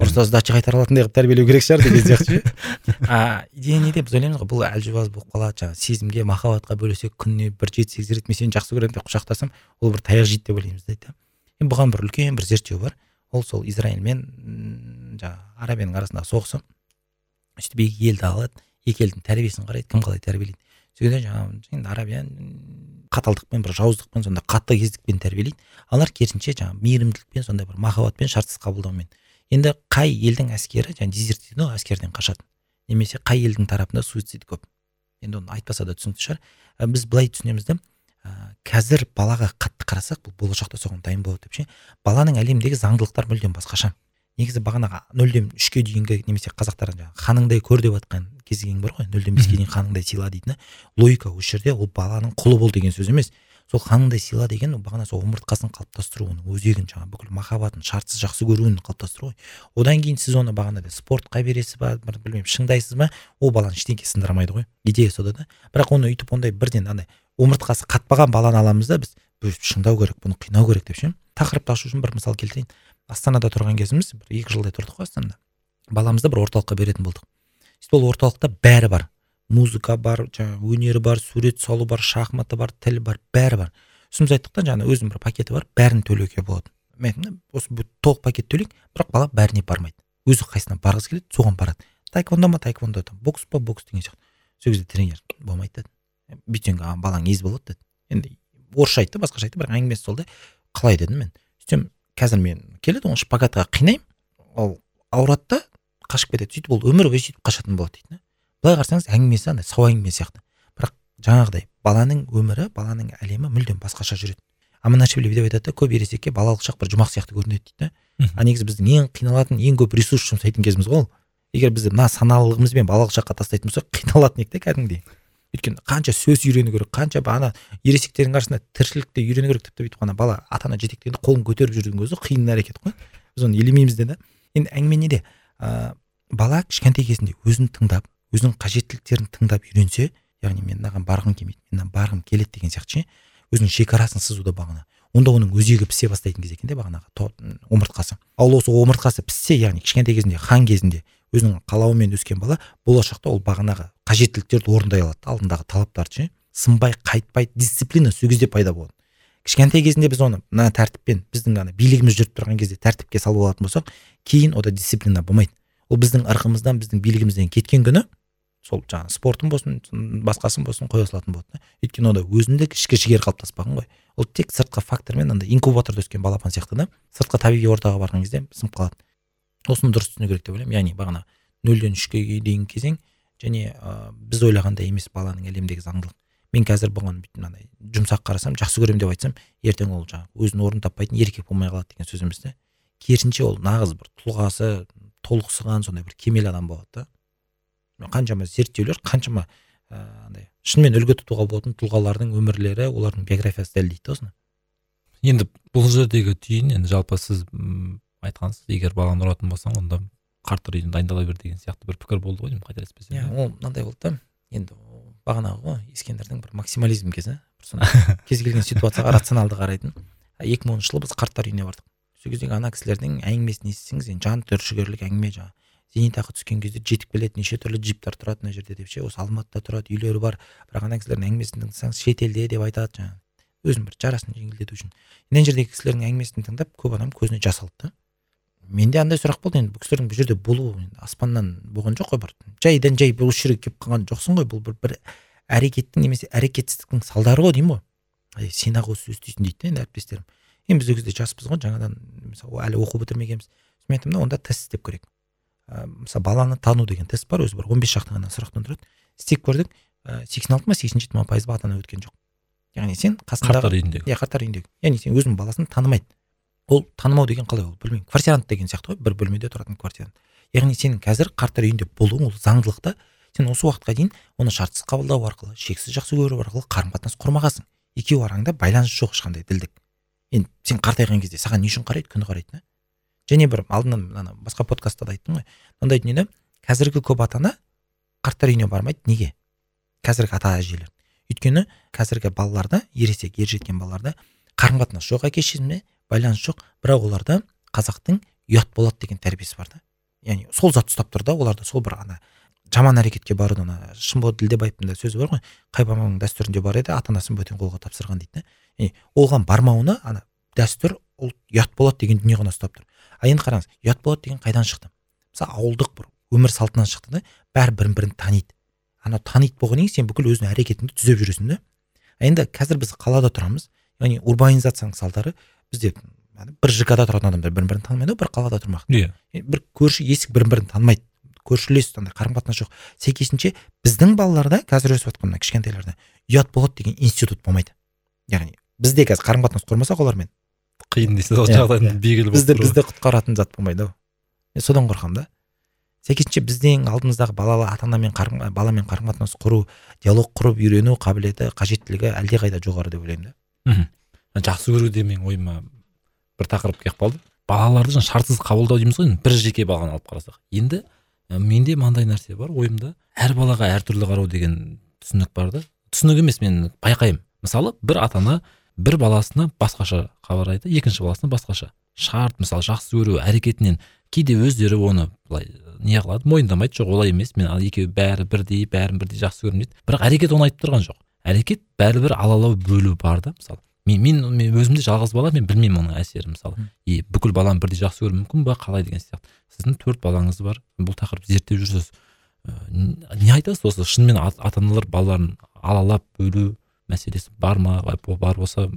Speaker 3: ұрыста сдача қайтара алатындай қылып тәрбиелеу керек шығар деген сияқты ше. <laughs> А идея неде? Біз ойлаймыз ғой бұл әлжуаз болып қалады жаңағы сезімге махаббатқа бөлесек күніне бір жеті сегіз рет мен сені жақсы көремін деп құшақтасам ол бір таяқ жейді деп ойлаймыз дейді да. Енді бұған бір үлкен бір зерттеу бар. Ол сол израиль мен жаңағы арабияның арасындағы соғысы. сөйтіп екі елді алады екі елдің тәрбиесін қарайды кім қалай тәрбиелейді. Кезде жаңағы арабия м, қаталдықпен бір жауыздықпен сондай қатты кездікпен тәрбиелейді. Алар керісінше жаңағы мейірімділікпен сондай бір махаббатпен шартсыз қабылдаумен. Енді қай елдің әскері жаңағы дезерт дейді ғой әскерден қашады немесе қай елдің тарапында суицид көп? Енді оны айтпаса да түсінікті шығар. Біз былай түсінеміз да қазір балаға қатты қарасақ бұл болашақта соған дайын болады деп ше? Баланың әлемдегі заңдылықтар мүлдем басқаша. Негізі бағанағы нөлден үшке дейінгі немесе қазақтар жаңағы ханыңдай көр деп жатқан кезең бар ғой. нөлден беске дейін ханыңдай сыйла дейтіні логика осы жерде ол баланың құлы бол деген сөз емес. Сол ханыңдай сыйла деген ол бағана сол омыртқасын қалыптастыру оның өзегін жаңағы бүкіл махаббатын шартсыз жақсы көруін қалыптастыру ғой. Одан кейін сіз оны бағанағыдай спортқа бересіз ба бір білмеймін шыңдайсыз ба? Ол баланы ештеңке сындырмайды ғой. Идея сода да. Бірақ оны өйтіп ондай бірден андай омыртқасы қатпаған баланы аламыз да біз. Шыңдау керек бұны қинау керек деп ше. Тақырыпты ашу үшін бір мысал келтірейін. Астанада тұрған кезіміз бір екі жылдай тұрдық қой астанада. Баламызды бір орталыққа беретін болдық. Сөйтіп ол орталықта бәрі бар. Музыка бар жаңағы өнері бар сурет салу бар шахматы бар тіл бар бәрі бар. Сосын біз айттық та жаңағы өзінің бір пакеті бар бәрін төлеуге болады мен осы толық пакет төлейік бірақ бала бәріне бармайды. Өзі қайсысына барғысы келеді соған барады. Таэквондо ма таэквондо там бокс па бокс деген сияқты. Сол кезде тренер болмайды деді. Бүйтсең балаң ез болады деді. Енді орысша айтты басқаша айтты бірақ әңгімесі сол да қалай дедім мен. Сөйтсем қазір мен келеді оны шпагатқа қинаймын. Ол ауырады да қашып кетеді сөйтіп ол өмір бойы сөйтіп қашатын болады дейді былай қарасаңыз әңгімесі андай сау әңгіме сияқты. Бірақ жаңағыдай баланың өмірі баланың әлемі мүлдем басқаша жүреді. Аманашвили деп айтады да көп ересекке балалық шақ бір жұмақ сияқты көрінеді дейді да. А негізі біздің ең қиналатын ең көп ресурс жұмсайтын кезіміз ғой ол. Егер біз мына саналылығымызбен балалық шаққа тастайтын болсақ қиналатын едік та кәдімгідей. Өйткені қанша сөз үйрену керек қанша ана ересектердің арасында тіршілікті үйрену керек тіпті бүйтіп қана бала ата ана жетектегенде қолын көтеріп жүрудің өзі қиын әрекет қой. Біз оны елемейміз де да енді әңгіме неде? Ә, бала кішкентай кезінде өзін тыңдап өзінің қажеттіліктерін тыңдап үйренсе яғни мен мынаған барғым келмейді мен барғым келеді деген сияқты ше өзінің шекарасын сызуда бағана. Онда оның өзегі пісе бастайтын кез екен де бағанағы омыртқасы. Ал осы омыртқасы піссе яғни кішкентай кезінде хан кезінде өзінің қалауымен өскен бала болашақта ол бағанағы қажеттіліктерді орындай алады алдындағы талаптарды ше. Сынбай қайтпай дисциплина сол кезде пайда болады. Кішкентай кезінде біз оны мына тәртіппен біздің ана билігіміз жүріп тұрған кезде тәртіпке салып алатын болсақ кейін ода дисциплина болмайды. Ол біздің ырқымыздан біздің билігімізден кеткен күні сол жаңағы спортын болсын басқасын болсын қоя салатын болады да. Өйткені онда өзіндік ішкі жігер қалыптаспаған ғой. Ол тек сыртқы фактормен андай инкубаторда өскен балапан сияқты да. Сыртқы табиғи ортаға барған кезде сынып қалады. Осыны дұрыс түсіну керек деп ойлаймын. Яғни бағана нөлден үшке дейінгі кезең және ә, біз ойлағандай емес баланың әлемдегі заңдылық. Мен қазір бұған мынандай жұмсақ қарасам жақсы көремін деп айтсам ертең ол жаңағы өзінің орнын таппайтын еркек болмай қалады деген сөз емес та керісінше ол нағыз бір тұлғасы толықсыған сондай бір кемел адам болады да. Қаншама зерттеулер қаншама андай ә, шынымен үлгі тұтуға болатын тұлғалардың өмірлері олардың биографиясы дәлелдейді да осыны.
Speaker 2: Енді бұл жердегі түйін енді жалпы сіз айтқансыз егер баланы ұратын болсаң онда қарттар үйіне дайындала бер деген сияқты бір пікір болды ғой деймін қателеспесем
Speaker 3: иә? ол мынандай болды да. Енді бағанағы ғой ескендірдің бір максимализм кезі бір <laughs> кез келген ситуацияға рационалды қарайтын. Екі мыңыншы жылы біз қарттар үйіне бардық. Сол кездегі ана кісілердің әңгімесін естісеңіз енді жан түршігерлік әңгіме жаңағы. Зейнетақы түскен кезде жетіп келеді неше түрлі джиптар тұрады мына жерде деп ше осы алматыда тұрады үйлері бар. Бірақ ана кісілердің әңгімесін тыңдасаңыз шетелде деп айтады жаңағы. Өзінің бір жарасын жеңілдету үшін. Мына жердегі кісілердің әңгімесін тыңдап көп адам көзіне жас алды да. Менде андай сұрақ болды енді бұл кісілердің бұл жерде болуы енді аспаннан болған жоқ қой бір жайдан жай осы жерге келіп қалған жоқсың ғой бұл бір, бір әрекеттің немесе әрекетсіздіктің салдары ғой деймін ғой. Сен ақ осы сөзді істейсің дейді да енді әріптестерім. Енді біз ол кезде жаспыз ғой жаңадан мысалы әлі оқу бітірмегенбіз. Мен айттым да онда тест істеп көрейік. Ә, мысалы баланы тану деген тест бар өзі бір он бес шақты ғана сұрақтан тұрады. Істеп көрдік. Сексен алты ма сексен жеті ма пайыз ата ана өткен жоқ. Яғни сен қасындағы
Speaker 2: қарттар үйіндегі.
Speaker 3: Иә қарттар үйіндегі. Яғни сен өзің баласын танымайды ол танымау деген қалай ол білмеймін. Квартирант деген сияқты ғой бір бөлмеде тұратын квартирант. Яғни сенің қазір қарттар үйінде болуың ол заңдылық та сен осы уақытқа дейін оны шартсыз қабылдау арқылы шексіз жақсы көру арқылы қарым қатынас құрмағансың. Екеуі араңда байланыс жоқ ешқандай ділдік. Енді сен қартайған кезде саған не үшін қарайды? Күні қарайды және бір алдынан ана басқа подкастта да айттым ғой. Мынандай дүниені қазіргі көп ата ана қарттар үйіне бармайды. Неге? Қазіргі ата әжелер өйткені қазіргі балаларда ересек ер жеткен балаларда қарым қатынас жоқ әке шешесімен байланыс жоқ. Бірақ оларда қазақтың ұят болады деген тәрбиесі бар да. Яғни сол зат ұстап тұр да оларда сол бір ана жаман әрекетке баруды ана шынболат ділдебаевтың да сөзі бар ғой. Қай бабаның дәстүрінде бар еді ата анасын бөтен қолға тапсырған дейді да. Оған бармауына ана дәстүр ол ұят болады деген дүние ғана ұстап тұр. А енді қараңыз ұят болады деген қайдан шықты? Мысалы ауылдық бір өмір салтынан шықты да бәрі бірін бірін таниды. Ана таниды болғаннан кейін сен бүкіл өзіңнің әрекетіңді түзеп жүресің да. Енді қазір біз қалада тұрамыз. Яғни урбанизацияның салдары бізде бір жк да тұратын адамдар бір бірін танымайды ғой бір қалада тұрмақ.
Speaker 2: Иә.
Speaker 3: Бір көрші есік бір бірін танымайды. Көршілес андай қарым қатынас жоқ. Сәйкесінше біздің балаларда қазір өсіп жатқан мына кішкентайларда ұят болады деген институт болмайды. Яғни бізде қазір қарым қатынас құрмасақ олармен.
Speaker 2: Қиын дейсіз ғой
Speaker 3: Иә,
Speaker 2: жағдайдың
Speaker 3: иә.
Speaker 2: белгілі
Speaker 3: бізді бізді құтқаратын зат болмайды ау. Мен содан қорқамын да. Сәйкесінше біздің алдымыздағы балалы ата анамен қарым баламен қарым қатынас құру диалог құрып үйрену қабілеті қажеттілігі әлдеқайда жоғары деп ойлаймын да.
Speaker 2: Мхм. Жақсы көру де менің ойыма бір тақырып келіп қалды. Балаларды шартсыз қабылдау дейміз ғой бір жеке баланы алып қарасақ. Енді менде мынандай нәрсе бар ойымда әр балаға әртүрлі қарау деген түсінік бар да. Түсінік емес мен байқаймын. Мысалы бір ата ана бір баласына басқаша қарайды екінші баласына басқаша. Шарт мысалы жақсы көру әрекетінен. Кейде өздері оны былай не қылады? Мойындамайды. Жоқ олай емес. Мен екеуі бәрі бірдей бәрін бірдей жақсы көремін дейді бірақ әрекет оны айтып тұрған жоқ. Әрекет бәрібір алалау бөлу бар да мысалы. Мен, мен, мен өзімде жалғыз бала мен білмеймін оның әсерін мысалы. И бүкіл баланы бірдей жақсы көру мүмкін ба қалай деген сияқты. Сіздің төрт балаңыз бар бұл тақырыпты зерттеп жүрсіз. Не айтасыз осы шынымен ата аналар балаларын алалап бөлу мәселесі бар ма бар болса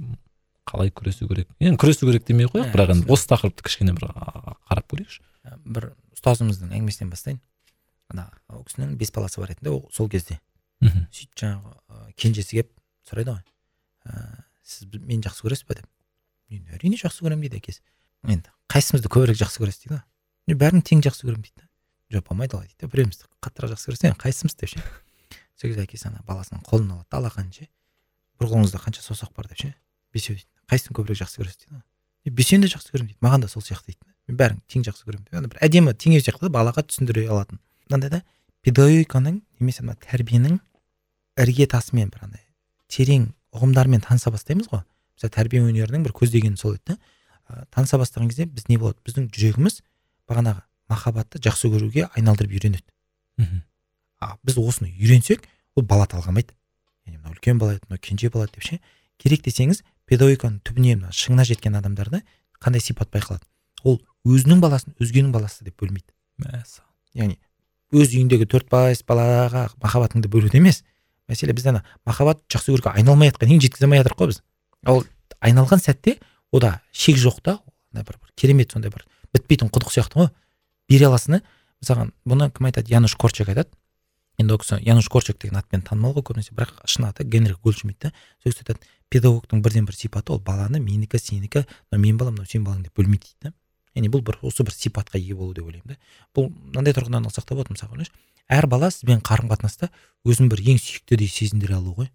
Speaker 2: қалай күресу керек? Енді күресу керек демей ақ қояйық бірақ енді осы тақырыпты кішкене бір қарап көрейікші.
Speaker 3: Бір ұстазымыздың әңгімесінен бастайын. Ана ол кісінің бес баласы бар еді да ол сол кезде.
Speaker 2: Мхм.
Speaker 3: сөйтіп жаңағы кенжесі келіп сұрайды ғой. Ә, сіз мені жақсы көресіз ба деп. Мен әрине жақсы көремін дейді әкесі енді қайсымызды көбірек жақсы көресіз дейді ғой? Мен бәрін тең жақсы көремін дейді да жоқ болмайды олай дейді да біреуімізді қаттырақ жақсы көресің қайсымыз деп ше? <laughs> Сол кезде әкесі ана баласының қолын алады да алақанын ше. Бір қолыңызда қанша саусақ бар деп ше. Бесеу дейді қайсысын көбірек жақсы көресіз? дейді ғой «Е, бесеуін де жақсы көремін дейді. Маған да сол сияқты дейді мен бәрін тең жақсы көремін деп. Ана бір әдемі теңеу сияқты да балаға түсіндіре алатын. Мынандай да педагогиканың немесе мына тәрбиенің іргетасымен бір андай терең ұғымдарымен таныса бастаймыз ғой мысалы тәрбие өнерінің бір көздегені сол еді да таныса бастаған кезде біз не болады біздің жүрегіміз бағанағы махаббатты жақсы көруге айналдырып үйренеді
Speaker 2: мхм
Speaker 3: а біз осыны үйренсек ол бала талғамайды яғни мынау үлкен бала еді мынау кенже бала деп ше керек десеңіз педагогиканың түбіне мына шыңына жеткен адамдарда қандай сипат байқалады ол өзінің баласын өзгенің баласы деп бөлмейді
Speaker 2: мәссаған
Speaker 3: яғни өз үйіндегі төрт бес балаға махаббатыңды бөлуде емес. Мәселе біз ана махаббат жақсы көруге айналмай жатқан ең жеткізе алмай жатырмық қой біз. Ол айналған сәтте ода шек жоқ та бір, бір керемет сондай бір бітпейтін құдық сияқты ғой. Бере аласың да мысалға бұны кім айтады? Януш корчак айтады. Енді ол кісі януш корчак деген атпен танымал ғой көбінесе бірақ шын аты генрих гольдшмидт та. Сол кісі айтады педагогтың бірден бір сипаты ол баланы менікі сенікі мынау менің балам мынау сенің балаң деп бөлмейді дейді яғни бұл бір осы бір сипатқа ие болу деп ойлаймын да. Бұл мынандай тұрғыдан алсақ та болады мысалы ойлашы әр бала сізбен қарым қатынаста өзін бір ең сүйіктідей сезіндіре алу ғой.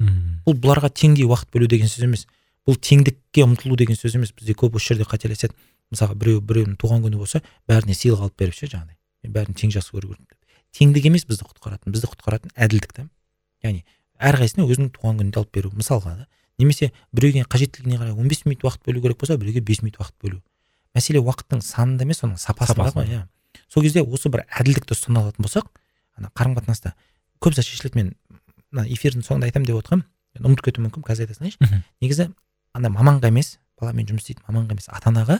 Speaker 2: Мхм.
Speaker 3: Бұл бұларға теңдей уақыт бөлу деген сөз емес. Бұл теңдікке ұмтылу деген сөз емес. Бізде көп осы жерде қателеседі. Мысалға біреу біреудің туған күні болса бәріне сыйлық алып беріп ше жаңағыдай. Мен бәрін тең жақсы көру керекпін деп. Теңдік емес бізді құтқаратын. Бізді құтқаратын әділдік та. Яғни әрқайсысына өзінің туған күнінде алып беру мысалға да. Немесе біреуге қажеттілігіне қарай 15 минут уақыт бөлу керек болса біреуге 5 минут уақыт бөлу. Мәселе уақыттың санында емес оның сапасында ғой иә. Сол кезде осы бір әділдікті ұстана алатын болсақ ана қарым қатынаста көп зат шешіледі мен мына эфирдің соңында айтамын деп отырғанмын. Ұмытып кетуім мүмкін қазір айта салайыншы. Негізі ана маманға емес баламен жұмыс істейтін маманға емес ата анаға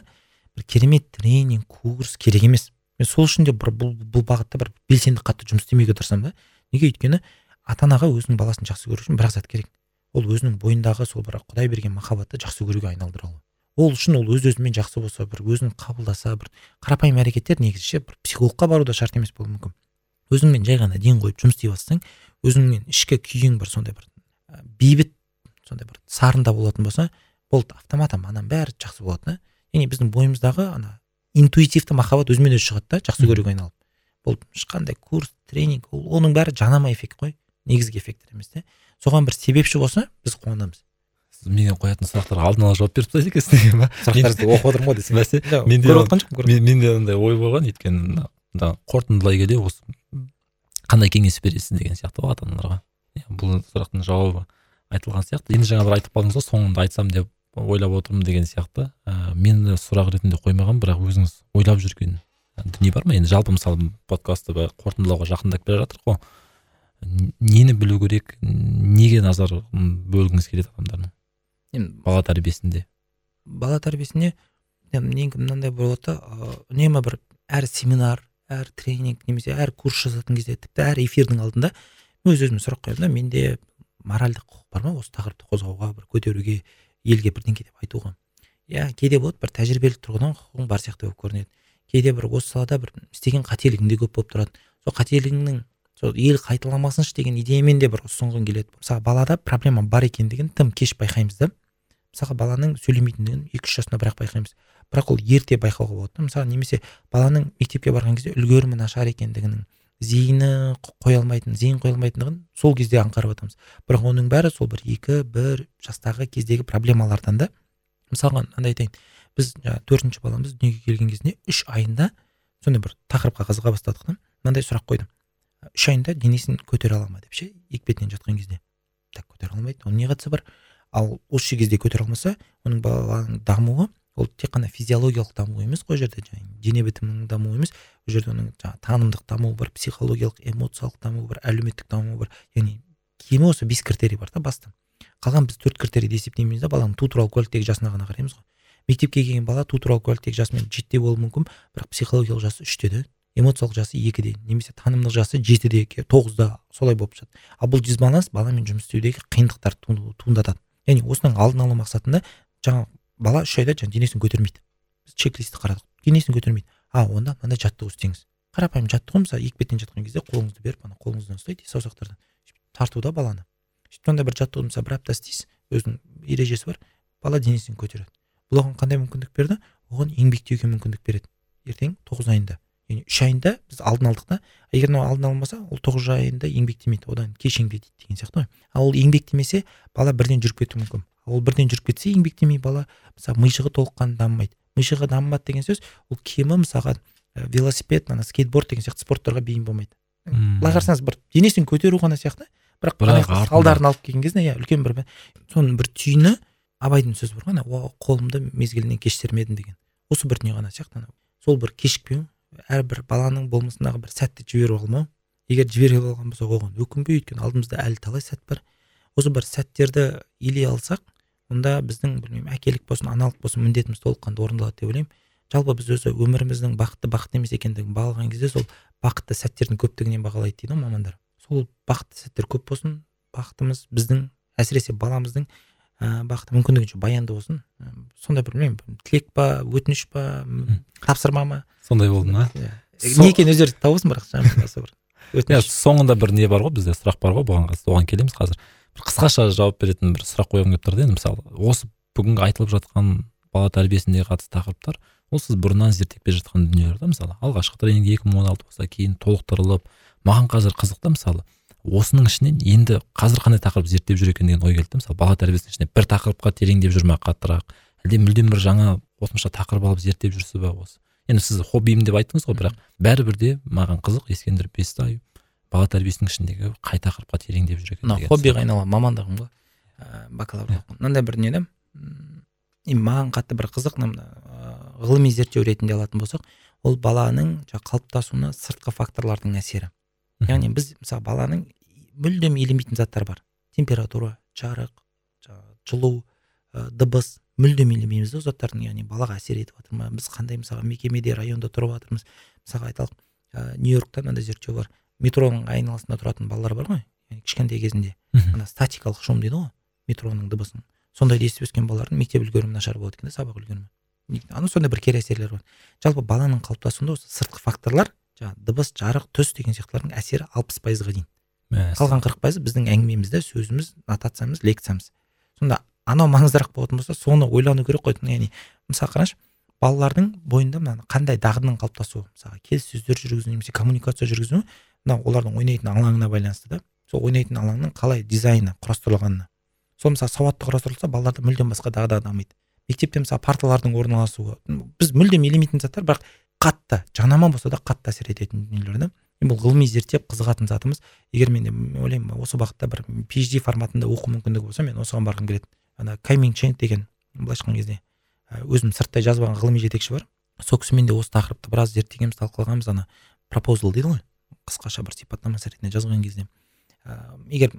Speaker 3: бір керемет тренинг курс керек емес. Мен сол үшін де бір бұл, бұл бағытта бір белсенді қатты жұмыс істемеуге тырысамын да. Неге өйткені ата анаға өзінің баласын жақсы көру үшін бір ақ зат керек. Ол өзінің бойындағы сол бір құдай берген махаббатты жақсы көруге айналдыра алу ол үшін ол өз өзімен жақсы болса бір өзін қабылдаса бір қарапайым әрекеттер негізі ше бір психологқа бару да шарт емес болуы мүмкін. Өзіңмен жай ғана ден қойып жұмыс істей бастасаң өзіңмен ішкі күйің бір сондай бір бейбіт сондай бір сарында болатын болса болды автоматом ананың бәрі жақсы болады да. Яғни біздің бойымыздағы ана интуитивті махаббат өзімен өзі шығады да жақсы көруге айналып. Болды ешқандай курс тренинг ол оның бәрі жанама эффект қой негізгі эффекттер емес та соған бір себепші болса біз қуанамыз
Speaker 2: менен қоятын сұрақтарға алдын ала жауап беріп тастайды екенсіз деген ба
Speaker 3: сұрақтарыңызды оқып отырмын ғой десең.
Speaker 2: Бәсе менде
Speaker 3: көріп отқан жоқпын көріп
Speaker 2: мен, менде андай ой болған өйткені қорытындылай келе осы қандай кеңес бересіз деген сияқты ғой ата аналарға иә, бұл сұрақтың жауабы айтылған сияқты. Енді жаңа бір айтып қалдыңыз ғой соңында айтсам деп ойлап отырмын деген сияқты. Ә, мен сұрақ ретінде қоймаған бірақ өзіңіз ойлап жүрген дүние бар ма? Енді жалпы мысалы подкастты қорытындылауға жақындап келе жатырмық қой нені білу керек неге назар бөлгіңіз келеді адамдардың?
Speaker 3: Енді
Speaker 2: бала тәрбиесінде.
Speaker 3: Бала тәрбиесіне негізі мынандай болады да үнемі бір әр семинар әр тренинг немесе әр курс жазатын кезде тіпті әр эфирдің алдында өз өзіме сұрақ қоямын да менде моральдық құқық бар ма? осы тақырыпты қозғауға бір көтеруге елге бірдеңке деп айтуға? иә кейде болады бір тәжірибелік тұрғыдан құқығың бар сияқты болып көрінеді. Кейде бір осы салада бір істеген қателігің де көп болып тұрады. Сол қателігіңнің сол ел қайталамасыншы деген идеямен де бір ұсынғың келеді. Мысалы балада проблема бар екендігін тым кеш байқаймыз да. Мысалға баланың сөйлемейтіндігін екі үш жасында бірақ байқаймыз. Бірақ ол ерте байқауға болады да. Мысалы немесе баланың мектепке барған кезде үлгерімі нашар екендігінің зейіні қоя алмайтын зейін қоя алмайтындығын сол кезде аңғарып жатамыз бірақ оның бәрі сол бір екі бір жастағы кездегі проблемалардан да. Мысалға мынандай айтайын. Біз жаңағы төртінші баламыз дүниеге келген кезінде үш айында сондай бір тақырыпқа қызыға бастадық та. Мынандай сұрақ қойдым. Үш айында денесін көтере ала ма? деп ше екпетінен жатқан кезде. Так көтере алмайды оның не қатысы бар? Ал осы кезде көтере алмаса оның баланың дамуы ол тек қана физиологиялық даму емес қой жерде жаңағы дене бітімінің дамуы емес ол жерде оның жаңағы танымдық дамуы бар психологиялық эмоциялық дамуы бар әлеуметтік дамуы бар яғни кемі осы бес критерий бар да басты қалған біз төрт критерийді есептемейміз да баланың туу туралы куәліктегі жасына ғана қараймыз ғой мектепке келген бала туу туралы куәліктегі жасымен жетіде болуы мүмкін бірақ психологиялық жасы үште да эмоциялық жасы екіде немесе танымдық жасы жетіде тоғызда солай болып жатады ал бұл дисбаланс баламен жұмыс істеудегі қиындықтар туындатады яғни осының алдын алу мақсатында жаңа бала үш айда жаңағы денесін көтермейді. Біз чек листті қарадық. Денесін көтермейді. А онда мынандай жаттығу істеңіз қарапайым жаттығу мысалы екпеттен жатқан кезде қолыңызды беріп ана қолыңыздан ұстайды саусақтардан. Тартуда баланы. Сөйтіп сондай бір жаттығуды мысалы бір апта істейсіз. Өзінің ережесі бар. Бала денесін көтереді. Бұл оған қандай мүмкіндік берді? Оған еңбектеуге мүмкіндік береді. Ертең тоғыз айында. Яғни үш айында біз алдын алдық та. Егер мынау алдын алмаса ол тоғыз айында еңбектемейді одан кеш еңбектейді деген сияқты ғой. Ал ол еңбектемесе бала бірден жүріп кетуі мүмкін. Ол бірден жүріп кетсе еңбектемей бала мысалы мишығы толыққанды дамымайды. Мишығы дамымады деген сөз ол кемі мысалға велосипед ана скейтборд деген сияқты спорттарға бейім болмайды. Былай қарасаңыз бір денесін көтеру ғана сияқты бірақ
Speaker 2: бірақ
Speaker 3: салдарын алып келген кезде иә үлкен бір соның бір түйіні абайдың сөзі бар ғой ана қолымды мезгілінен кешірмедім деген. Осы бір дүние ғана сияқты сол бір кешікпеу әрбір баланың болмысындағы бір сәтті жіберіп алмау егер жіберіп алған болсақ оған өкінбей өйткені алдымызда әлі талай сәт бар. Осы бір сәттерді илей алсақ онда біздің білмеймін әкелік болсын аналық болсын міндетіміз толыққанды орындалады деп ойлаймын. Жалпы біз өзі өміріміздің бақытты бақытты емес екендігін бағалаған кезде сол бақытты сәттердің көптігінен бағалайды дейді ғой мамандар? Сол бақытты сәттер көп болсын бақытымыз біздің әсіресе баламыздың ә, бақыты мүмкіндігінше баянды болсын. Сондай бір білмеймін тілек па өтініш па тапсырма ма?
Speaker 2: Сондай болды ма
Speaker 3: иә. Не екенін өздері тауып бірақ бір <laughs>
Speaker 2: иә соңында бір не бар ғой бізде? Сұрақ бар ғой бұған қатысты оған келеміз қазір. Бір қысқаша жауап беретін бір сұрақ қойғым келіп тұр да енді мысалы. Осы бүгінгі айтылып жатқан бала тәрбиесіне қатысты тақырыптар ол сіз бұрыннан зерттеп келе жатқан дүниелер да мысалы. Алғашқы тренинг екі мың он алты болса кейін толықтырылып маған қазір қызық та мысалы. Осының ішінен енді қазір қандай тақырып зерттеп жүр екен деген ой келді мысалы бала тәрбиесінің ішінде бір тақырыпқа тереңдеп жүр ма қаттырақ? әлде мүлдем бір жаңа қосымша тақырып алып зерттеп жүрсіз ба осы? енді сіз хоббиім деп айттыңыз ғой бірақ бәрібір де маған қызық ескендір бестай бала тәрбиесінің ішіндегі қай тақырыпқа тереңдеп жүр екен
Speaker 3: мына хоббиға айналған мамандығым ғой. Ә, бакалавр мынандай бір не да маған қатты бір қызық ғылыми зерттеу ретінде алатын болсақ ол баланың қалыптасуына сыртқы факторлардың әсері. Яғни біз мысалы баланың мүлдем елемейтін заттар бар. Температура жарық жылу ә, дыбыс мүлдем елемейміз да заттардың. Яғни балаға әсер етіп жатыр ма біз қандай мысалға мекемеде районда тұрып жатырмыз. Мысалға айталық ә, нью йоркта мынандай зерттеу бар. Метроның айналасында тұратын балалар бар ғой. Яғни кішкентай кезінде. Ана статикалық шум дейді ғой метроның дыбысын. Сондайды естіп өскен балалардың мектеп үлгерімі нашар болады екен да сабақ үлгерімі. Ана сондай бір кері әсерлер бар. Жалпы баланың қалыптасуында осы сыртқы факторлар жаңағы дыбыс жарық түс деген сияқтылардың әсері алпыс пайызға дейін. Қалған қырық пайызы біздің әңгімеміз да сөзіміз нотациямыз лекциямыз. Сонда анау маңыздырақ болатын болса соны ойлану керек қой. Яғни мысалы қарашы балалардың бойында мына қандай дағдының қалыптасуы? мысалға келіссөздер жүргізу немесе коммуникация жүргізу мынау олардың ойнайтын алаңына байланысты да сол ойнайтын алаңның қалай дизайны құрастырылғанына. Сол мысалы сауатты құрастырылса балаларда мүлдем басқа дағды дамиды. Мектепте мысалы парталардың орналасуы. Біз мүлдем елемейтін заттар бірақ қатты жанама болса да қатты әсер ететін дүниелер да бұл ғылыми зерттеп қызығатын затымыз. Егер менде ойлаймын осы бағытта бір phd форматында оқу мүмкіндігі болса мен осыған барғым келеді. Ана каймин ченг деген былайша айтқан кезде өзім сырттай жазып алған ғылыми жетекші бар. Сол кісімен де осы тақырыпты біраз зерттегенбіз талқылағанбыз. Ана пропозал дейді ғой. Қысқаша бір сипаттамасы ретінде жазған кезде. Ә, егер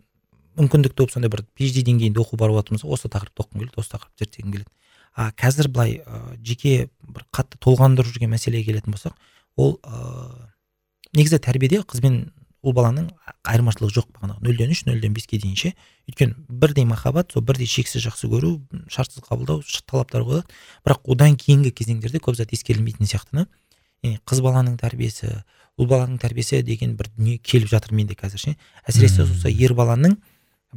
Speaker 3: мүмкіндік туып сондай бір phd деңгейінде оқу барып жатырмыз осы тақырыпты оқығым келеді осы тақырыпты зерттегім келеді. А қазір былай ә, жеке бір қатты толғандырып жүрген мәселеге келетін болсақ ол ә, негізі тәрбиеде қыз бен ұл баланың айырмашылығы жоқ бағанағы. Нөлден үш нөлден беске дейін ше өйткені бірдей махаббат сол бірдей шексіз жақсы көру шартсыз қабылдау талаптар қойылады бірақ одан кейінгі кезеңдерде көп зат ескерілмейтін сияқты да яғни қыз баланың тәрбиесі ұл баланың тәрбиесі деген бір дүние келіп жатыр менде қазір ше. Әсіресе осы ер баланың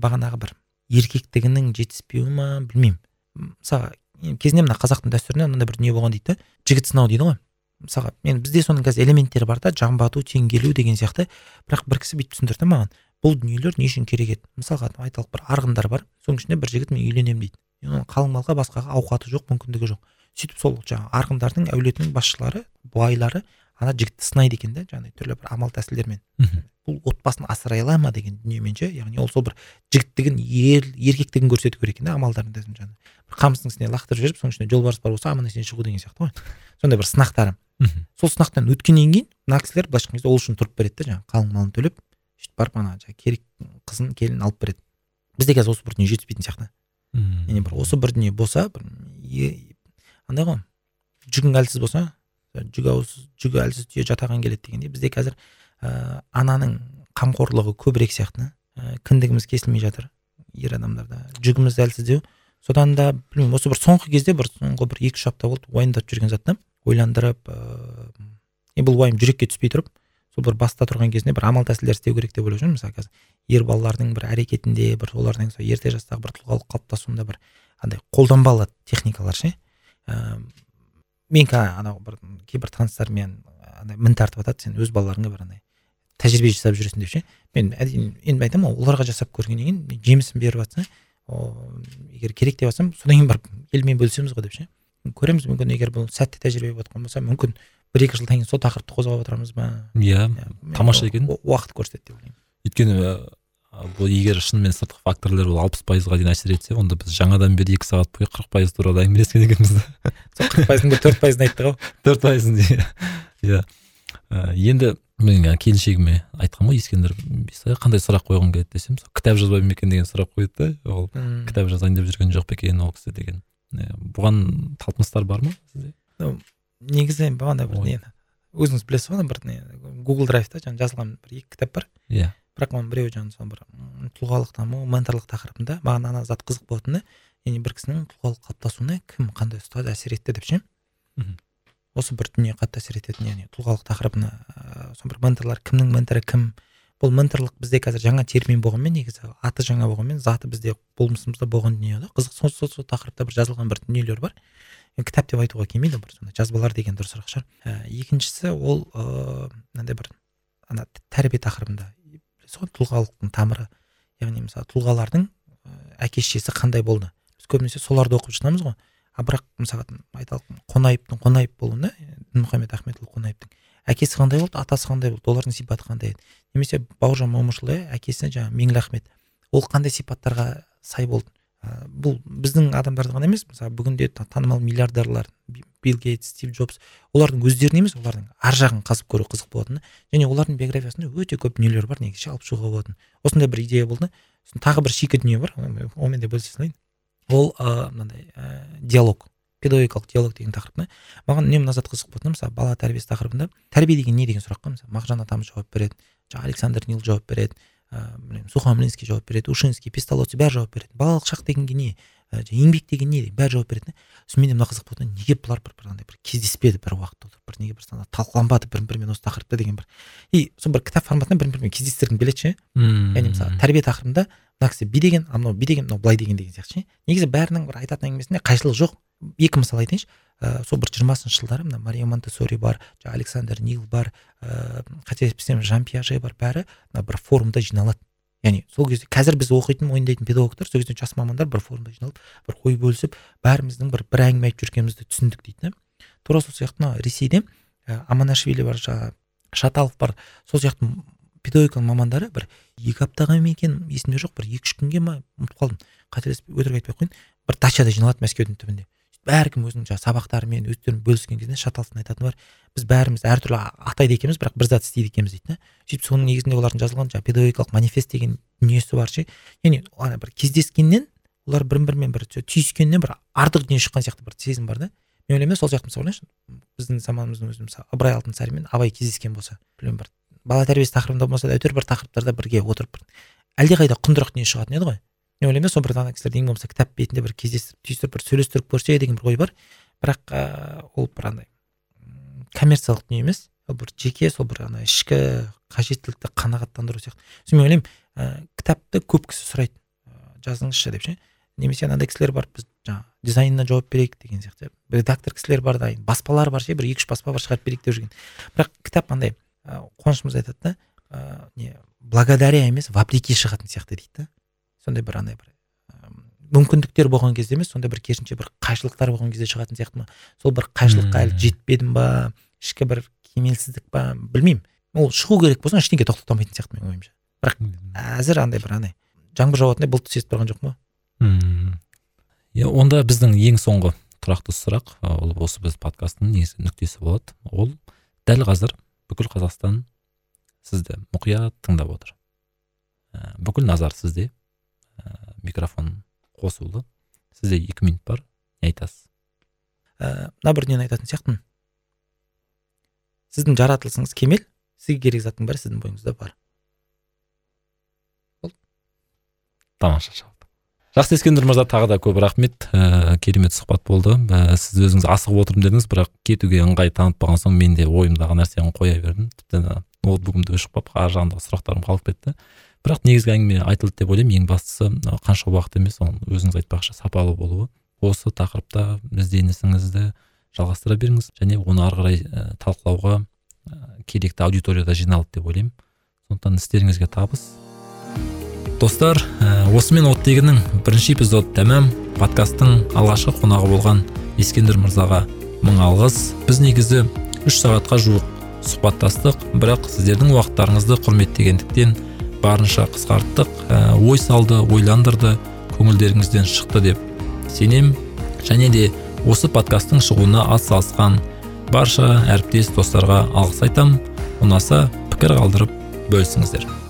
Speaker 3: бағанағы бір еркектігінің жетіспеуі ма білмеймін. Мысалға енді кезінде мына қазақтың дәстүрінде мынандай бір дүние болған дейді да. Жігіт сынау дейді ғой. Мысалға мен бізде соның қазір элементтері бар да жан бату тең келу деген сияқты. Бірақ бір кісі бүйтіп түсіндірді маған. Бұл дүниелер не үшін керек еді? Мысалға айталық бір арғындар бар. Соның ішінде бір жігіт мен үйленемін дейді. Оның қалың малға басқаға ауқаты жоқ мүмкіндігі жоқ. Сөйтіп сол жаңағы арғындардың әулетінің басшылары байлары ана жігітті сынайды екен да жаңағыдай түрлі бір амал тәсілдермен. Бұл отбасын асырай ала ма деген дүниемен ше яғни ол сол бір жігіттігін ер еркектігін көрсету керек екен да амалдарын жаңағы бір қамыстың үстіне лақтырып жіберіп соның ішінде жолбарыс бар болса аман есен шығу деген сияқты ғой. Сондай бір сынақтары сол сынақтан өткеннен кейін мына кісілер былайша айтқан кезде ол үшін тұрып береді да жаңағы қалың малын төлеп сөйтіп барып ана жаңағы керек қызын келінін алып береді. Бізде қазір осы бір дүние жетіспейтін сияқты.
Speaker 2: Мм.
Speaker 3: яғни бір осы бір дүние болса бір андай ғой жүгің әлсіз болса жүгі ауыз жүгі әлсіз түйе жатаған келеді дегендей. Бізде қазір ә, ананың қамқорлығы көбірек сияқты. Ә, кіндігіміз кесілмей жатыр ер адамдарда. Жүгіміз әлсіздеу содан да білмеймін осы бір соңғы кезде бір соңғы бір екі үш апта болды уайымдап жүрген зат та ойландырып ыыы бұл уайым жүрекке түспей тұрып сол бір баста тұрған кезінде бір амал тәсілдер істеу керек деп ойлап жүрмін. Мысалы қазір ер балалардың бір әрекетінде бір олардың ерте жастағы бір тұлғалық қалыптасуында бір андай қолданбалы техникалар ше. Ыыы мен қазір анау бір кейбір таныстармен андай мін тартып жатады сен өз балаларыңа бір андай тәжірибе жасап жүресің деп ше. Мен әдейі енді айтамын ғой оларға жасап көргеннен кейін жемісін беріп жатса егер керек деп жатсам содан кейін барып елмен бөлісеміз ғой деп ше. Көреміз мүмкін егер бұл сәтті тәжірибе болып жатқан болса мүмкін бір екі жылдан кейін сол тақырыпты қозғап отырамыз ба?
Speaker 2: Иә Тамаша екен.
Speaker 3: уақыт көрсетеді деп ойлаймын.
Speaker 2: Өйткені бұл егер шынымен сыртқы факторлар ол алпыс пайызға дейін әсер етсе онда біз жаңадан бері екі сағат бойы қырық пайыз туралы әңгімелескен екенбіз. <laughs>
Speaker 3: Сол қырық пайыздың бір төрт пайызын айттық ау
Speaker 2: төрт пайызын иә. Иә. Ә, енді мен келіншегіме айтқанмын ғой ескендір қандай сұрақ қойғым келеді? десем сол кітап жазбаймын ба екен деген сұрақ қойды да ол кітап жазайын деп жүрген жоқ па екен ол кісі? деген. Бұған талпыныстар бар ма сізде?
Speaker 3: Негізі бағана бір
Speaker 2: Ой.
Speaker 3: не өзіңіз білесіз ғой ана бір не гугл драйвта жаңағы жазылған бір екі кітап бар.
Speaker 2: Иә.
Speaker 3: Бірақ оның біреуі жаңағы сол бір тұлғалық даму менторлық тақырыбында маған ана зат қызық болатын да. Яғни бір кісінің тұлғалық қалыптасуына кім қандай ұстаз әсер етті деп ше. Осы бір дүние қатты әсер ететін яғни тұлғалық тақырыбына ыыы сол бір менторлар кімнің менторы кім? Бұл менторлық бізде қазір жаңа термин болғанмен негізі аты жаңа болғанмен заты бізде болмысымызда болған дүние да қызық сол, сол, сол тақырыпта бір жазылған бір дүниелер бар. Кітап деп айтуға келмейді бір сондай жазбалар деген дұрысырақ шығар. Ә, екіншісі ол ыыы мынандай бір ана тәрбие тақырыбында ғой тұлғалықтың тамыры. Яғни мысалы тұлғалардың әке шешесі қандай болды? Біз көбінесе соларды оқып жатамыз ғой. А бірақ мысалы айталық қонаевтың қонаев болуында дінмұхаммед ахметұлы қонаевтың. Әкесі қандай болды? Атасы қандай болды? Олардың сипаты қандай еді? Немесе бауыржан момышұлы әкесі жаңағы меңлі ахмет. Ол қандай сипаттарға сай болды? Бұл біздің адамдарды ғана емес мысалы бүгінде та- танымал миллиардерлар Би- билл гейтс стив джобс олардың өздерін емес олардың ар жағын қазып көру қызық болатын. Және олардың биографиясында өте көп дүниелер бар негізі алып шығуға болатын. Осындай бір идея болды. Сосын тағы бір шикі дүние бар онымен де бөлісе салайын. Ол мынандай ә, диалог педагогикалық диалог деген тақырып та. Маған үнемі мына қызық болатын мысалы бала тәрбиесі тақырыбында тәрбие деген не деген сұраққа мысалы мағжан атамыз жауап береді жаңағы александр нил жауап береді білмеймін сухомлинский жауап береді ушинский песталоцци бәрі жауап береді. Балалық шақ дегенге не? Ә, еңбек деген не бәрі жауап береді сосын менде мына қызық болды неге бұлар бір бір андай бір кездеспеді бір уақытта бір неге бір талқыланбады бір бірімен осы тақырыпта деген бір. И сол бір кітап форматында бір бірімен кездестіргім келеді ше яғни мысалы тәрбие тақырыбында мына кісі би деген а мынау би деген мынау былай деген деген сияқты ше. Негізі бәрінің бір айтатын әңгімесінде қайшылық жоқ. Екі мысал айтайыншы ыыы сол бір жиырмасыншы жылдары мына мария монтессори бар александр нил бар ыыы қателеспесем жан пиаже бар бәрі мына бір форумда жиналады. Яғни сол кезде қазір біз оқитын мойындайтын педагогтар сол кезде жас мамандар бір форумда жиналып бір ой бөлісіп бәріміздің бір бір әңгіме айтып жүргенімізді түсіндік дейді да. Тура сол сияқты мына ресейде ә, аманашвили бар жаңағы шаталов бар. Сол сияқты педагогиканың мамандары бір екі аптаға ма екен есімде жоқ бір екі үш күнге ма ұмытып қалдым. Қателесіп өтірік айтпай ақ қояйын бір дачада жиналады мәскеудің түбінде. Әркім өзінің жаңағы сабақтарымен өздерін бөліскен кезде шаталовтың айтатыны бар. Біз бәріміз әртүрлі атайды екенбіз бірақ бір зат істейді екенбіз дейді да. Сөйтіп соның негізінде олардың жазылған жаңағы педагогикалық манифест деген дүниесі бар ше. Яғни ана бір кездескеннен олар бір бірімен бір түйіскеннен бір артық дүние шыққан сияқты бір сезім бар да. Мен ойлаймын да сол сияқты мысалы ойлаңызшы біздің заманымыздың өзінде мысалы ыбырай алтынсарин мен абай кездескен болса білмеймін бір бала тәрбиесі тақырыбында болмаса да әйтеуір бір тақырыптарда бірге отырып әлдеқайда құндырақ дүние шығатын еді ғой. мен ойлаймын да сол бір ана кісілерді ең болмаса кітап бетінде бір кездестіріп түйістіріп бір сөйлестіріп көрсе деген бір ой бар. Бірақ ыыы ол бір андай коммерциялық дүние емес. Ол бір жеке сол бір ана ішкі қажеттілікті қанағаттандыру сияқты. Сосын мен ойлаймын ә, кітапты көп кісі сұрайды. Ә, жазыңызшы деп ше. Немесе анандай кісілер бар біз жаңағы дизайнына жауап берейік деген сияқты. Редактор кісілер бар дайын. Баспалар бар ше бір екі үш баспа бар шығарып берейік деп жүрген. Бірақ кітап андай ә, қуаныш мырза айтады да. Ә, не благодаря емес вопреки шығатын сияқты дейді да. Сондай бір андай бір мүмкіндіктер болған кезде емес сондай бір керісінше бір қайшылықтар болған кезде шығатын сияқты ма? Сол бір қайшылыққа әлі жетпедім ба? Ішкі бір кемелсіздік па? Білмеймін. Ол шығу керек болса ештеңеге тоқтамайтын сияқты менің ойымша. Бірақ әзір андай бір андай жаңбыр жауатындай бұлтты сезіп тұрған жоқпын
Speaker 2: ғой иә онда біздің ең соңғы тұрақты сұрақ ол осы біз подкасттың негізгі нүктесі болады. Ол дәл қазір бүкіл қазақстан сізді мұқият тыңдап отыр. Ә, бүкіл назар сізде. Ә, микрофон қосулы сізде екі минут бар не айтасыз?
Speaker 3: Ә, мына бір нені айтатын сияқтымын. Сіздің жаратылысыңыз кемел сізге керек заттың бәрі сіздің бойыңызда бар.
Speaker 2: Болды. Тамаша жақсы ескендір мырза тағы да көп рахмет. Ә, керемет сұхбат болды. Ә, сіз өзіңіз асығып отырмын дедіңіз бірақ кетуге ыңғай танытпаған соң мен де ойымдағы нәрсені қоя бердім. Тіпті ноутбугымды өшіп қалып ар жағындағы сұрақтарым қалып кетті. Бірақ негізгі әңгіме айтылды деп ойлаймын. Ең бастысы қанша уақыт емес оның өзіңіз айтпақшы сапалы болуы. Осы тақырыпта ізденісіңізді жалғастыра беріңіз және оны ары қарай ә, талқылауға ә, керекті аудиторияда жиналды деп ойлаймын. Сондықтан істеріңізге табыс. Достар ә, осымен оттегінің бірінші эпизоды тәмам подкасттың алғашқы қонағы болған ескендір мырзаға мың алғыс. Біз негізі үш сағатқа жуық сұхбаттастық бірақ сіздердің уақыттарыңызды құрметтегендіктен барынша қысқарттық ә, ой салды ойландырды көңілдеріңізден шықты деп сенем. Және де осы подкасттың шығуына атсалысқан барша әріптес достарға алғыс айтам. Ұнаса пікір қалдырып бөлісіңіздер.